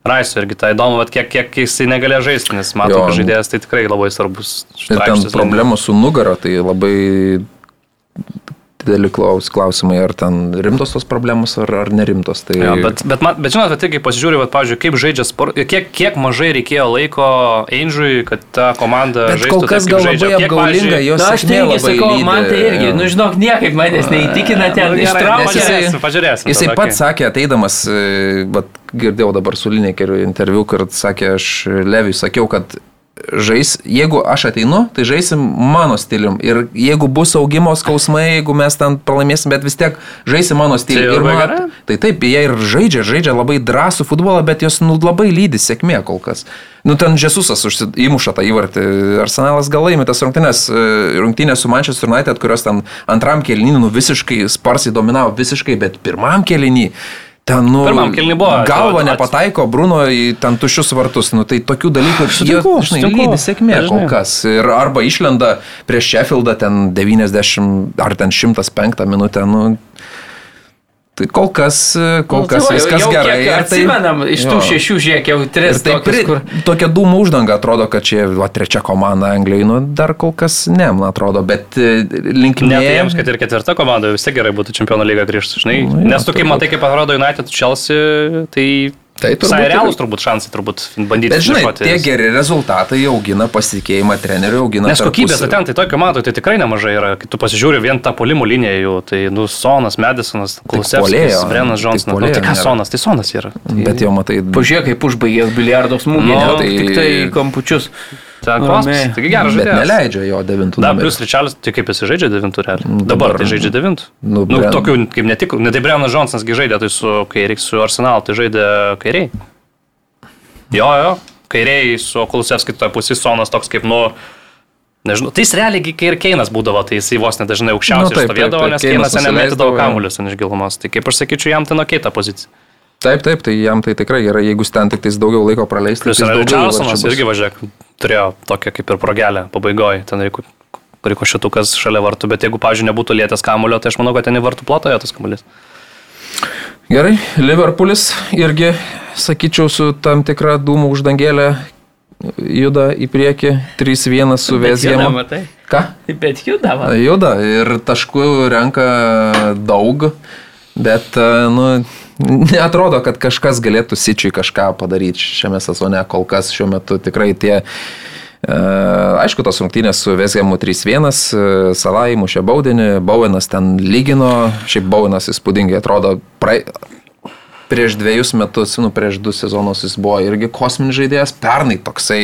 Raiso irgi tai įdomu, bet kiek, kiek jisai negalėjo žaisti, nes matau, kad žaidėjas tai tikrai labai svarbus. Ir ten problemų su nugara, tai labai dideli klaus, klausimai, ar ten rimtos tos problemos, ar, ar nerimtos. Tai... Jo, bet, bet, man, bet žinot, tai kai pasižiūrėjau, pavyzdžiui, kaip žaidžia sport, kiek, kiek mažai reikėjo laiko Ainžui, kad ta komanda Bet žaistų. kol kas taip, gal žaidžia. labai apgaulinga, jos Na, aš tai irgi sakau, lydi. man tai irgi, nu žinok, niekaip manęs neįtikina ten Nu, ištraukti. nes jisai- Pažiūrėsim, pažiūrėsim. Jisai tada, pats okei. sakė, ateidamas, vat, girdėjau dabar su Linekeriu interviu, kad sakė, aš Leviui sakiau, kad žais, jeigu aš ateinu, tai žaisim mano stilium. Ir jeigu bus augimo skausmai, jeigu mes ten pralaimėsim, bet vis tiek žaisim mano Tai stilium. Labai man, tai taip, jie ir žaidžia, žaidžia labai drąsų futbolą, bet jos nu, labai lydi sėkmė kol kas. Nu, ten Žesusas įmuša tą įvartį. Arsenalas gal laimė tas rungtynės, e, rungtynės su Manchester United, kurios ten antram kelnynį nu, visiškai sparsiai dominavo, visiškai, bet pirmam kelnynį. Ten, nu, Pirmam kėliny buvo, Galva at- nepataiko Bruno į ten tušius vartus. Nu, tai tokių dalykų Sutinku, jie, žinai, sutinku. lydi sėkmė kol kas. Ir arba išlenda prieš Sheffieldą ten 90 ar ten 105 minutę. Nu, tai kol kas, kol Nu, kas tai viskas jau gerai. Kiek tai- atsimenam, iš tų jo. šešių žiek jau tris tai tokius, pri, kur... tokia dūmų uždanga atrodo, kad čia va, trečia komanda Anglijai, nu dar kol kas ne, man atrodo, bet e, linkime. Net jiems, kad ir ketvirta komanda, vis tiek gerai būtų čempionų lyga grįžti, žinai. Nu, jo, Nes tu kaip turbūt. matai, kaip atrodo United Chelsea, tai... Tai turbūt tikrai. realūs turbūt šansai turbūt bandyti. Bet žinai, tie geri rezultatai augina pasitikėjimą treneriu, augina Nes kokybės ten, tai tokio mato, tai tikrai nemažai yra. Kai tu pasižiūri vien tą polimo liniją jų, tai nu Sonas, Madisonas, Brenas tik Johnsonas. Nu, puolėjo tai ką nėra. Sonas, tai Sonas yra. Tai, Bet jau matai, Pažiūrėk, kaip užbaigė biliardo smūgį, Nu, ne, tai- tik tai kampučius. Ten kosmosas, taigi geras bet žaidėjas. neleidžia jo devintų. Numerį. plus Ričalis, tai kaip jis žaidžia devintų realiai. Mm, Dabar dabar- tai žaidžia devintų. Nu, Nu, Bren- tokių, kaip ne tik, ne tai Brenas Johnsonas žaidė, tai su kairiai, su Arsenal, tai žaidė kairiai. Jo, jo, kairiai su Kulusevskiu toje pusėje, Sonas toks kaip, nu, nežinau, tai jis realiai, kai ir Keinas būdavo, tai jisai vos nedažnai Nu, aukščiausiai taip, nu, stovėdavo, taip, taip, nes Keinas nemetydavo kamuolius ten iš gilumos. Tai kaip aš sakyčiau, jam tai nuo keita pozicija. Taip, taip, tai jam tai tikrai gerai, jeigu ten tik daugiau laiko praleisti. Plius tai yra Richardsonas įvarčių bus. irgi važiuok, turėjo tokią kaip ir progelę pabaigoje, ten reikia Riko šitukas šalia vartų, bet jeigu, pavyzdžiui, nebūtų lietęs kamulio, tai aš manau, kad ten į vartų plotoje tas kamuolys. Gerai, Liverpoolis irgi, sakyčiau, su tam tikra dūmų uždangėlė juda į priekį, 3-1 su Vezgėmu. Ką? Bet juda, va. Juda ir taškų renka daug, bet, e, nu, netrodo, kad kažkas galėtų Sičiui kažką padaryti šiame sezone, kol kas šiuo metu tikrai tie E, Aišku, tos rungtynės su Vesgemu 3-1, e, Salai mušė baudinį, Bowenas ten lygino, šiaip Bowenas įspūdingai atrodo, praei, prieš dviejus metus, nu prieš du sezonus jis buvo irgi kosminis žaidėjas, pernai toksai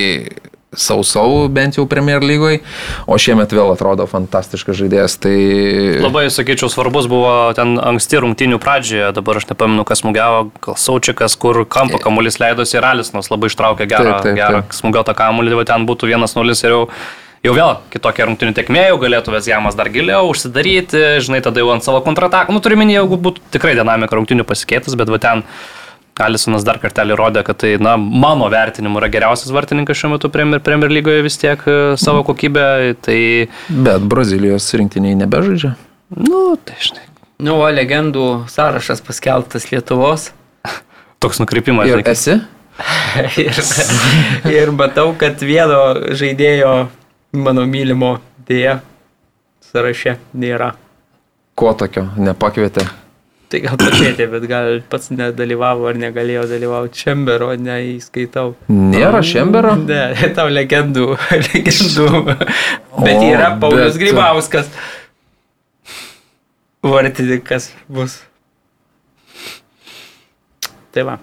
sausau bent jau Premier lygoje, o šiemet vėl atrodo fantastiškas žaidėjas. Tai... Labai, sakyčiau, svarbus buvo ten anksti rungtynių pradžioje, dabar aš nepamenu, kas smūgiavo, gal Saučikas, kur kampo kamuolys leidosi ir Alisnas labai ištraukė gerą, Taip, taip, gerą taip. smūgiotą kamuolį, tai ten būtų 1-0 ir jau, jau vėl kitokia rungtynių tekmė, jau galėtų Vesjamas dar giliau užsidaryti, žinai, tada jau ant savo kontrataką, nu turiu minėjau, jeigu būtų tikrai dinamika rungtynių pasikeitus, bet va ten Alisonas dar kartelį rodė, kad tai, na, mano vertinimu yra geriausias vartininkas šiuo metu Premier, Premier lygoje vis tiek e, savo kokybę, tai, Bet Brazilijos rinktiniai nebežaidžia. nu, tai žinai. Nu, o legendų sąrašas paskelbtas Lietuvos. Toks nukreipimas. Ir esi? ir, ir matau, kad vieno žaidėjo, mano mylimo, dėja, sąraše nėra. Ko tokio nepakvietė? Tai gal pakvietė, bet gal pats nedalyvavo ar negalėjo dalyvauti. Čembero neįskaitau. Nėra Šembero? Ne, tau legendų. legendų. Bet O, yra Paulius bet- Grybauskas. Vartininkas bus. Tai va.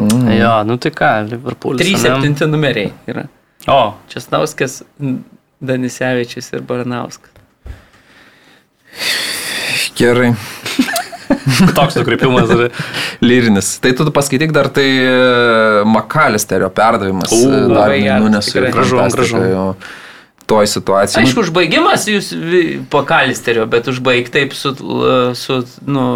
Mm. Jo, nu tai ką, Liverpoolis. 3-7 numeriai yra. O, Česnauskas, Danisevičius ir Baranauskas. Gerai. toks nukreipimas. ir- Lyrinis. Tai tu paskaityk dar tai e, Makalisterio perdavimas. U, e, dar nunesu Gražu, gražu. jo Toj situacijai. Aišku, užbaigimas jūs vi- po kalisterio, bet užbaig taip su, su nu,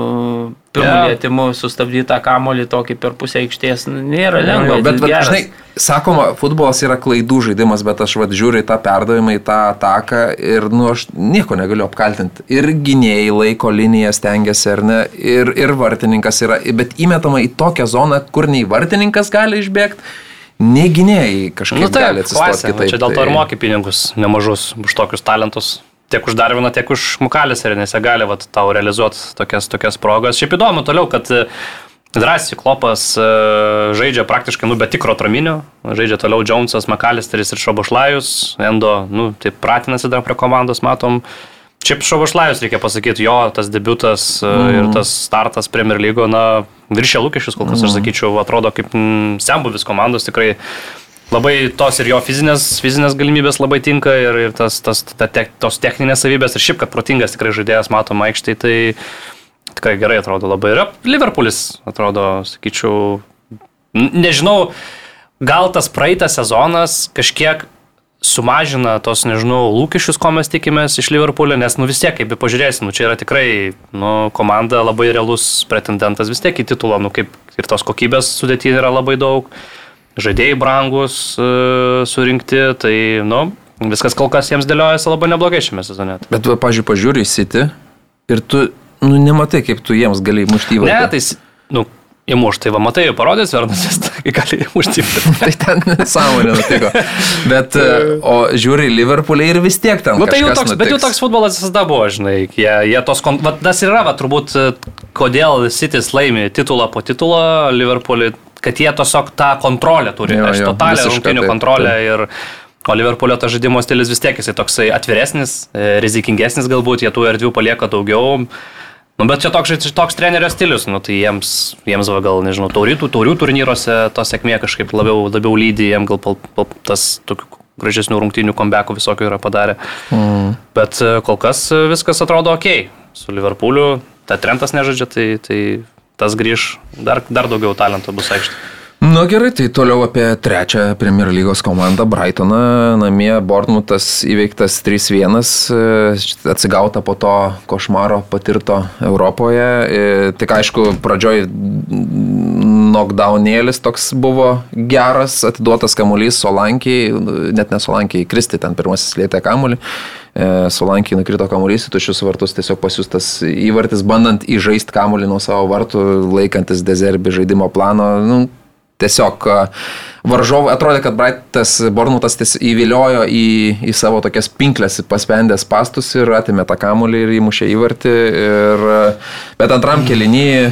pirmu Jo. lietimu sustabdyti tą kamolį tokį per pusę aikštės nu, nėra lengva. jo, bet, bet geras. žinai, sakoma, futbolas yra klaidų žaidimas, bet aš vad žiūriu į tą perdavimą, į tą ataką ir, nu, aš nieko negaliu apkaltinti. Ir gynėjai laiko liniją stengiasi, ar ne, ir, ir vartininkas yra, bet įmetama į tokią zoną, kur nei vartininkas gali išbėgti, nei gynėjai kažkaip Nu gali taip, atsistoti klasė. kitaip. Čia dėl to ir tai- moki pinigus nemažus už tokius talentus. Tiek už Darviną, tiek už Mukalis ir nes jie gali vat, tau realizuoti tokias, tokias progas. Šiaip įdomu toliau, kad e, drąsiai Klopas e, žaidžia praktiškai, nu, be tikro traminio. Žaidžia toliau Jonesas, Makalisteris ir Šobošlajus. Endo, nu, taip pratinasi dar prie komandos, matom. Šiaip Šobošlajus, reikia pasakyti, jo, tas debutas mm. ir tas startas Premier lygo, na, viršė lūkesčius, kol kas mm. aš sakyčiau, atrodo kaip mm, sembuvis komandos tikrai labai tos ir jo fizinės, fizinės galimybės labai tinka ir, ir tas, tas, ta, te, tos techninės savybės ir šiaip, kad protingas tikrai žaidėjas matom aikštai, tai tikrai gerai atrodo labai. Ir Liverpoolis atrodo, sakyčiau, nežinau, gal tas praeitas sezonas kažkiek sumažina tos, nežinau, lūkesčius, ko mes tikimės iš Liverpoolio, nes, nu vis tiek, kaip pažiūrėsim, nu, čia yra tikrai, nu, komanda labai realus pretendentas vis tiek į titulą, nu, kaip ir tos kokybės sudėtinė yra labai daug žaidėjai brangus e, surinkti, tai, nu, viskas kol kas jiems dėliojasi labai neblogai šiame sezone. Bet, va, pažiūrėjau, pažiūri į City ir tu, nu, nematai, kaip tu jiems gali mušti į Ne, vaiką. tai, nu, įmuš, tai va, matai, parodys Vernas, tai gali įmušti. Tai ten nesąmonė nutiko. Bet, e, o žiūri Liverpoolį ir vis tiek ten. Nu, tai kažkas toks, bet jau nutiks. toks futbolas visada buvo, žinai, jie, jie tos, va, tas ir yra, va, turbūt, e, kodėl City's laimi titulą po titulo Liverpoolį, kad jie tiesiog tą kontrolę turi, Jo, jo, visišką, rungtinių taip, kontrolę taip. ir... O Liverpoolio tas žaidimo stilius vis tiek jisai toksai atviresnis, e, rizikingesnis galbūt, jie tų erdvių palieka daugiau. Nu, bet čia toks, toks trenerio stilius, nu, tai jiems, jiems va, gal, nežinau, taurių, taurių turnyruose to sėkmė kažkaip labiau, labiau lydi, jiems gal pal, pal, tas tokių gražesnių rungtynių kombekų visokių yra padarę. Mm. Bet e, kol kas e, viskas atrodo ok. Su Liverpooliu, ta Trentas nežaidžia, tai, tai tas grįž, dar, dar daugiau talento bus aikštė. Na gerai, tai toliau apie trečią Premier lygos komandą Brightoną. Namie Bournemouthas įveiktas 3-1, e, atsigauta po to košmaro patirto Europoje. E, Tik aišku, pradžioj knockdownėlis toks buvo geras, atiduotas kamuolys Solankiai, net ne Solankiai, Kristi ten pirmasis lietė kamuolį. E, Solankiai nukrito kamuolys į tušius vartus, tiesiog pasiūstas įvartis, bandant įžaisti kamuolį nuo savo vartų, laikantis dezerbi žaidimo plano. Nu, Tiesiog a, varžovai, atrodė, kad Brightas Bornutas įviliojo į, į savo tokias pinklės paspendęs pastus ir atimė tą kamulį ir įmušė įvartį. Ir, a, bet antram kelinį e,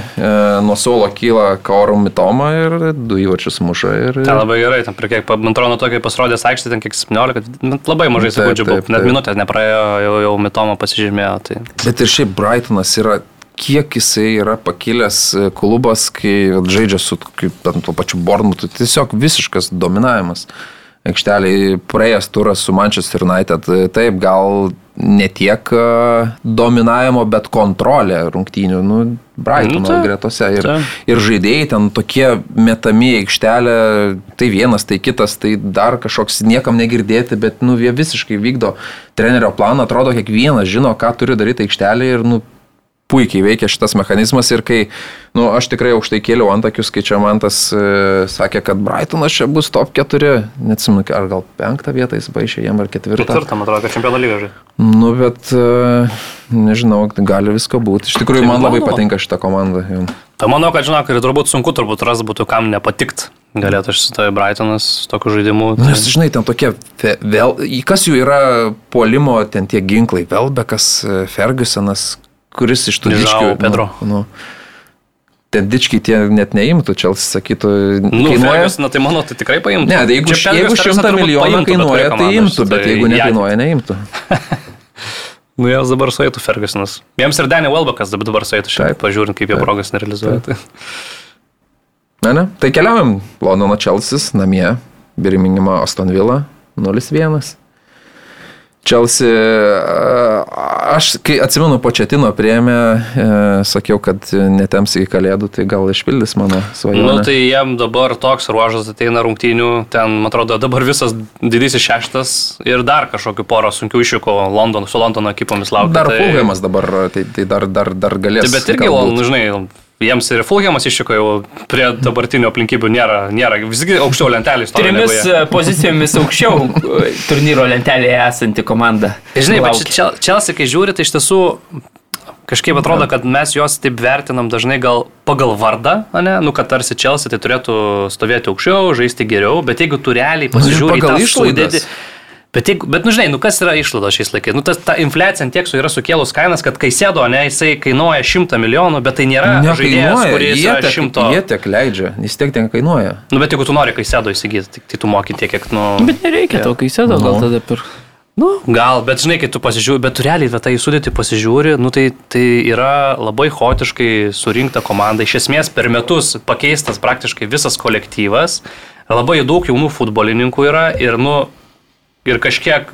nuo suolo kyla Kaurum Mitoma ir du įvarčius muša. Ir, Ten labai gerai, ten prie kiek, man atrodo, tokia pasirodęs aikštė, ten kiek 17, nu, labai mažai sekundžių buvo, net minutės nepraėjo, jau, jau Mitoma pasižymėjo. Tai... Bet ir šiaip Brightonas yra, kiek jisai yra pakilęs e, klubas, kai žaidžia su ten tuo pačiu Bournemouthu, tiesiog visiškas dominavimas. Aikšteliai praėjęs turas su Manchester United, e, taip gal ne tiek e, dominavimo, bet kontrolė rungtynių, nu, Brightono Nu, gretose. Ir, taip. ir žaidėjai ten tokie metami į aikštelę, tai vienas, tai kitas, tai dar kažkoks niekam negirdėti, bet nu, jie visiškai vykdo trenerio planą, atrodo, kiekvienas žino, ką turi daryti aikštelė ir nu, puikiai veikia šitas mechanizmas ir kai, nu, aš tikrai aukštai kėliau antakius, kai čia man tas e, sakė, kad Brightonas čia bus top 4, neatsimenu, ar gal penktą vietą jis baigė jam ar ketvirtą. Ketvirtam, atrodo, kad čempionų lyga žaidžia. Nu, bet e, nežinau, gali visko būti. Iš tikrųjų, Tai man labai įmanoma. patinka šita komanda. jau. Tai manau, kad žinok, ir turbūt sunku turbūt ras būtų kam nepatikt. Galėtų šitoj Brightonas tokiu žaidimu. Nu, Nes, žinai, ten tokie, vėl, kas jų yra puolimo, ten tie ginklai, Velbekas, e, Fergusonas, kuris iš tų Žao dičkių. Pedro. Nu, nu, ten dičkiai tie net neimtų, čia sakytų, Nu, kainuoja. Ferguson, na tai manau, tai tikrai paimtų. Ne, tai jeigu, Čia jeigu šimtą bet kainuoja, kurią tai imtų, bet šitoj jeigu nekainuoja, neimtų. Nu, jos dabar suėtų Fergusonas. Jiems ir Danny Welbeckas dabar suėtų Taip. pažiūrint, kaip jie Taip. progas nerealizuoja. Tai. Ne, ne. Tai keliaujam. Londono Čelsis, namie, Birminghamo Aston Villa 0-1. Čelsi, aš kai atsimenu, početino prieėmė, e, sakiau, kad netems į kalėdų, tai gal išpildys mano svajonę. Nu, tai jiem dabar toks ruožas ateina rungtynių, ten, man atrodo, dabar visas didysis šeštas ir dar kažkokiu porą sunkių iššūkų London, su Londono ekipomis laukia. Dar tai... Fulhamas dabar, tai, tai dar, dar, dar galės. Tai bet irgi, galbūt. nu, žinai, jiems ir Fulhamas iššiko jau prie dabartinių aplinkybių nėra, nėra visgi aukščiau lentelės. Trimis e, pozicijomis aukščiau e, turnyro lentelėje esanti komanda. Žinai, bet laukia. čia Čelsi, kai žiūri, tai iš tiesų kažkaip atrodo, kad mes juos taip vertinam dažnai gal pagal vardą, ne? nu kad tarsi Čelsi tai turėtų stovėti aukščiau, žaisti geriau, bet jeigu tu realiai pasižiūri į tą išlaidas. Bet, jeigu, bet, nu žinai, nu kas yra išlaidos šiais laikais? Nu, tas, ta infliacija ant tiek su yra sukėlus kainas, kad kai sėdo, ne, jisai kainuoja 100 milijonų, bet tai nėra žaidėjas, Nekainuoja, kuris jie yra tiek, 100. jie tiek leidžia, jis tiek ten kainuoja. Nu, bet jeigu tu nori kai sėdo įsigyti, tai, tai tu moki tiek, kiek, nu... Bet nereikia to, kai sėdo, gal Nu. tada per... Nu, gal, bet žinai, kai tu pasižiūri, bet tu realiai va, tai sudėti pasižiūri, nu, tai, tai yra labai chaotiškai surinkta komanda. Iš esmės per metus pakeistas praktiškai visas kolektyvas, labai daug jaunų futbolininkų yra ir, nu, ir kažkiek,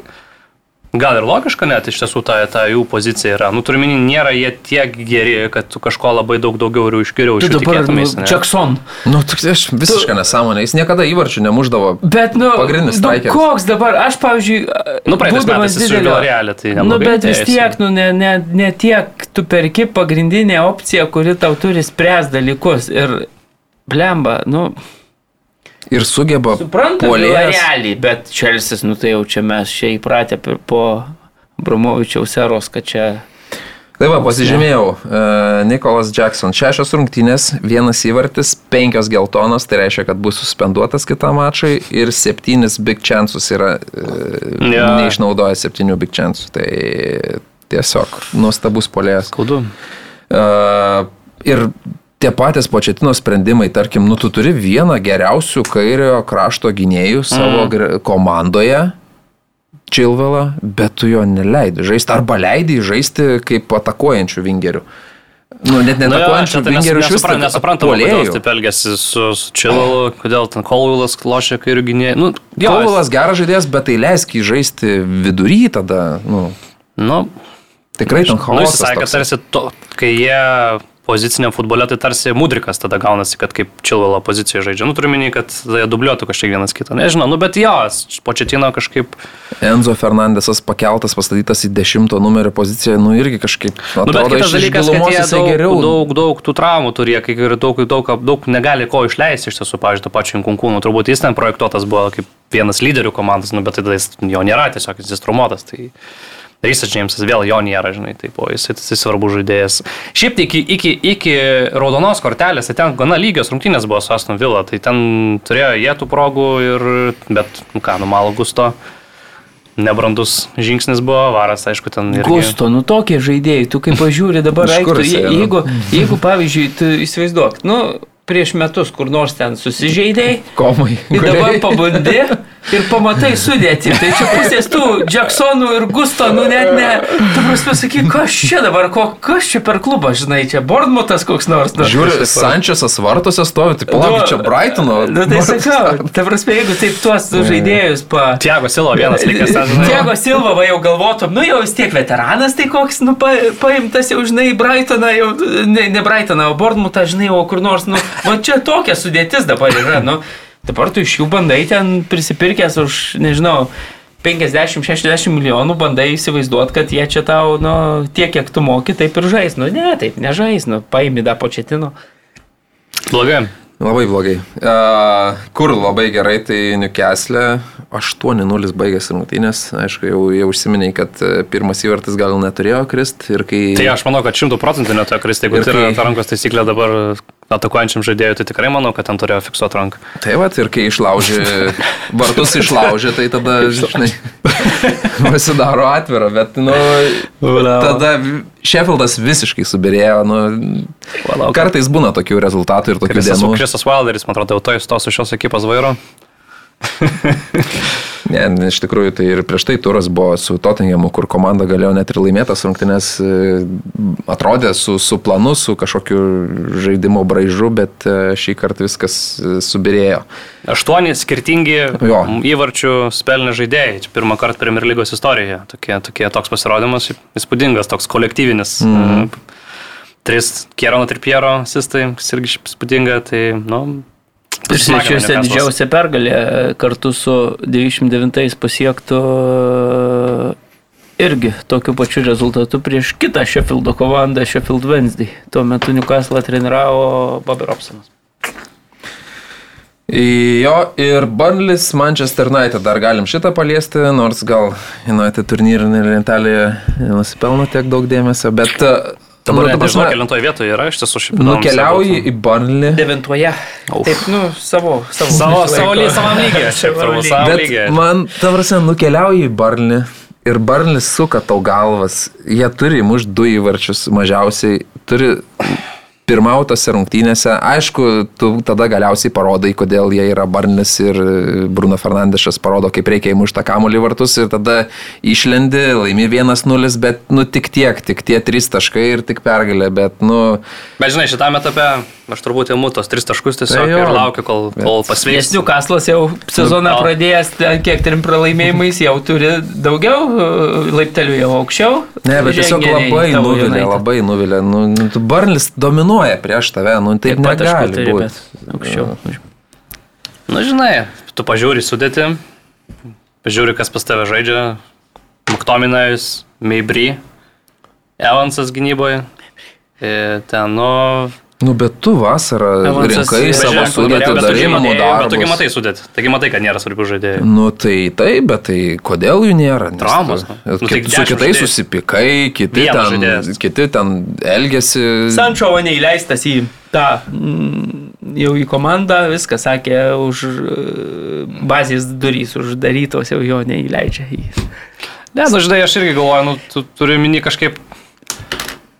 gal ir logiška net iš tiesų ta, ta jų pozicija yra. Nu, turime, nėra jie tiek geri, kad tu kažko labai daug daugiau ir Tu iš jų dabar, nu, ne? Jackson. Nu, toks aš visiškai nesąmonė, jis niekada įvarčių nemuždavo. Bet, nu, Pagrindinis nu, strikeris. koks dabar, aš, pavyzdžiui, Nu, praeitais būdamas metais didelio- Villarreal, tai Nu, neblogai bet vis tiek, nu, ne, ne, ne tiek tu perki pagrindinę opciją, kuri tau turi spręs dalykus. Ir, blemba, nu, Ir sugeba suprantu, realiai, bet Čelsis, nu, tai jau čia mes čia įpratę po Bromovičiaus eros, kad čia... Tai va, pasižymėjau. Uh, Nikolas Jackson. Šešios rungtynės, vienas įvartis, penkios geltonos, tai reiškia, kad bus suspenduotas kitam mačai ir septynis big chances yra uh, Jo. neišnaudoja septynių big chances. Tai tiesiog nuostabus polėjas. Skaudu. Uh, ir tie patys početino sprendimai, tarkim, nu tu turi vieną geriausių kairio krašto gynėjų savo mm. komandoje, Čilvelą, bet tu jo neleidi žaisti arba leidi jį žaisti kaip atakuojančių vingerių. Nu, net Nu jo, netakuojančių čia tai vingerių iš vis. nesupran- Nesuprantama, kodėl jis taip elgėsi su, su Čilalu, kodėl ten Kolvilas lošia kairių gynėjų. Nu, jo, Kovilas geras žaidėjas, bet tai leisk jį žaisti vidury tada. Nu, Nu, tikrai ten nu, jis chaosas. sakė, tarsi, to, kai jie poziciniam futbole, tai tarsi mudrikas tada gaunasi, kad kaip Čilvalo pozicijoje žaidžia. Nu, turiu minį, kad jie dubliuotų kažkiek vienas kitą. Nežinau, nu, bet jo, početino kažkaip... Enzo Fernandesas pakeltas, pastatytas į dešimto numerio poziciją, nu irgi kažkaip Nu, bet atrodo kitas dalykas, kad jie daug, geriau. daug, daug tų traumų turi, kai ir daug, daug, daug negali ko išleisti iš tiesų, pavyzdžiui, to pačio Inkunkūno. Turbūt jis ten projektuotas buvo kaip vienas lyderių komandos, nu, bet tada jis jo nėra, tiesiog jis traumuotas. Tai Rysas Džeimsas vėl jo nėra, žinai, taip, o jis, jis svarbus žaidėjas. Šiaip tai iki, iki, iki raudonos kortelės, tai ten gana lygios rungtynės buvo su Aston Villa, tai ten turėjo jie tų progų, ir, bet, nu ką, numalo Gusto. Nebrandus žingsnis buvo, varas, aišku, ten ir... Gusto, nu tokie žaidėjai, tu kaip pažiūri dabar, nu? jeigu, jeigu, pavyzdžiui, tu įsivaizduok, nu, prieš metus kur nors ten susižeidėjai, Komai. Ir dabar pabundi ir pamatai sudėti. Tai čia pusės tų Jacksonų ir Gusto, nu net ne. Tu prasme sakyk, kas čia dabar, ko, kas čia per klubą, žinai, čia Bournemouthas koks nors. Nu, Žiūri, Sančiasas vartuose stovi, tai palauk, čia Brightono. Nu, tai sakau, ta prasme, jeigu taip tuos žaidėjus pa... Tiago Silo vienas likęs. Tiago Silva va jau galvotum, nu jau vis tiek veteranas, tai koks, nu, pa, paimtas jau, žinai, Brightoną, jau, ne, ne Brightoną, o Bournemouthą, žinai, o kur nors, nu, va čia tokia sudėtis dabar yra, nu, dabar tu iš jų bandai ten prisipirkęs už, nežinau, 50-60 milijonų bandai įsivaizduoti, kad jie čia tau, nu, tiek, kiek tu moki, taip ir žais. Nu, ne, taip nežais, nu, paimi da početino. Blogai. Labai blogai. Uh, kur labai gerai, tai Newcastle 8-0 baigėsi rungtynės. Aišku, jau, jau užsiminiai, kad e, pirmas įvartis gal neturėjo krist. Ir kai... Tai aš manau, kad šimtų procentų neto kristi, jeigu tai yra ta rankos taisyklė dabar atakuojančiam žaidėjui, tai tikrai manau, kad ten turėjo fiksuoti ranką. Tai va, ir kai išlaužė, vartus išlaužė, tai tada, žinai, pasidaro atvira, bet, nu, tada Sheffieldas visiškai subirėjo, nu, kartais būna tokių rezultatų ir tokių Krisas, dienų. Krisas Wilderis, man atrodo, jau to įstos su šios ekipos vairo. Ne, iš tikrųjų, tai ir prieš tai turas buvo su Tottenhamu, kur komanda galėjo net ir laimėtas rungtynės, e, atrodė su, su planu, su kažkokiu žaidimo braižu, bet e, šį kartą viskas e, subirėjo. Aštuoni skirtingi Jo. įvarčių spelnė žaidėjai. Pirmą kartą Premier lygos istorijoje. Tokie, tokie toks pasirodymas, įspūdingas, toks kolektyvinis. Mm. Tris Kierono Tripiero sistai, irgi šiaip įspūdinga. Tai, nu, Svečiuose didžiausia pergalė kartu su 99 pasiektų irgi tokiu pačiu rezultatu prieš kitą Sheffieldo komandą, Sheffield Wednesday. Tuo metu Newcastle treniravo Bobby Robsonas. Jo, ir Burnlis, Manchester United, dar galim šitą paliesti, nors gal United turnyrinė lentelėje nusipelno tiek daug dėmesio, bet... Dabar nu, nežinau, kelintoje vietoje yra, iš tiesų šiaip Nukeliauji stebėti. į Burnlį. Devintoje. Uf. Taip, nu, savo, savo. Savo, savo, lygiai. Savo lygiai. savo Bet lygiai. man, ta prasme, nukeliauji į Barnį ir Barnis suka tau galvas. Jie turi muš du įvarčius mažiausiai, turi pirmautose rungtynėse. Aišku, tu tada galiausiai parodai, kodėl jie yra Barnis ir Bruno Fernandešas parodo, kaip reikia įmušti tą kamuolį vartus ir tada išlendi, laimi 1-0, bet nu tik tiek, tik tie trys taškai ir tik pergalė, bet nu... Bet žinai, šitame etape aš turbūt įmu tos tris taškus tiesiog Tai jo. ir laukiu, kol, kol Nes pasveiks. Newcastle'as jau sezoną Nu, pradėjęs, ten kiek trim pralaimėjimais, jau turi daugiau laiptelių jau aukščiau. Ne, bet tiesiog labai nuvilė, labai nuvilė. Nu, nu, Barnis dominuoja prieš tave, nu taip taškų negali turi, būti. aukščiau. Nu, žinai, tu pažiūri sudėti, pažiūri, kas pas tave žaidžia. Maktominajus, Meibry, Evansas gynyboje. E, Ten, nu, Nu, bet tu vasarą Evansas rinkai savo sudėtį, darai namų bet tu gi darbus. matai sudėti. Taigi matai, kad nėra svarbių žaidėjų. Nu tai taip, bet tai kodėl jų nėra? Nes Traumos, tu- nu. Nu, tai Su kitais susipikai, kiti Vienas ten, žaidėjas. kiti ten elgesi. Sančio neįleistas į tą, mm, jau į komandą, viską sakė, už e, bazės durys uždarytos, jau jo neįleidžia į. Ne, nu, žinai, aš irgi galvoju, nu, tu turi mini kažkaip...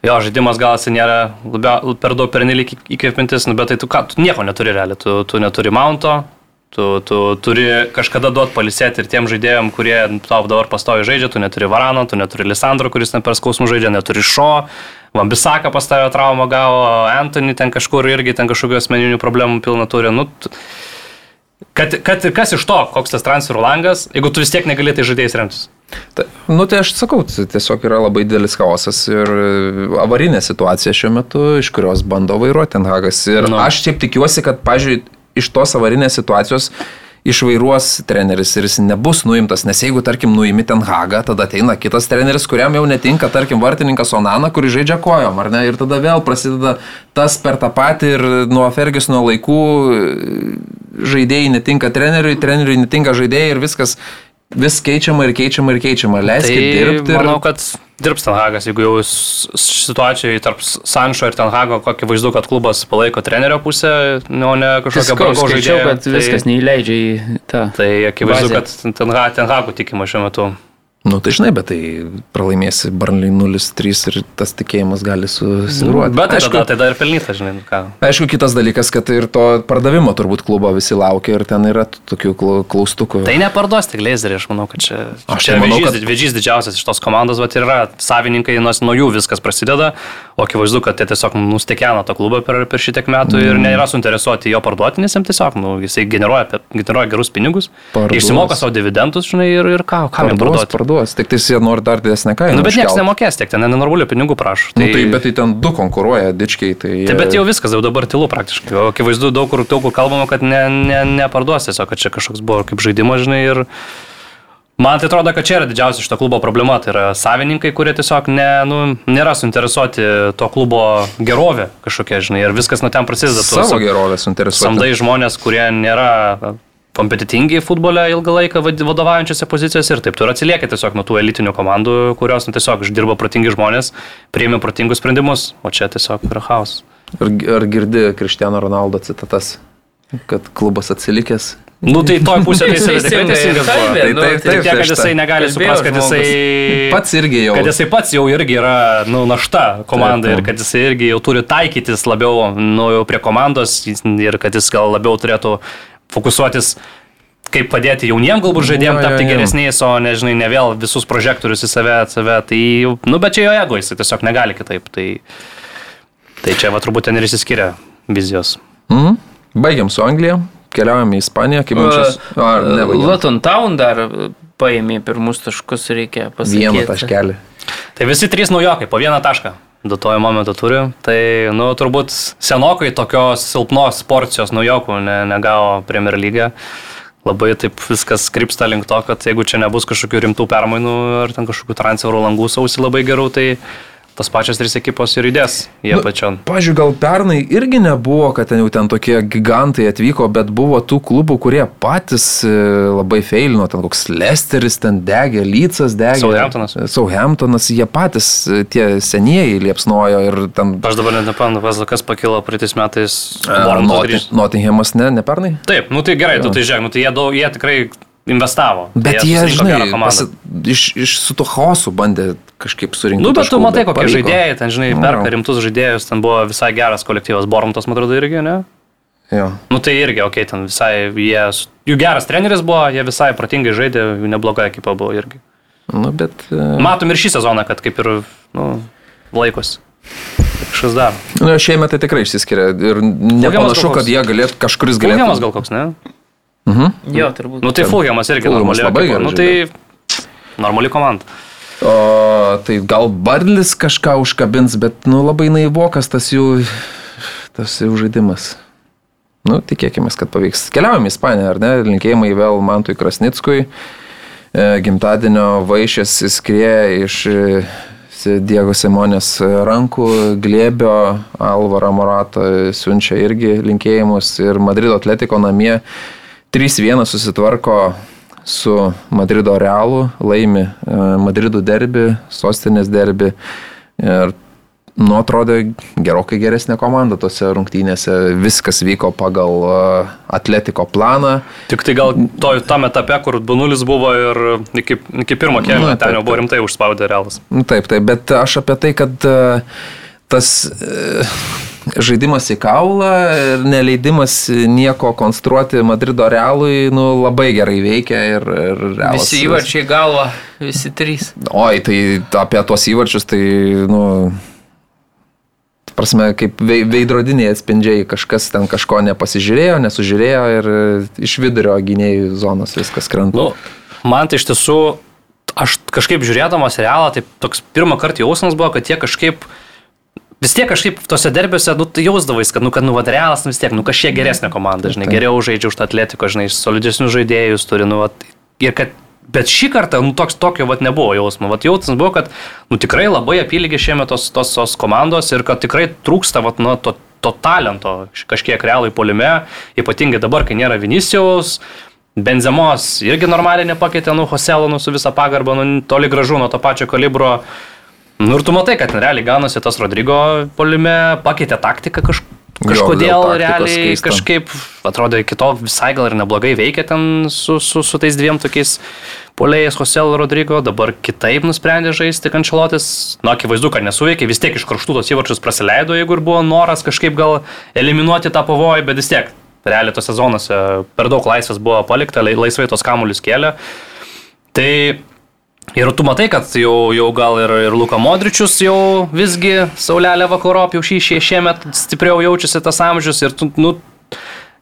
Jo, žaidimas gal jis nėra labia, per daug pernelik įkvėpintis, nu, bet tai tu, ką, tu nieko neturi realiai, tu, tu neturi mounto, tu, tu turi kažkada duoti palisėti ir tiem žaidėjim, kurie tau dabar pastovi žaidžia, tu neturi Varano, tu neturi Lisandro, kuris ten per skausmų žaidžia, neturi Šo, Vambisaka pastavio traumą gavo, Anthony ten kažkur irgi ten kažkokių asmeninių problemų pilna turi. Nu, kad, kad ir kas iš to, koks tas transferų langas, jeigu tu vis tiek negali tai žaidėjais remtis. Ta, nu tai aš sakau, tai tiesiog yra labai didelis chaosas ir e, avarinė situacija šiuo metu, iš kurios bando vairuoti Ten Hagas. Ir Nu. aš šiaip tikiuosi, kad, pažiūrėjau, iš tos avarinės situacijos išvairuos treneris ir jis nebus nuimtas, nes jeigu, tarkim, nuimi ten Hagą, tada ateina kitas treneris, kuriam jau netinka, tarkim, vartininkas Onana, kuris žaidžia kojom, ar ne? Ir tada vėl prasideda tas per tą patį ir nuo Fergusono laikų e, žaidėjai netinka treneriui, treneriui netinka žaidėjai ir viskas vis keičiama ir keičiama ir keičiama. Leiskit tai dirbti. Ir... Manau, kad dirbs Ten Hagas, jeigu jau situacijoje tarp Sančio ir Ten Hago, kokį vaizdu, kad klubas palaiko trenerio pusę, o ne kažkokią brango skaičiau, žaidėją. kad viskas neįleidžia į tą. Tai, tai akivaizdu, kad Ten, Ha- ten Hago tikima šiuo metu. Nu tai žinai, bet tai pralaimėsi Barnley 0-3 ir tas tikėjimas gali susiruoti. Bet tai aišku, tada, tada ir pelnyta, žinai, nu ką. aišku, kitas dalykas, kad ir to pardavimo turbūt klubo visi laukia ir ten yra tokių klau- klaustukų. Tai neparduos tik Glazerį, aš manau, kad čia, Aš čia tai manau, vėžys, kad- vėžys didžiausias iš tos komandos, bet yra savininkai, nors nuo jų viskas prasideda, o akivaizdu, kad jie tiesiog nustekeno tą klubą per, per šitiek metų Mm. ir nėra suinteresuoti jo parduoti, nes jam tiesiog, nu, jisai generuoja, generuoja gerus pinigus, išsimoka savo dividendus, žinai, ir, ir ką, kam jam parduoti. parduos. Tik tai jie nori dar didesnę kainą. Nu, bet niekas užkelt. nemokės tiek, ten nenormalių pinigų prašo. Nu, tai, bet tai ten du konkuruoja, dičkiai. Tai, Tai bet jau viskas, jau dabar tylu praktiškai. O akivaizdu, daug kur, daug kur kalbama, kad ne, ne, neparduos tiesiog, kad čia kažkoks buvo kaip žaidimas, žinai, ir man tai atrodo, kad čia yra didžiausia šito klubo problema. Tai yra savininkai, kurie tiesiog ne, nu, nėra suinteresuoti to klubo gerovė kažkokia, žinai, ir viskas nuo ten prasideda. Savo gerovę suinteresuoti. Samdai žmonės, kurie nėra kompetitingi futbole ilgą laiką vad- vadovaujančiose pozicijose ir taip tu ir atsilieka tiesiog nuo tų elitinių komandų, kurios nu, tiesiog išdirba protingi žmonės, priėmė protingus sprendimus, o čia tiesiog yra chaos. Ar, ar girdi Kristiano Ronaldo citatas, kad klubas atsilikęs? Nu tai toj pusėje tai jisai tikrai teisingas buvo. Tai nu, taip, Tik taip, tiek, kad tai jisai negali suprasti, kad jisai... Pats irgi jau. Kad jisai pats jau irgi yra nu, našta komandai ir kad jisai irgi jau turi taikytis labiau nu, prie komandos ir kad jis gal labiau turėtų fokusuotis kaip padėti jauniem galbūt žaidėjim Jo, jo, tapti jo. geresniais, o nežinai, ne vėl visus prožektorius į save, save. Tai, nu, bet čia jo ego, jisai tiesiog negali kitaip. Tai, tai čia va turbūt ten ir išsiskiria vizijos. Mhm. Baigiam su Anglija, keliaujam į Ispaniją, kaip mums čia. Luton Town dar paėmė pirmus taškus, reikia pasakyti. Vieną taškelį. Tai visi trys naujokai, po vieną tašką. Duotojo momentu turi. Tai, nu, turbūt senokai tokios silpnos porcijos naujokų ne, negavo Premier lyga. labai taip viskas krypsta link to, kad jeigu čia nebus kažkokių rimtų permainų ar ten kažkokių transferų langų sausi labai gerų, tai tos pačios trys ekipos ir judės jie Nu, pačion. Pavyzdžiui, gal pernai irgi nebuvo, kad ten jau ten tokie gigantai atvyko, bet buvo tų klubų, kurie patys e, labai feilino, ten koks Lesteris ten degė, Lycas degė. Southamptonas. Southamptonas, jie patys e, tie senieji liepsnojo ir ten... Aš dabar net nepamenu, kas- pakilo praeitais metais. e. Nottinghamas, ne, ne pernai? Taip, nu tai gerai, tu tai žiūrėk, nu tai jie, daug, jie tikrai investavo. Tai Bet jie, susirinko žinai, pasi, iš, iš su to chaosu bandė kažkaip surinkti. Nu, bet tu taškų, matai, kokie pavyko. žaidėjai, ten, žinai, Nu, perka rimtus žaidėjus, ten buvo visai geras kolektyvas, Bormutas, man atrodo, irgi, ne? Jo. Nu tai irgi, okei, okay, ten visai, jie, jų geras treneris buvo, jie visai protingai žaidė, jų nebloga ekipa buvo irgi. Nu, bet... e, Matom ir šį sezoną, kad kaip ir, nu, laikosi. Kažkas daro. Nu, šiemet tai tikrai išsiskiria ir nepanašu, kad jie galėtų, kažkuris galėtų. gal koks, ne? Jo, turbūt. Nu tai Fulhamas irgi Fulhamas normali labai gerai Nu tai normali komanda. O, tai gal Barlis kažką užkabins, bet, nu, labai naivokas tas jų, tas jų žaidimas. Nu, tikėkime, kad pavyks. Keliaujame į Ispaniją, ar ne? Linkėjimai vėl Mantui Krasnickui. E, gimtadienio vaišės įskrėja iš e, Diego Simonės rankų, glėbio, Alvaro Morato siunčia irgi linkėjimus ir Madrido atletiko namie 3-1 susitvarko su Madrido Realu, laimi e, Madrido derbi, sostinės derbi ir nu, atrodė gerokai geresnė komanda tose rungtynėse, viskas vyko pagal e, atletiko planą. Tik tai gal to, tam etape, kur 2-0 buvo ir iki, iki pirmo kėlinio Na, ten jau buvo rimtai užspaudę realas. Nu, Taip, taip, bet aš apie tai, kad e, tas e, žaidimas į kaulą ir neleidimas nieko konstruoti Madrido realui nu, labai gerai veikia ir, ir realas. Visi įvarčiai galva, visi trys. Oi, tai apie tuos įvarčius, tai, nu, prasme, kaip vei- veidrodiniai atspindžiai, kažkas ten kažko nepasižiūrėjo, nesužiūrėjo ir iš vidurio gynėjų zonos viskas krenta. Nu, man tai iš tiesų, aš kažkaip žiūrėdamas realą, tai toks pirmą kartą jausmas buvo, kad jie kažkaip vis tiek kažkaip tose derbiuose, nu, tai jausdavais, kad, nu, kad, nu, vad realas, nu, vis tiek, nu, kažkiek geresnė komanda, žinai, geriau žaidžia už tą atletiko, žinai, solidesnius žaidėjus turi, nu, vat, ir kad, bet šį kartą, nu, toks tokio, vat, nebuvo jausmo, vat, jausmas buvo, kad, nu, tikrai labai apylygė šiemet tos, tos, tos komandos ir kad tikrai trūksta, vat, nu, to, to talento kažkiek realai polime, ypatingai dabar, kai nėra Vinicijaus, Benzemos irgi normaliai nepakeitė, nu, Hoselą, nu, su visa pagarba, nu, toli gražu nuo to pačio kalibro. Nu ir tu matai, kad realiai gaunasi tas Rodrygo polime, pakeitė taktiką kaž, Jo, kažkodėl taktikos realiai keista. kažkaip, atrodo, iki to visai gal ir neblogai veikia ten su, su, su tais dviem tokiais polėjais Hosel Rodrygo, dabar kitaip nusprendė žaisti kančialotis. Na, akivaizdu, kad nesuveikė, vis tiek iš karštų tos įvarčius praleido, jeigu ir buvo noras kažkaip gal eliminuoti tą pavojų, bet vis tiek, realiai tose zonose per daug laisvės buvo palikta, lai- laisvai tos kamuolius kėlė. Tai Ir tu matai, kad jau, jau gal ir, ir Luka Modričius jau visgi Saulelė vakarop jau šį, šį šiemet stipriau jaučiasi tas amžius ir tu, nu,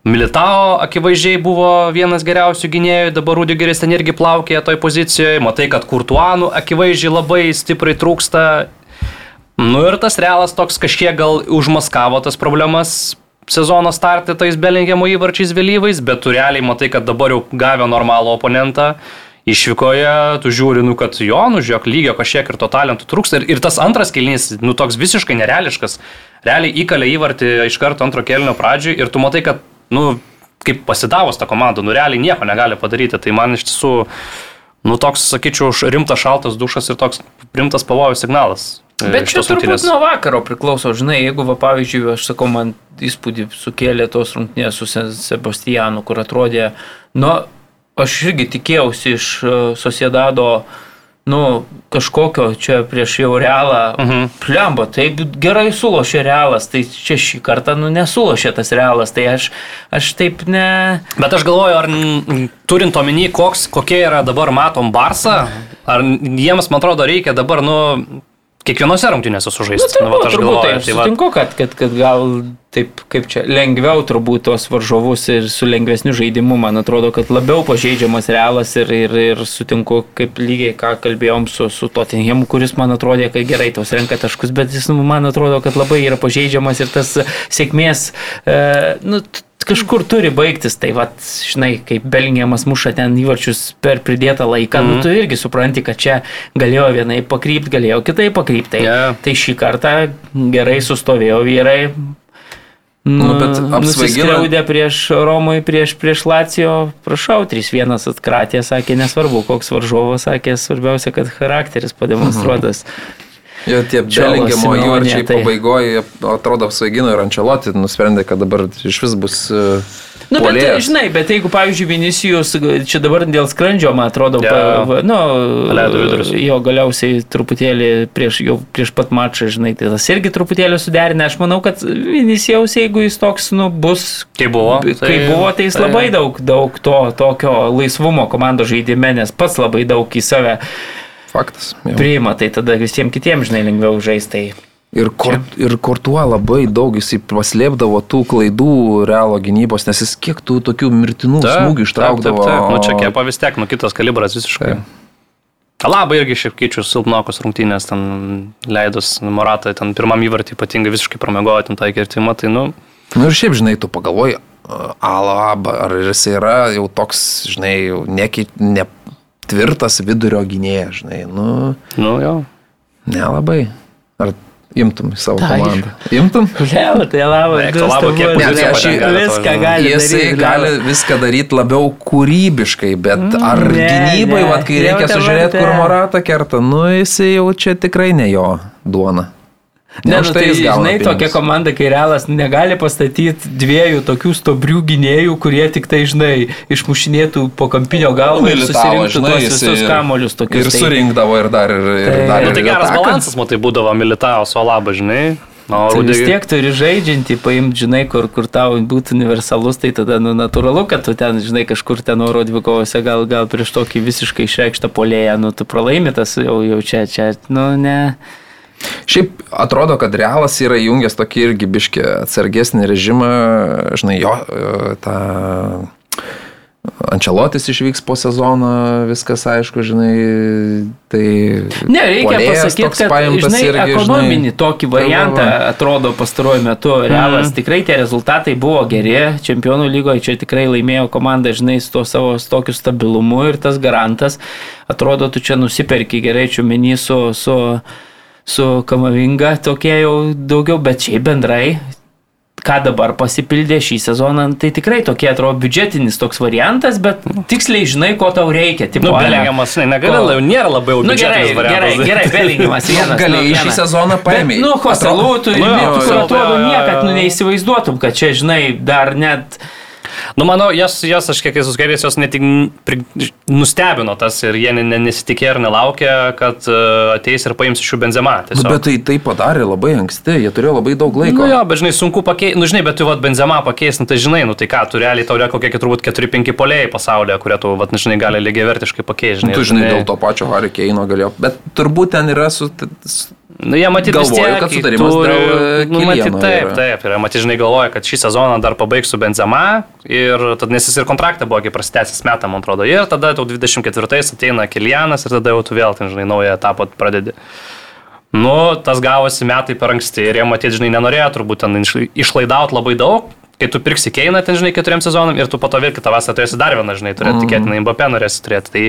Militao akivaizdžiai buvo vienas geriausių gynėjų, dabar Rudigeris ten irgi plaukė toj pozicijoje, matai, kad Kurtuanų akivaizdžiai labai stipriai trūksta. Nu ir tas realas toks kažkiek gal užmaskavo tas problemas sezono startė tais Bellinghamo įvarčiais vėlyvais, bet tu realiai matai, kad dabar jau gavę normalų oponentą, išvykoje, tu žiūri, nu, kad jo, nu, žiūrėk, lygio kažkiek ir to talentų trūksta. Ir, ir tas antras kelnys, nu, toks visiškai nereališkas. Realiai įkalė įvartį iš karto antro kelnio pradžiui ir tu matai, kad, nu, kaip pasidavus tą komandą, nu, realiai nieko negali padaryti. Tai man iš tiesų, nu, toks, sakyčiau, rimtas šaltas dušas ir toks rimtas pavojų signalas. e, Bet čia turbūt rungtynės. nuo vakaro priklauso, žinai, jeigu, va, pavyzdžiui, aš sakau, man įspūdį sukėlė tos rungtynės su Se- Sebastianu, kur atrodė, nu, aš irgi tikėjausi iš uh, Sociedado, nu, kažkokio čia prieš jau realą, Mhm. plemba, taip gerai sulošė realas, tai čia šį kartą, nu, nesulošė tas realas, tai aš, aš taip ne... Bet aš galvoju, ar turint omeny, koks, kokie yra dabar matom Barsą, ar jiems, man atrodo, reikia dabar, nu, kiekvienose rungtynėse sužaisti. Nu, turbūt, turbūt, tai aš tai va- sutinku, kad, kad, kad gal taip, kaip čia, lengviau turbūt tos varžovus ir su lengvesniu žaidimu, man atrodo, kad labiau pažeidžiamas realas ir, ir, ir sutinku, kaip lygiai ką kalbėjom su, su Tottenhamu, kuris man atrodė, kad gerai tos renka taškus, bet jis nu, man atrodo, kad labai yra pažeidžiamas ir tas sėkmės, e, nu, kažkur turi baigtis, tai vad, žinai, kaip Belingiamas muša ten įvarčius per pridėtą laiką, mm. nu tu irgi supranti, kad čia galėjo vienai pakrypti, galėjo kitai pakrypti. Tai, Yeah. tai šį kartą gerai sustovėjo vyrai. Nu, bet apsvaigina- Nusiskriaudė prieš Romui, prieš, prieš Lacijo, prašau, 3-1 atkratė, sakė, nesvarbu, koks varžovas, sakė, svarbiausia, kad charakteris pademonstruotas. Jo tie Belingemo įvarčiai tai- pabaigoje, atrodo, apsvaigino ir Ančeloti, nusprendė, kad dabar iš vis bus uh, Na, bet, puolėjas. žinai, bet jeigu, pavyzdžiui, Vinicijus, čia dabar dėl skrandžio, man atrodo, Jo. pa, nu, jo galiausiai truputėlį prieš, jau prieš pat mačą, žinai, tai tas irgi truputėlį suderinę. Aš manau, kad Vinicijaus, jeigu jis toks, nu, bus Kai buvo. Kai buvo, tai jis labai daug, daug to tokio laisvumo komandos žaidime, nes pats labai daug į save Faktas. jo. priima, tai tada visiems kitiems, žinai, lengviau žaisti. Tai Ir, kor, ir Kortuo labai daug jisai paslėpdavo tų klaidų realo gynybos, nes jis kiek tų tokių mirtinų smūgių ištraukdavo. Taip, taip. Nu, čia kepa vis tiek, nu kitas kalibras visiškai. Labai irgi šiek tiek keičiu silpnokos rungtynės, ten leidus Moratą, ten pirmam įvartį ypatingai visiškai pramiegojo, ten tą kirtimą, tai nu, Nu ir šiaip, žinai, tu pagalvoji, Alaba, ar jis yra jau toks, žinai, jau neki, ne tvirtas vidurio gynėjas, žinai, nu, nu jo. nelabai. Ar imtum į savo Tai. komandą? Imtum? Leo, tai lavo, Eik, to labo, kiek Ne, tai aš viską to, gali Jisai daryt, gali viską daryti labiau kūrybiškai, bet ar Ne, gynybai, ne. vat, kai Jau reikia sužiūrėti, kur. Moratą kerta, nu jisai jau čia tikrai ne jo duona. Ne, už nu, tai jis gauna žinai, tokia pinigus. komanda, kai realas negali pastatyti dviejų tokių stobrių gynėjų, kurie tik tai, žinai, išmušinėtų po kampinio galvą ir susirinktų žinai, tuos visus ir- kamolius tokius. Ir tai- surinkdavo ir dar ir, ir Tai- dar. Nu, tai geras ataką. balansas, matai, būdavo Militao su Alaba, žinai. O Tai vis tiek turi žaidžiantį, paimti, žinai, kur, kur tau būtų universalus, tai tada, nu, natūralu, kad tu ten, žinai, kažkur ten oro dvikovose, gal, gal prieš tokį visiškai išreikštą polėją, nu, tu pralaimėtas jau, jau čia, čia, nu, ne. Šiaip atrodo, kad realas yra įjungęs tokį irgi biški atsargesnį režimą, žinai, jo, e, tą Ančelotis išvyks po sezono, viskas aišku, žinai, tai... Ne, reikia pasakyti, kad žinai, irgi, ekonominį žinai. tokį variantą va, va. atrodo pastaruoju metu. Realas tikrai tie rezultatai buvo geri, čempionų lygoje čia tikrai laimėjo komanda, žinai, su to savo tokiu stabilumu ir tas garantas. Atrodo, tu čia nusiperki gerai čiumenį su, su, su kamavinga, tokie jau daugiau, bet šiaip bendrai. Ką dabar pasipildė šį sezoną, tai tikrai tokie atrodo biudžetinis toks variantas, bet tiksliai žinai, ko tau reikia. Tipo, Nu, Belingiamas, ne, negali, Ko? nėra labai jau Nu gerai, biudžetinis gerai, variantas. gerai, Belingimas vienas. Galėjai šį vienas. sezoną paėmė. Nu, Hoselų, tu, Nu, nu, jo, tu jo, atrodo jo, jo, niekad nu, neįsivaizduotum, kad čia, žinai, dar net... Nu, manau, jas, jas aš kiek esu skaitęs, jos ne tik pri- nustebino tas ir jie ne- ne- nesitikėjo ir nelaukė, kad uh, ateis ir paims iš jų benzemą. Nu, tiesiog. bet tai, tai padarė labai anksti, jie turėjo labai daug laiko. Nu jo, bet žinai, sunku pakeisti, nu žinai, bet tu vat benzemą pakeisti, nu tai žinai, nu tai ką, tu realiai tau yra kokie turbūt 4-5 polėjai pasaulyje, kurie tu, vat, nu, žinai, gali lygiai vertiškai pakeisti. Nu, tu žinai, dėl to pačio Harry Keino galėjo. Bet turbūt ten yra su... s- Nu, jie Galvoju, tiek, kad sutarimas turi- dėl, e, nu, matyt, taip, yra. taip, ir matyt, žinai, galvoja, kad šį sezoną dar pabaigs su benzema ir tad nes jis ir kontraktą buvo, kai prasitęsis metą, man atrodo, ir tada tau 24 ateina Kilianas ir tada jau tu vėl, ten, žinai, naują etapą pradedi. Nu, tas gavosi metai per anksti ir jie, matyt, žinai, nenorėjo turbūt ten išla- išlaidauti labai daug. Kai tu pirksi keiną ten, žinai, keturiam sezonam ir tu po to vėl kitą vasarą turėsi dar vieną, žinai, turėti, mm. tikėtinai, Mbappé norėsi turėti. Tai,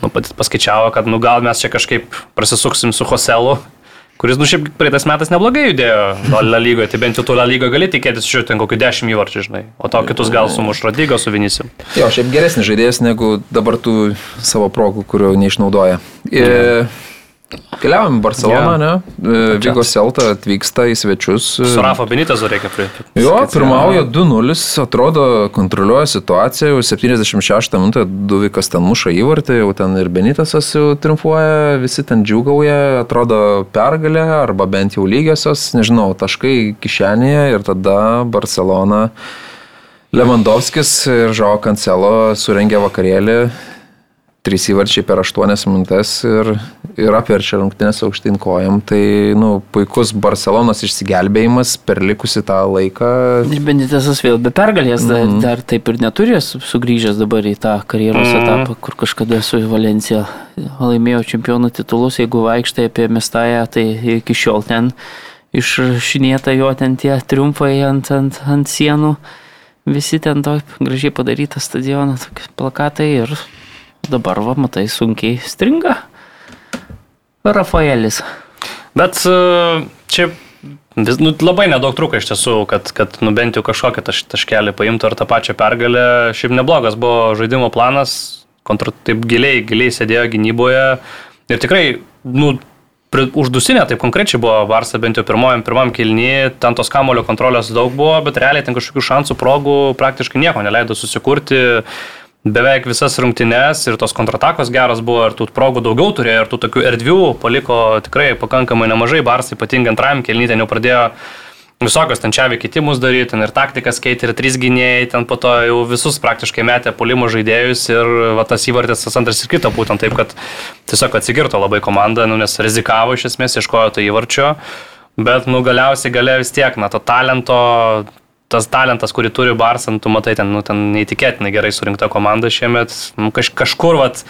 nu, paskaičiavo, kad, nu, gal mes čia kažkaip prasisuksim su Hoselu, kuris, nu, šiaip praeitais metais neblogai judėjo La lygoje, tai bent jau to La lygoje gali tikėtis žiūrėti kokiu dešimt įvarčių, žinai, o to kitus gal sumuš Rodigo su Vinisim. Jo, šiaip geresnis žaidėjas negu dabar tų savo progų, kurio neišnaudoja. E, Keliavom į Barceloną, Jo. ne? E, Vigo Selta atvyksta į svečius. e, Su Rafa Benitezu reikia prie. Jo, pirmauja 2-0, atrodo, kontroliuoja situaciją, jau 76 minutę Duvikas ten muša įvartį, jau ten ir Benitasas jau triumfuoja, visi ten džiugauja, atrodo pergalė, arba bent jau lygiosios, nežinau, taškai kišenėje ir tada Barcelona. Lewandowskis ir Žao Kancelo surengė vakarėlį, trys įvarčiai per 8 minutės ir, ir apverčia rungtynės aukštyn kojam. Tai, nu, puikus Barcelonos išsigelbėjimas per likusi tą laiką. Ir Benitesas vėl be pergalės, dar, Mhm. dar taip ir neturės sugrįžęs dabar į tą karjeros Mhm. etapą, kur kažkada su Valencija laimėjo čempionų titulus, jeigu vaikštai apie Mestają, tai iki šiol ten išrašinėta jo ten tie triumfai ant, ant, ant sienų. visi ten to gražiai padarytą stadioną, tokie plakatai ir dabar, va, matai, sunkiai stringa. Rafaelis. Bet e, čia vis, nu, labai nedaug truko iš tiesų, kad, kad nu, bent jau kažkokią taš, taškelį paimtų ar tą pačią pergalę. Šiaip neblogas buvo žaidimo planas, kontra, taip giliai, giliai sėdėjo gynyboje ir tikrai, nu, uždusinė, taip konkrečiai buvo Varsa bent jau pirmojam, pirmam kilnyje, ten tos kamulio kontrolės daug buvo, bet realiai ten kažkokių šansų, progų praktiškai nieko neleido susikurti. Beveik visas rungtynes ir tos kontratakos geros buvo, ir tų progų daugiau turėjo, ir tų tokių erdvių paliko tikrai pakankamai nemažai. Barsai ypatingai antrajam kelnyje ten jau pradėjo visokios ten čia keitimus daryti, ir taktikas keitė, ir trys gynėjai, ten po to jau visus praktiškai metė polimo žaidėjus ir va, tas įvartis tas antras ir kito būtent taip, kad tiesiog atsigirto labai komanda, nu, nes rizikavo iš esmės, ieškojo to įvarčio, bet nu galiausiai galėjo vis tiek, na, to talento, tas talentas, kurį turi Barsant, tu matai, ten, nu, ten neįtikėtinai gerai surinkta komanda šiemet, nu, kaž, kažkur, vat,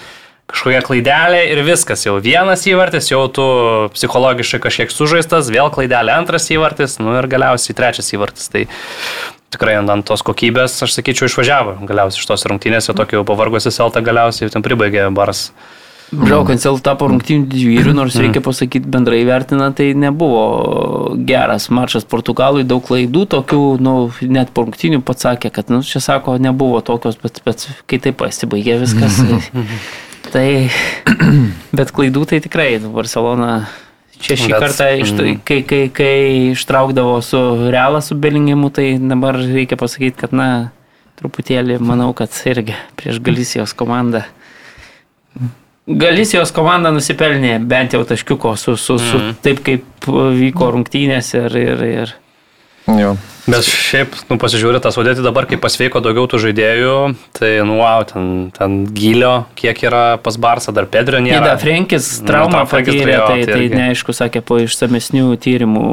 kažkokia klaidelė ir viskas, jau vienas įvartis, jau tu psichologiškai kažkiek sužaistas, vėl klaidelė antras įvartis, nu ir galiausiai trečias įvartis. Tai tikrai ant, tos kokybės, aš sakyčiau, išvažiavo galiausiai iš tos rungtynės, jau tokio pavargusi selta galiausiai ten pribaigė Baras. Žinau, kad Cel tapo rungtynių didvyrių, nors reikia pasakyti bendrai vertina, tai nebuvo geras mačas Portugalui, daug klaidų tokių, nu, net po rungtynių pats sakė, kad, nu, čia sako, nebuvo tokios, bet, bet kai tai pasibaigė viskas, tai, bet klaidų tai tikrai, Barcelona čia šį Bet, kartą, iš, kai, kai, kai ištraukdavo su Realą, su Belingimu, tai dabar reikia pasakyti, kad, na, truputėlį, manau, kad irgi prieš Galisijos komandą. Galisijos komanda nusipelnė bent jau taškiuko su, su, su Mhm. taip, kaip vyko rungtynės ir, ir, ir Jo. Bet šiaip, nu, pasižiūrė tą sudėtį dabar, kai pasveiko daugiau tų žaidėjų, tai, nu, wow, ten, ten gilio, kiek yra pas Barsą, dar Pedrio nėra. Nėra, Frenkis Nu, traumą Frenkis patyrė, turėjo, tai, tai tai neaišku, sakė, po išsamesnių tyrimų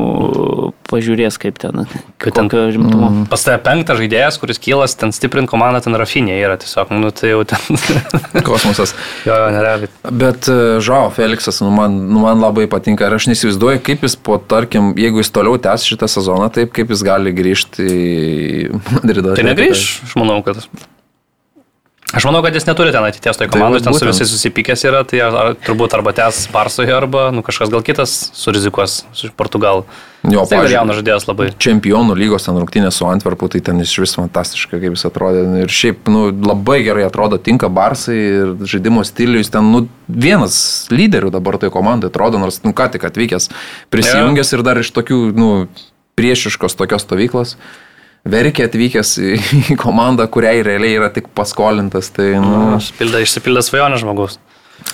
pažiūrės, kaip ten, Kad ten- kokio žimtumo. Pas tave penktas žaidėjas, kuris kylas, ten stiprint komandą, ten Rafinė yra tiesiog, nu, tai jau ten. Kosmosas. jo, nerealiai. Bet Žao Feliksas, nu man, nu man labai patinka ir aš neįsivaizduoju, kaip jis po, tarkim, jeigu jis toliau tęs šitą sezoną, taip kaip jis gali grįžti į Madridą. Tai negrįž, aš manau, kad. Aš manau, kad jis neturi ten ateities toj komandai, vat ten su visais susipykęs yra, tai ar, turbūt arba tęs Barsoje, arba nu, kažkas gal kitas surizikuos su Portugalu. Jo, Tai pavyzdžiui, jaunas žaidėjas labai. čempionų lygos ten rungtynės su Antverpu, tai ten iš vis fantastiška, kaip jis atrodė. Ir šiaip, nu, labai gerai atrodo, tinka Barsai ir žaidimo stilius. Ten, nu, vienas lyderių dabar toj komandai atrodo, nors, nu, ką tik atvykęs, prisijungęs ir dar iš tokių, nu, priešiškos tokios stovyklos. Verkė atvykęs į komandą, kuriai realiai yra tik paskolintas. Tai, nu, Išsipildė, išsipildė svajonę žmogus.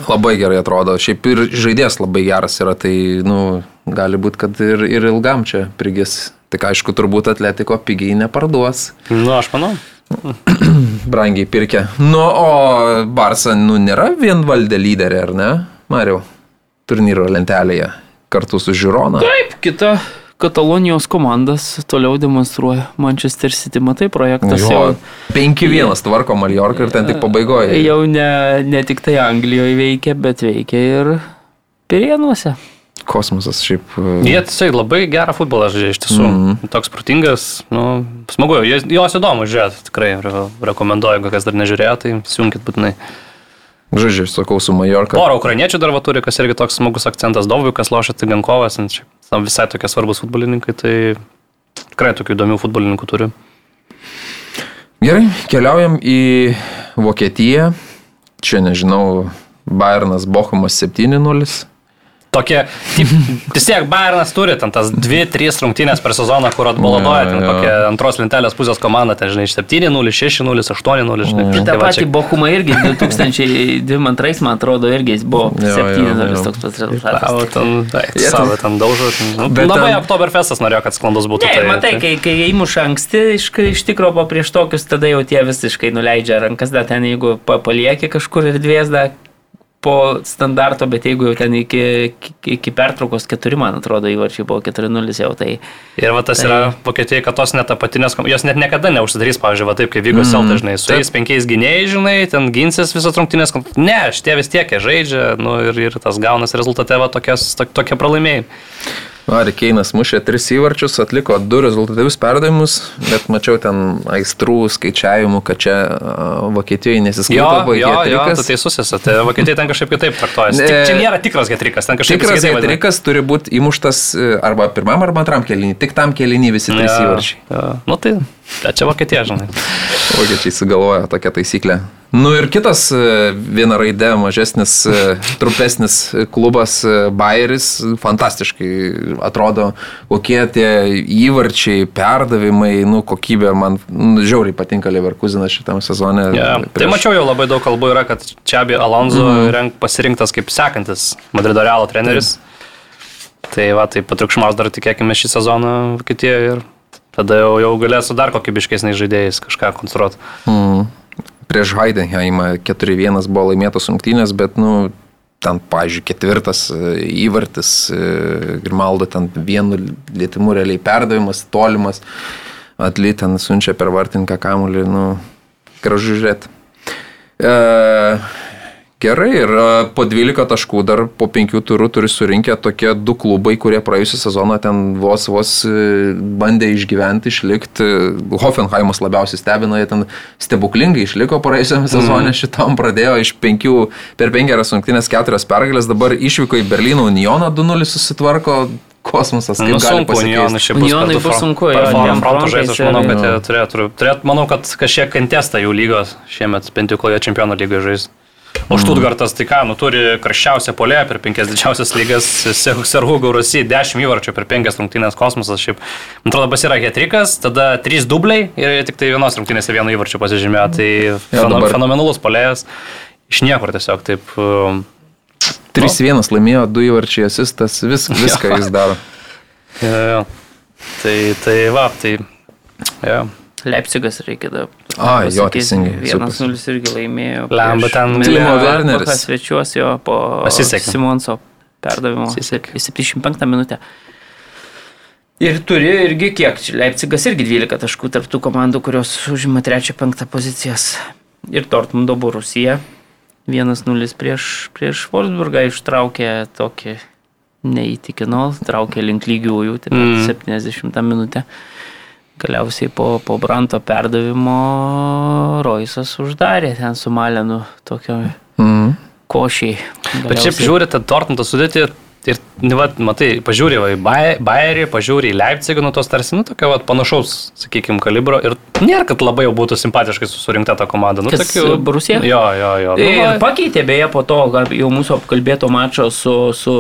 labai gerai atrodo. Šiaip ir žaidėjas labai geras yra, tai, nu, gali būti, kad ir, ir ilgam čia prigis. Tik aišku, turbūt atletiko pigiai neparduos. Nu, aš manau. Brangiai pirkė. Nu, o Barsa, nu, nėra vienvaldė lyderė, ar ne, Mariau? Turnyro lentelėje kartu su Žirona. Taip, kita Katalonijos komandas toliau demonstruoja Manchester City, matai, projektas Jo, jau, 5-1 tvarko Mallorca ir ten tik pabaigoje. jau ne, ne tik tai Anglijoje veikia, bet veikia ir Pirienuose. Kosmosas šiaip. Jie tiesiog labai gerą futbolą žaidžia iš tiesų. Mm -hmm. Toks protingas, nu, smagu, jos, įdomu žiūrėti, tikrai re rekomenduoju, kas dar nežiūrėjo, tai sijunkit būtinai. Žaidžiu, sakau, su Mallorca. Porą ukrainiečių dar turi, kas irgi toks smagus akcentas, Dovikas, Lošas, Tigankovas, visai tokie svarbus futbolininkai, tai tikrai tokių įdomių futbolininkų turi. Gerai, keliaujam į Vokietiją. Čia nežinau, Bayernas Bochumas 7-0. Tokie, kaip, vis tiek Bayernas turi ten tas 2-3 rungtynės per sezoną, kur atbaladoja, ten kokia antros lentelės pusės komanda, ten žinai, 7-0, 6-0, 8-0, žinai. Ir tą Tai va patį Bochumą irgi 2022, man atrodo, irgi jis buvo Jo, jo, 7 jo. toks pats rezultatas. Tai, savo ten daužo. Nu, Bet labai Oktoberfestas norėjo, kad sklandus būtų. Ne, ir matai, kai, kai įmuša anksti, iš, iš tikrųjų po prieš tokius, tada jau tie visiškai nuleidžia rankas, dar ten jeigu pa- palieki kažkur ir dviesdą po standarto, bet jeigu jau ten iki, iki, pertraukos keturi, man atrodo, įvarčiai buvo 4-0 jau, tai Ir va tas Tai- yra Vokietijai, kad tos netapatinės, kom- jos net niekada neužsidarys, pavyzdžiui, va taip kaip vyko mm, Selta, žinai, su jais penkiais gynėjais, žinai, ten ginsis visas rungtynės. Ne, šitie vis tiek žaidžia, nu ir, ir tas gaunas rezultate va tokie pralaimėjimai. Ari Keinas mušė tris įvarčius, atliko du rezultatyvius perdavimus, bet mačiau ten aistrų skaičiavimų, kad čia Vokietijoje nesiskaito. Jo, jo, jo, tu teisus esi. Tai Vokietija ten kažkaip kitaip traktuojasi. Ne. Čia nėra tikras getrikas, ten kažkaip Tikras kitaip vadina. trikas turi būti įmuštas e, arba pirmam, arba antram kelinį. Tik tam kelinį visi trys Jo, įvarčiai. jo. Nu tai, bet čia Vokietija, žinai. Vokiečiai sugalvojo tokią taisyklę. Nu ir kitas e, viena raidė mažesnis, e, trumpesnis klubas e, Bayeris, fantastiškai atrodo, kokie tie įvarčiai, perdavimai, nu kokybė, man nu, žiauriai patinka Leverkusenas šitam sezone. Ja. Tai mačiau jau labai daug kalbų yra, kad Čiabi Alonso mm. renk, pasirinktas kaip sekantis Madrido Realo treneris. Tai va, tai patriukšmaus dar tikėkime šį sezoną Vokietijoje ir tada jau, jau galėsiu dar kokybiškesniais žaidėjais kažką konstruoti. Mm. Prieš Heidenheimą 4-1 buvo laimėtos rungtynės, bet, nu, ten, pažiūrėjau, ketvirtas e, įvartis, e, Grimaldo ten vienu lietimu realiai perdavimas, tolimas, atly ten siunčia per vartininką kamulį, nu, gražu žiūrėti. E, gerai, ir e, po 12 taškų dar po 5 turų turi surinkę tokie du klubai, kurie praėjusią sezoną ten vos vos e, bandė išgyventi, išlikti. Hoffenheimas labiausiai stebino, jie ten stebuklingai išliko praėjusiame sezone, mm. šitam pradėjo iš 5 per 5 rungtynės 4 pergalės, dabar išvyko į Berlyno Unioną 2-0 susitvarko. Kosmosas, kaip Nu, sunku, pasikeisti. šiaip bus. Du bus sunku, dviem frontų žaisti, aš manau, kad jie turėtų, turėtų, manau, kad kažkiek kentesta jų lygos šiemet, bent jau kojo čempionų lygoje žais. O Štutgartas tai ką, nu turi karščiausią polę per penkias didžiausias lygas, Serhu Gaurasi, 10 įvarčių per penkias rungtynės kosmosas. Šiaip, man atrodo, pas yra hetrikas, tada 3 dubliai ir tik tai vienos rungtynėse vienu įvarčiu pasižymėjo. Tai feno, dabar- fenomenalus polėjas. Iš niekur tiesiog taip. um, 3-1 laimėjo, 2 įvarčiai asistas, vis, viską jis daro. Jo, jo. Tai, tai va, tai. Jo. Leipzigas reikia dar. A, jo, teisingai, Vienas super. nulis irgi laimėjo. Lemba ten- Timo Werneris. Svečiuos jo po Pasisekė. Simonso perdavimo. Pasisekė. Į 75 minutę. Ir turi irgi kiek, Leipzigas irgi 12 taškų tarptų komandų, kurios užima 3-5 pozicijas. Ir Dortmundo Borusija 1-0 prieš, prieš Wolfsburgą ištraukė tokį neįtikino, traukė link lygiųjų, tai Mm. mm. 70 minutę. Galiausiai po, po Branto perdavimo Roisas uždarė ten su Malenu tokio Mm. košiai. Bet šiaip žiūri, tą Dortmundą sudėti ir, nu, vat, matai, pažiūri va, į Bayerį, pažiūri į Leipzigą, nu tos tarsi, nu, tokio vat, panašaus, sakykime, kalibro ir nėra, kad labai jau būtų simpatiškai surinkta ta komanda. Nu, Kas, Borussia? Jo, jo, jo. Nu, Ir va, pakeitė beje po to gal jau mūsų apkalbėto mačo su, su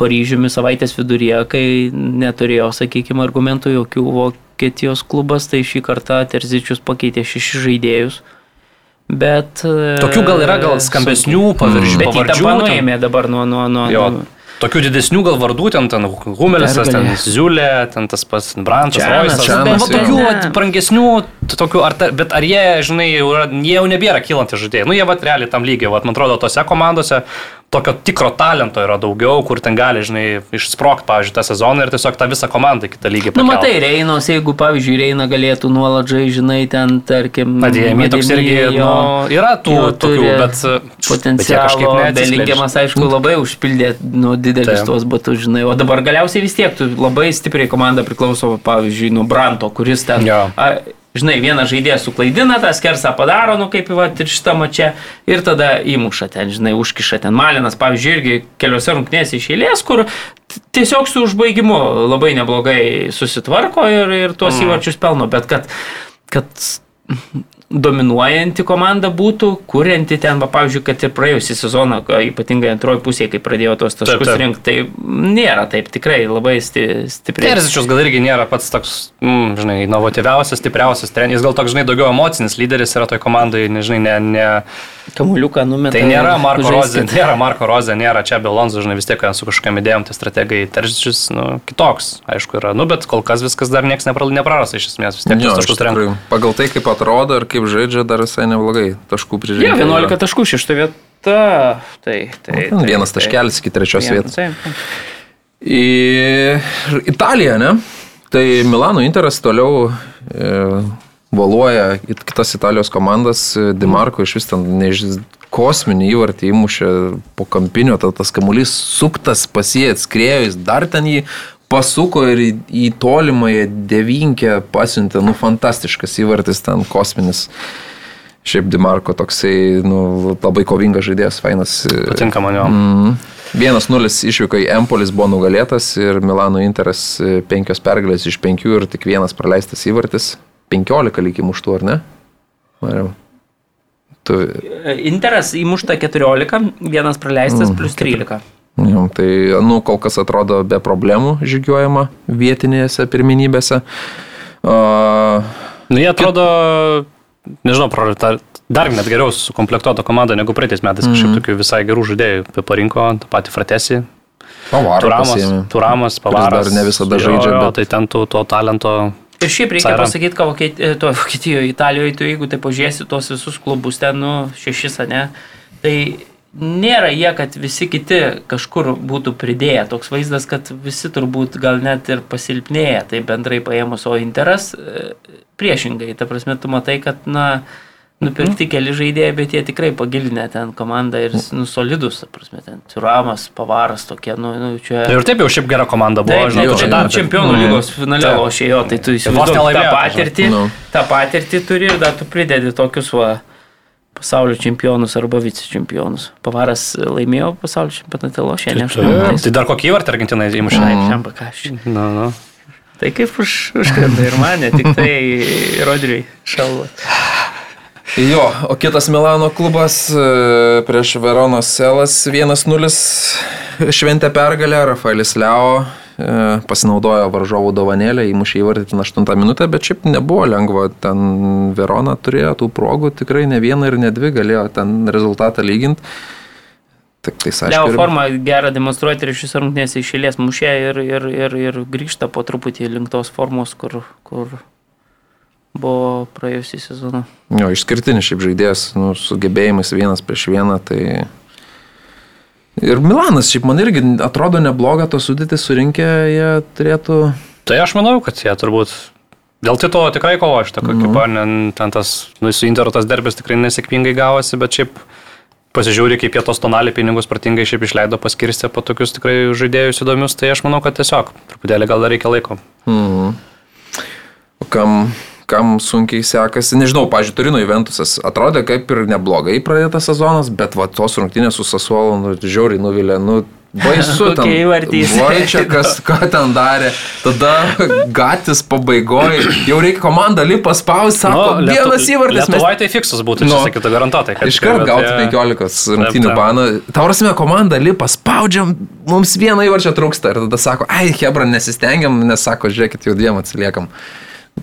Paryžiumi savaitės viduryje, kai neturėjo, sakykime, argumentų jokių Vokietijos klubas, tai šį kartą Terzičius pakeitė šešis žaidėjus. Bet... e, Tokių gal yra gal skambesnių paviršių. Bet įtampą nuėmė dabar nuo... nuo, nuo, nuo Tokių didesnių gal vardų, ten, ten Humelisas, ten. Ziulė, ten tas pats Brantas, Roisas. Bet va, tokių vat, brangesnių, tokių, ar ta, bet ar jie, žinai, jau, jie jau nebėra kylantys žaidėjai. Nu, jie vat realiai tam lygiai, vat, man atrodo, tose komandose tokio tikro talento yra daugiau, kur ten gali, žinai, išsprokti, pavyzdžiui, tą sezoną ir tiesiog tą visą komandą kitą lygį. Nu, pakelt. matai, Reinos, jeigu, pavyzdžiui, Reina galėtų nuolat žaisti, žinai, ten, tarkim, Padėjami toks irgi, Ademi, nu, yra tų jo tokių, bet bet kažkaip neatsiskleidžia. Belingiamas, aišku, labai užpildė nu, didelius Taip. tuos batus, žinai, o dabar galiausiai vis tiek tu labai stipriai komanda priklauso, pavyzdžiui, nuo Branto, kuris ten, Jo. a, žinai, vieną žaidėją suklaidina, tą skersą padaro, nu kaip va, ir šitą mačią, ir tada įmuša ten, žinai, užkiša ten Malinas, pavyzdžiui, irgi keliose rungtynėse iš eilės, kur tiesiog su užbaigimu labai neblogai susitvarko ir, ir tuos mm. įvarčius pelno, bet kad, kad dominuojanti komanda būtų, kurianti ten, va, pavyzdžiui, kad ir praėjusią sezoną, ypatingai antroji pusė, kai pradėjo tos taškus rinkti, tai nėra taip tikrai labai sti, stipriai. Terzičius gal irgi nėra pats toks, mm, žinai, inovatyviausias, stipriausias treneris, gal toks, žinai, daugiau emocinis lyderis yra toj komandai, nežinai, ne, ne, Kamuliuką numetė. tai nėra Marko. Rozė, nėra Marko Rozė, nėra čia Belonzo, žinai, vis tiek su kažkokiam idėjom, tai strategai Terzičius, nu, kitoks, aišku, yra, nu, bet kol kas viskas dar niekas nepra- neprarasta iš esmės, vis tiek Jo, taškus renka. pagal tai, kaip atrodo ir kaip žaidžia, dar visai neblogai taškų prižiūrėjo. 11 taškų, 6 vieta. Tai, tai, tai, Vienas tai, taškelis iki trečios vietos. Į Italiją, ne? Tai Milano Interas toliau e, valuoja kitas Italijos komandas. E, Di Marko iš vis ten než... kosminį įvartį įmušė po kampinio, ta, tas kamuolys suktas pasie atskrėjo, jis dar ten jį pasuko ir į, į tolimąją devinkę pasiuntė, nu, fantastiškas įvartis ten kosminis. Šiaip Dimarko toksai, nu, labai kovingas žaidėjas, fainas. Patinka man jo. Mm. 1-0 išvyko į Empolis buvo nugalėtas ir Milano Interas e, penkios pergalės iš penkių ir tik vienas praleistas įvartis. 15 lygiai muštų, ar ne? Mariau. Tu, Interas įmušta 14, vienas praleistas Mm, plus 13. jau, tai, nu, kol kas atrodo be problemų žygiuojama vietinėse pirminybėse. Uh, Nu, jie atrodo, nežinau, pro- ta- dar net geriau sukomplektuota komanda negu praeitais metais. Kažkaip Mhm. tokių visai gerų žaidėjų parinko, tą patį Fratesi, Pavarą Turamas, pasiėmė. Turamas, Pavaras. dar ne visada Jo, žaidžia, jo, bet- Tai ten tų, to talento. Ir šiaip reikia pasakyti, kad Vokiet- to Vokietijoje, Italijoje, tu jeigu tai pažiūrėsi tuos visus klubus, ten, nu, šešis, ne, tai nėra jie, kad visi kiti kažkur būtų pridėję. Toks vaizdas, kad visi turbūt gal net ir pasilpnėję, tai bendrai paėmus, o Interas e, priešingai. Ta prasme, tu matai, kad, na, nupirkti keli žaidėjai, bet jie tikrai pagilinę ten komandą ir, nu, solidus, prasme, ten Turamas, Pavaras tokie, nu, nu čia... Ir taip jau šiaip gera komanda buvo, Taip, žinau, žinau, čia dar dar čempionų Mm. lygos finale Taip. lošė jo, tai tu įsivaizduoji tą patirtį, Nu. tą patirtį turi ir dar tu pridedi tokius va, pasaulio čempionus arba vicečempionus. Pavaras laimėjo pasaulio čempionate lošė, ne aš Tai, tai dar kokį įvartį Argentinai įmušė. Taip, šiam pakaščiui. Na, na. Tai kaip už, užkrenta ir mane, tik tai Rodriui šalva. Jo, o kitas Milano klubas e, prieš Veronos Selas 1-0 šventė pergalę, Rafaelis Leo e, pasinaudojo varžovų dovanėlę, įmušė įvartį ten 8 minutę, bet šiaip nebuvo lengva, ten Verona turėjo tų progų, tikrai ne vieną ir ne dvi galėjo ten rezultatą lyginti. Tik tai Leo aišku. ir- formą gerą demonstruoti ir šis rungtynės išėlės mušė ir, ir, ir, ir grįžta po truputį link tos formos, kur, kur buvo praėjusį sezoną. Jo, išskirtinis šiaip žaidėjas, nu, sugebėjimais vienas prieš vieną, tai... Ir Milanas, šiaip man irgi atrodo neblogą to sudėtį surinkę, jie turėtų... Tai aš manau, kad jie turbūt dėl titulo tikrai kovo šitą kokį Nu. mm. ten tas, nu, su Interu tas derbis tikrai nesėkmingai gavosi, bet šiaip pasižiūri, kaip jie tos tonalį pinigus pratingai šiaip išleido paskirstę po tokius tikrai žaidėjus įdomius, tai aš manau, kad tiesiog truputėlį gal dar reikia laiko. Mhm. O Kam, kam sunkiai sekasi, nežinau, pažiūrėjau, Turino Juventusas atrodė kaip ir neblogai pradėtas sezonas, bet va tos rungtynės su Sasuolu, nu, žiauriai nuvilė, nu, baisu ten. Kokie įvartį jis čia kas, ką ten darė, tada gatis pabaigoje, jau reikia komandą lipa spausti, sako, Nu, Lietu- vienas įvartis. mes Lietuvai tai fiksas būtų, čia Nu. sakytų garantuotai. kad Iškart bet gauti jie- 15 rungtynių baną. Tau prasme, komanda lipa, spaudžiam, mums vieną įvarčią trūksta. Ir tada sako, ai, Hebra, nesistengiam, nes sako, žiūrėkit, jau dviem atsiliekam.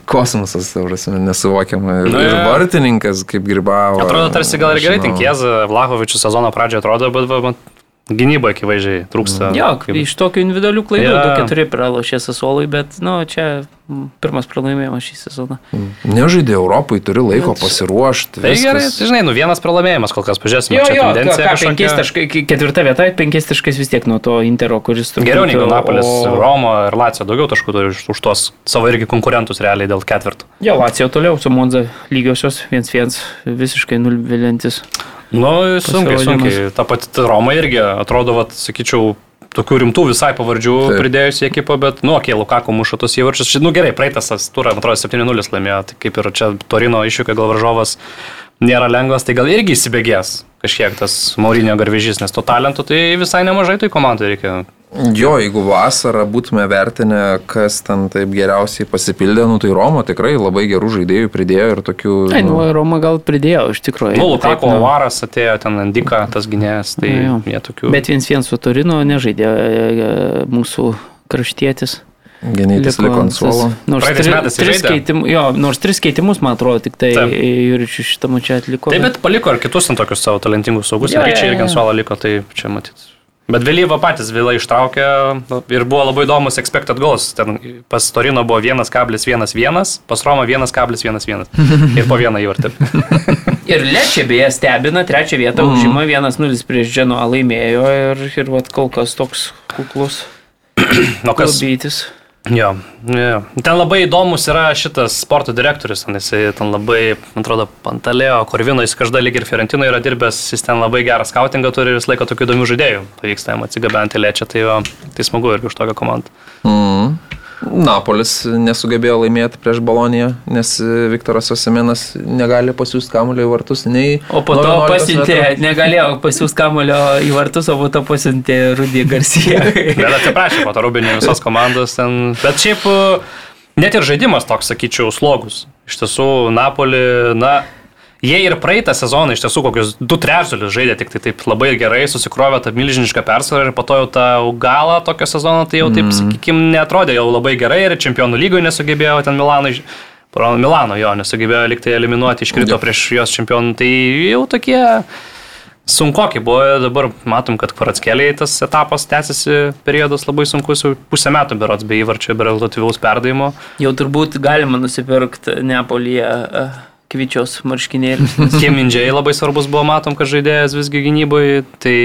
Kosmosas, tau prasme, nesuvokiama. Ir, Nu, ir vartininkas, kaip gribavo. Atrodo, tarsi gal ir gerai. Tinkėza, Vlahovičius sezono pradžioje atrodo, bet va, gynyba akivaizdžiai trūksta. Jo, Kaip- iš tokių individualių klaidų yeah. 2-4 pralošė Sasuolui, bet, nu, čia mm, pirmas pralaimėjimas šį sezoną. Nežaidė Europai, turi laiko pasiruošti. Tai gerai, viskas. tai žinai, nu vienas pralaimėjimas kol kas, pažiūrėsime, Jo, čia jo, tendencija ką, kažkokia. taškai, ketvirta vieta, penkiais taškais vis tiek nuo to Intero, kuris turbūt... Geriau negu Napolis, o- Romo ir Lacijo daugiau taškų turi už, už tuos savo irgi konkurentus realiai dėl ketvirtų. Jo, Lacijo toliau su Monza lygiosios 1-1 visiškai nulvilintis. Nu, sunkiai, sunkiai. Ta pati Roma irgi atrodo, vat, sakyčiau, tokių rimtų visai pavardžių Taip. pridėjus į ekipą, bet, nu, okei, okay, Lukako muša tos įvarčius. Nu, gerai, praeitas tas turą, man atrodo, 7-0 laimėjo, tai kaip ir čia Torino iššūkio gal varžovas nėra lengvas, tai gal irgi įsibėgės kažkiek tas Maurinio garvežys, nes to talentų tai visai nemažai tai komandai reikia. Jo, jeigu vasarą būtume vertinę, kas ten taip geriausiai pasipildė, nu tai Romo tikrai labai gerų žaidėjų pridėjo ir tokių... Ai, nu, Roma gal pridėjo iš tikrųjų. Nu, Lukako nu. Varas atėjo ten Andika, tas gynėjas, tai Nu, jo. jie tokių. Bet 1-1 su Torino nežaidė e, mūsų kraštietis. Genėtis liko ant suolo. Nors, tri, tris keitim, jo, nors tris keitimus, man atrodo, tik tai Taip. Juričius šitą mačią atliko. Taip, bet paliko ir kitus ten tokius savo talentingus saugus. Ir čia irgi ant suolo liko, tai čia matyt. Bet vėlyva patys vėlai ištraukė nu, ir buvo labai įdomus expected goals. Ten pas Torino buvo 1,11, pas Roma 1,11 ir po vieną įvartį. Ir Lečia beje stebina, trečią vietą mm. užima 1-0 prieš Dženuą laimėjo ir, ir vat, kol kas toks kuklus Nu, kas, kalbytis. Jo, jo. Ten labai įdomus yra šitas sporto direktorius, jisai ten labai, man atrodo, Pantalėjo, Korvino, jis kažkada lyg ir Fiorentino yra dirbęs, jis ten labai gerą skautingą turi ir vis laiko tokių įdomių žaidėjų. Pavyksta jam atsigabenti lėčią, tai, jo, tai smagu irgi už tokią komandą. Mm. Napolis nesugebėjo laimėti prieš Boloniją, nes Viktoras Osiminas negali pasiūsti kamulio į vartus nei. O po to 11 pasiuntė, metrų. negalėjo pasiūsti kamulio į vartus, o po to pasiuntė Rudy Garcia. Bet atsiprašau, po to Rubinė visos komandos ten. Bet šiaip e, net ir žaidimas toks, sakyčiau, slogus. Iš tiesų, Napoli, na, jie ir praeitą sezoną iš tiesų kokius du trečdalius žaidė tik tai taip labai gerai, susikrovė tą milžinišką persvarą ir po to jau tą galą tokio sezono, tai jau taip, mm. sakykime, netrodė jau labai gerai ir čempionų lygoje nesugebėjo ten Milanui. Milano jo nesugebėjo liktai eliminuoti, iškrito Jo. prieš jos čempionų, tai jau tokie sunkoki buvo, dabar matom, kad Kvaratskeliai tas etapas tęsiasi periodas labai sunkus, jau pusę metų berots be įvarčio, be rezultatyvaus perdavimo. Jau turbūt galima nusipirkti Neapolyje e, kvičios marškinėlius. Kiemindžiai labai svarbus buvo, matom, kad žaidėjas visgi gynyboje, tai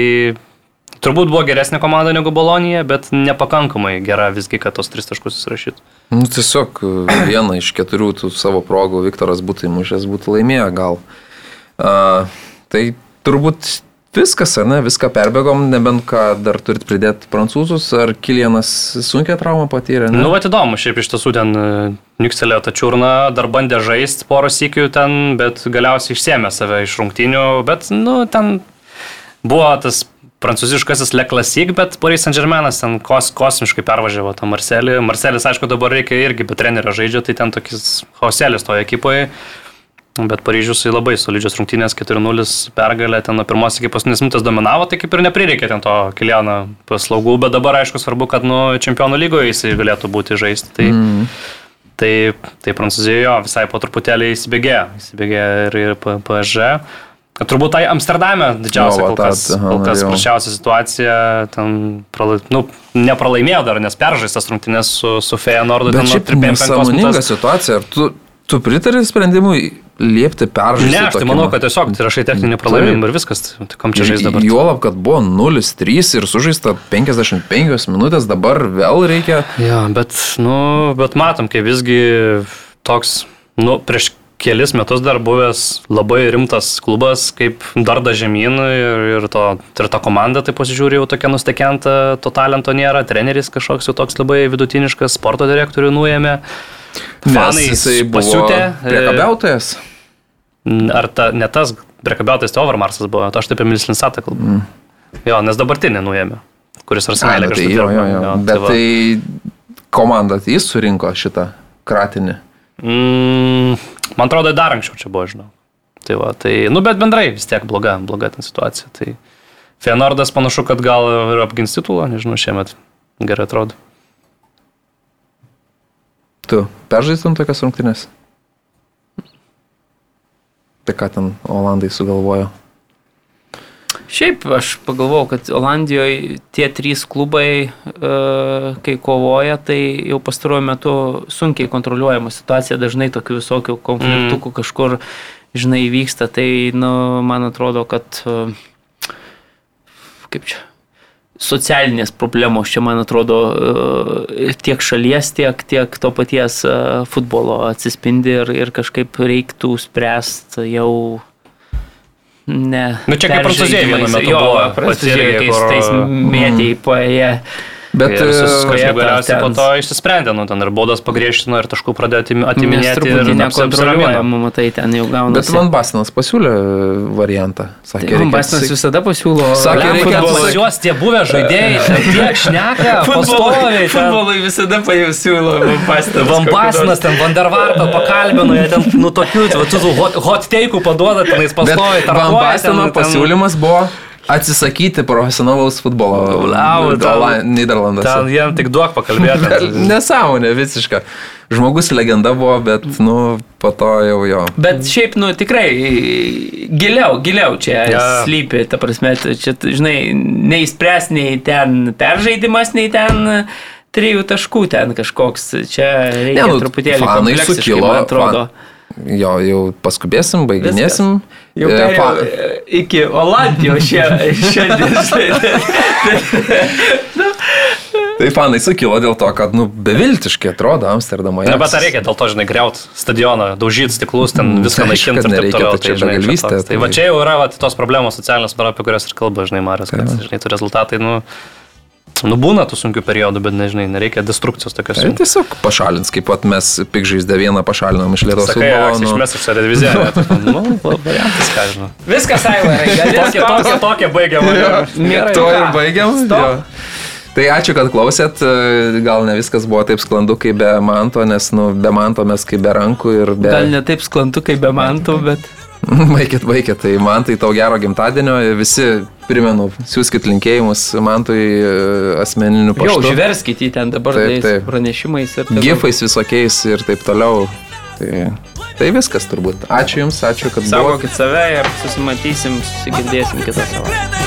turbūt buvo geresnė komanda negu Bolonija, bet nepakankamai gera visgi, kad tos tris taškus įsirašytų. Nu, tiesiog e, vieną iš keturių tų savo progų Viktoras būtų įmušęs, būtų laimėję gal. A, tai turbūt viskas, ne, viską perbėgom, nebent ką dar turit pridėti prancūzus, ar Kilianas sunkia traumą patyrė. Ne? Nu, va, įdomu, šiaip iš tiesų ten Niukselė tačiurna dar bandė žaisti porą sykių ten, bet galiausiai išsėmė save iš rungtinių, bet, nu, ten buvo tas prancūziškasis Le Classique, bet Paris Saint-Germainas ten kos, kosmiškai pervažiavo tą Marselį. Marselis, aišku, dabar reikia irgi be trenerio žaidžia, tai ten tokis hauselis toje ekipoje. Bet Paryžius į labai solidžios rungtynės 4-0 pergalę, ten nuo pirmos iki paskutinės minutės dominavo, tai kaip ir neprireikė ten to Kiliano paslaugų, bet dabar aišku svarbu, kad nu čempionų lygoje jis galėtų būti žaisti. Tai, mm. tai, tai Prancūzijoje jo, visai po truputėlį įsibėgėjo, įsibėgėjo ir, ir PSG. Turbūt tai Amsterdame didžiausia va, kol kas, kol kas norėjau. prasčiausia situacija, ten pralai, nu, nepralaimėjo dar, nes peržaistas rungtynės su, su. Bet ten nuo šiaip 35 nesąmoninga minutės. situacija. Ar tu, tu pritari sprendimui liepti peržaisti? Ne, aš tai manau, ma- kad tiesiog tai rašai techninį pralaimėjimą ir viskas. Tai kam čia žais dabar? Juolab, kad buvo 0-3 ir sužaista 55 minutės, dabar vėl reikia. Ja, bet, nu, bet matom, kaip visgi toks, nu, prieš kelis metus dar buvęs labai rimtas klubas, kaip darda žemyn ir, ir, to, ir ta komanda, tai pasižiūrėjau, jau tokia nustekenta, to talento nėra, treneris kažkoks jau toks labai vidutiniškas, sporto direktorių nuėmė. Fanai pasiūtė. Priekabiautojas. Ar ta, ne tas priekabiautas, tai Overmarsas buvo, aš taip apie Milslinsatą kalbu. Mm. Jo, nes dabartinį nuėmė, kuris arsenalė nu, kažkaip tai, jo, jo, jo. Jo, Bet va. tai komanda, tai jis surinko šitą kratinį. Mm, man atrodo, dar anksčiau čia buvo, žinau. Tai va, tai, nu, bet bendrai vis tiek bloga, bloga ten situacija. Tai Feyenoordas panašu, kad gal ir apgins titulą, nežinau, šiemet gerai atrodo. Tu peržaistum tokias rungtynės? Tai ką ten Olandai sugalvojo? Šiaip aš pagalvojau, kad Olandijoje tie trys klubai, e, kai kovoja, tai jau pastaruoju metu sunkiai kontroliuojama situacija, dažnai tokių visokių konfliktų mm. kažkur, žinai, vyksta. Tai, nu, man atrodo, kad, e, kaip čia, socialinės problemos čia, man atrodo, e, tiek šalies, tiek, tiek to paties e, futbolo atsispindi ir, ir kažkaip reiktų spręsti jau Ne. Nu, čia kaip Prancūzijai vienu metu jo, buvo, irgi, tais, tais mėtėjai paėję. Bet ir e, kažkaip galiausiai ten- po to išsisprendė, nu, ten ir baudas pagriešino, ir taškų pradėjo atiminėti. ir nekontroliuojama, matai, ten jau Bet gaunasi. Van Bastinas pasiūlė variantą. Sakė, Tai Bastinas atsi- visada pasiūlo. Sakė, reikia juos tie buvę žaidėjai, ten tiek šneka, pastoviai. Futbolui visada pasiūlo Van Bastinas. Van Basinas, ten Vandervartą pakalbino, jie ten, nu, tokių, tų hot, hot teikų paduoda, tenais Bet pastoviai. Van tarkuoja, Bastino ten- ten- pasiūlymas buvo atsisakyti profesionalaus futbolo Ola- Niderlanduose. Ten jiem tik duok pakalbėti. Nesąmonė visiška. Žmogus legenda buvo, bet, nu, po to jau jo. Bet šiaip, nu, tikrai giliau, giliau čia ja. slypi, ta prasme, čia, žinai, neįspręs nei ten peržaidimas, nei ten trijų taškų ten kažkoks. Čia reikia Ne, nu, truputėlį fanai sukilo, man atrodo. Jo, jau paskubėsim, baiginėsim. Jau E, fa- e, iki Olandijos šia- šiandien. Tai fanai sukilo dėl to, kad, nu, beviltiškai atrodo Amsterdamo. Na, bet ar reikia dėl to, žinai, greut stadioną, daužyti stiklus, ten Mm, viską aišku, naikinti ir taip toliau. tai čia žinai, begalvystė, toks. Tai tai- va čia jau yra va, tos problemos socialinės, apie kurias ir kalba, žinai, Marius, kad, Tai žinai, tų rezultatai, nu, nu, būna tų sunkių periodų, bet, nežinai, nereikia destrukcijos tokios. Tai tiesiog pašalins, kaip pat mes pikžaizdę vieną pašalinom iš Lietuvos futbolo. išmes iš šią diviziją. Nu, va, variantas, ką žinau. Viskas, Aivarai, Tokie, tokie, tokie baigia mane. Tuo ir baigiam. Jo. Tai ačiū, kad klausėt. Gal ne viskas buvo taip sklandu kaip be manto, nes nu, be manto mes kaip be rankų ir be... Gal ne taip sklantu, kaip be mantų, bet Baikit, baikit. Tai man tai tau gero gimtadienio. Visi, primenu, siūskit linkėjimus mantui e, asmeniniu jau paštu. živerskit į ten dabar Taip, taip. pranešimais ir taip. Gifais visokiais ir taip toliau. Tai, tai viskas turbūt. Ačiū Jums, ačiū, kad buvote. Saugokit save ir susimatysim, susigirdėsim kitą savaitę.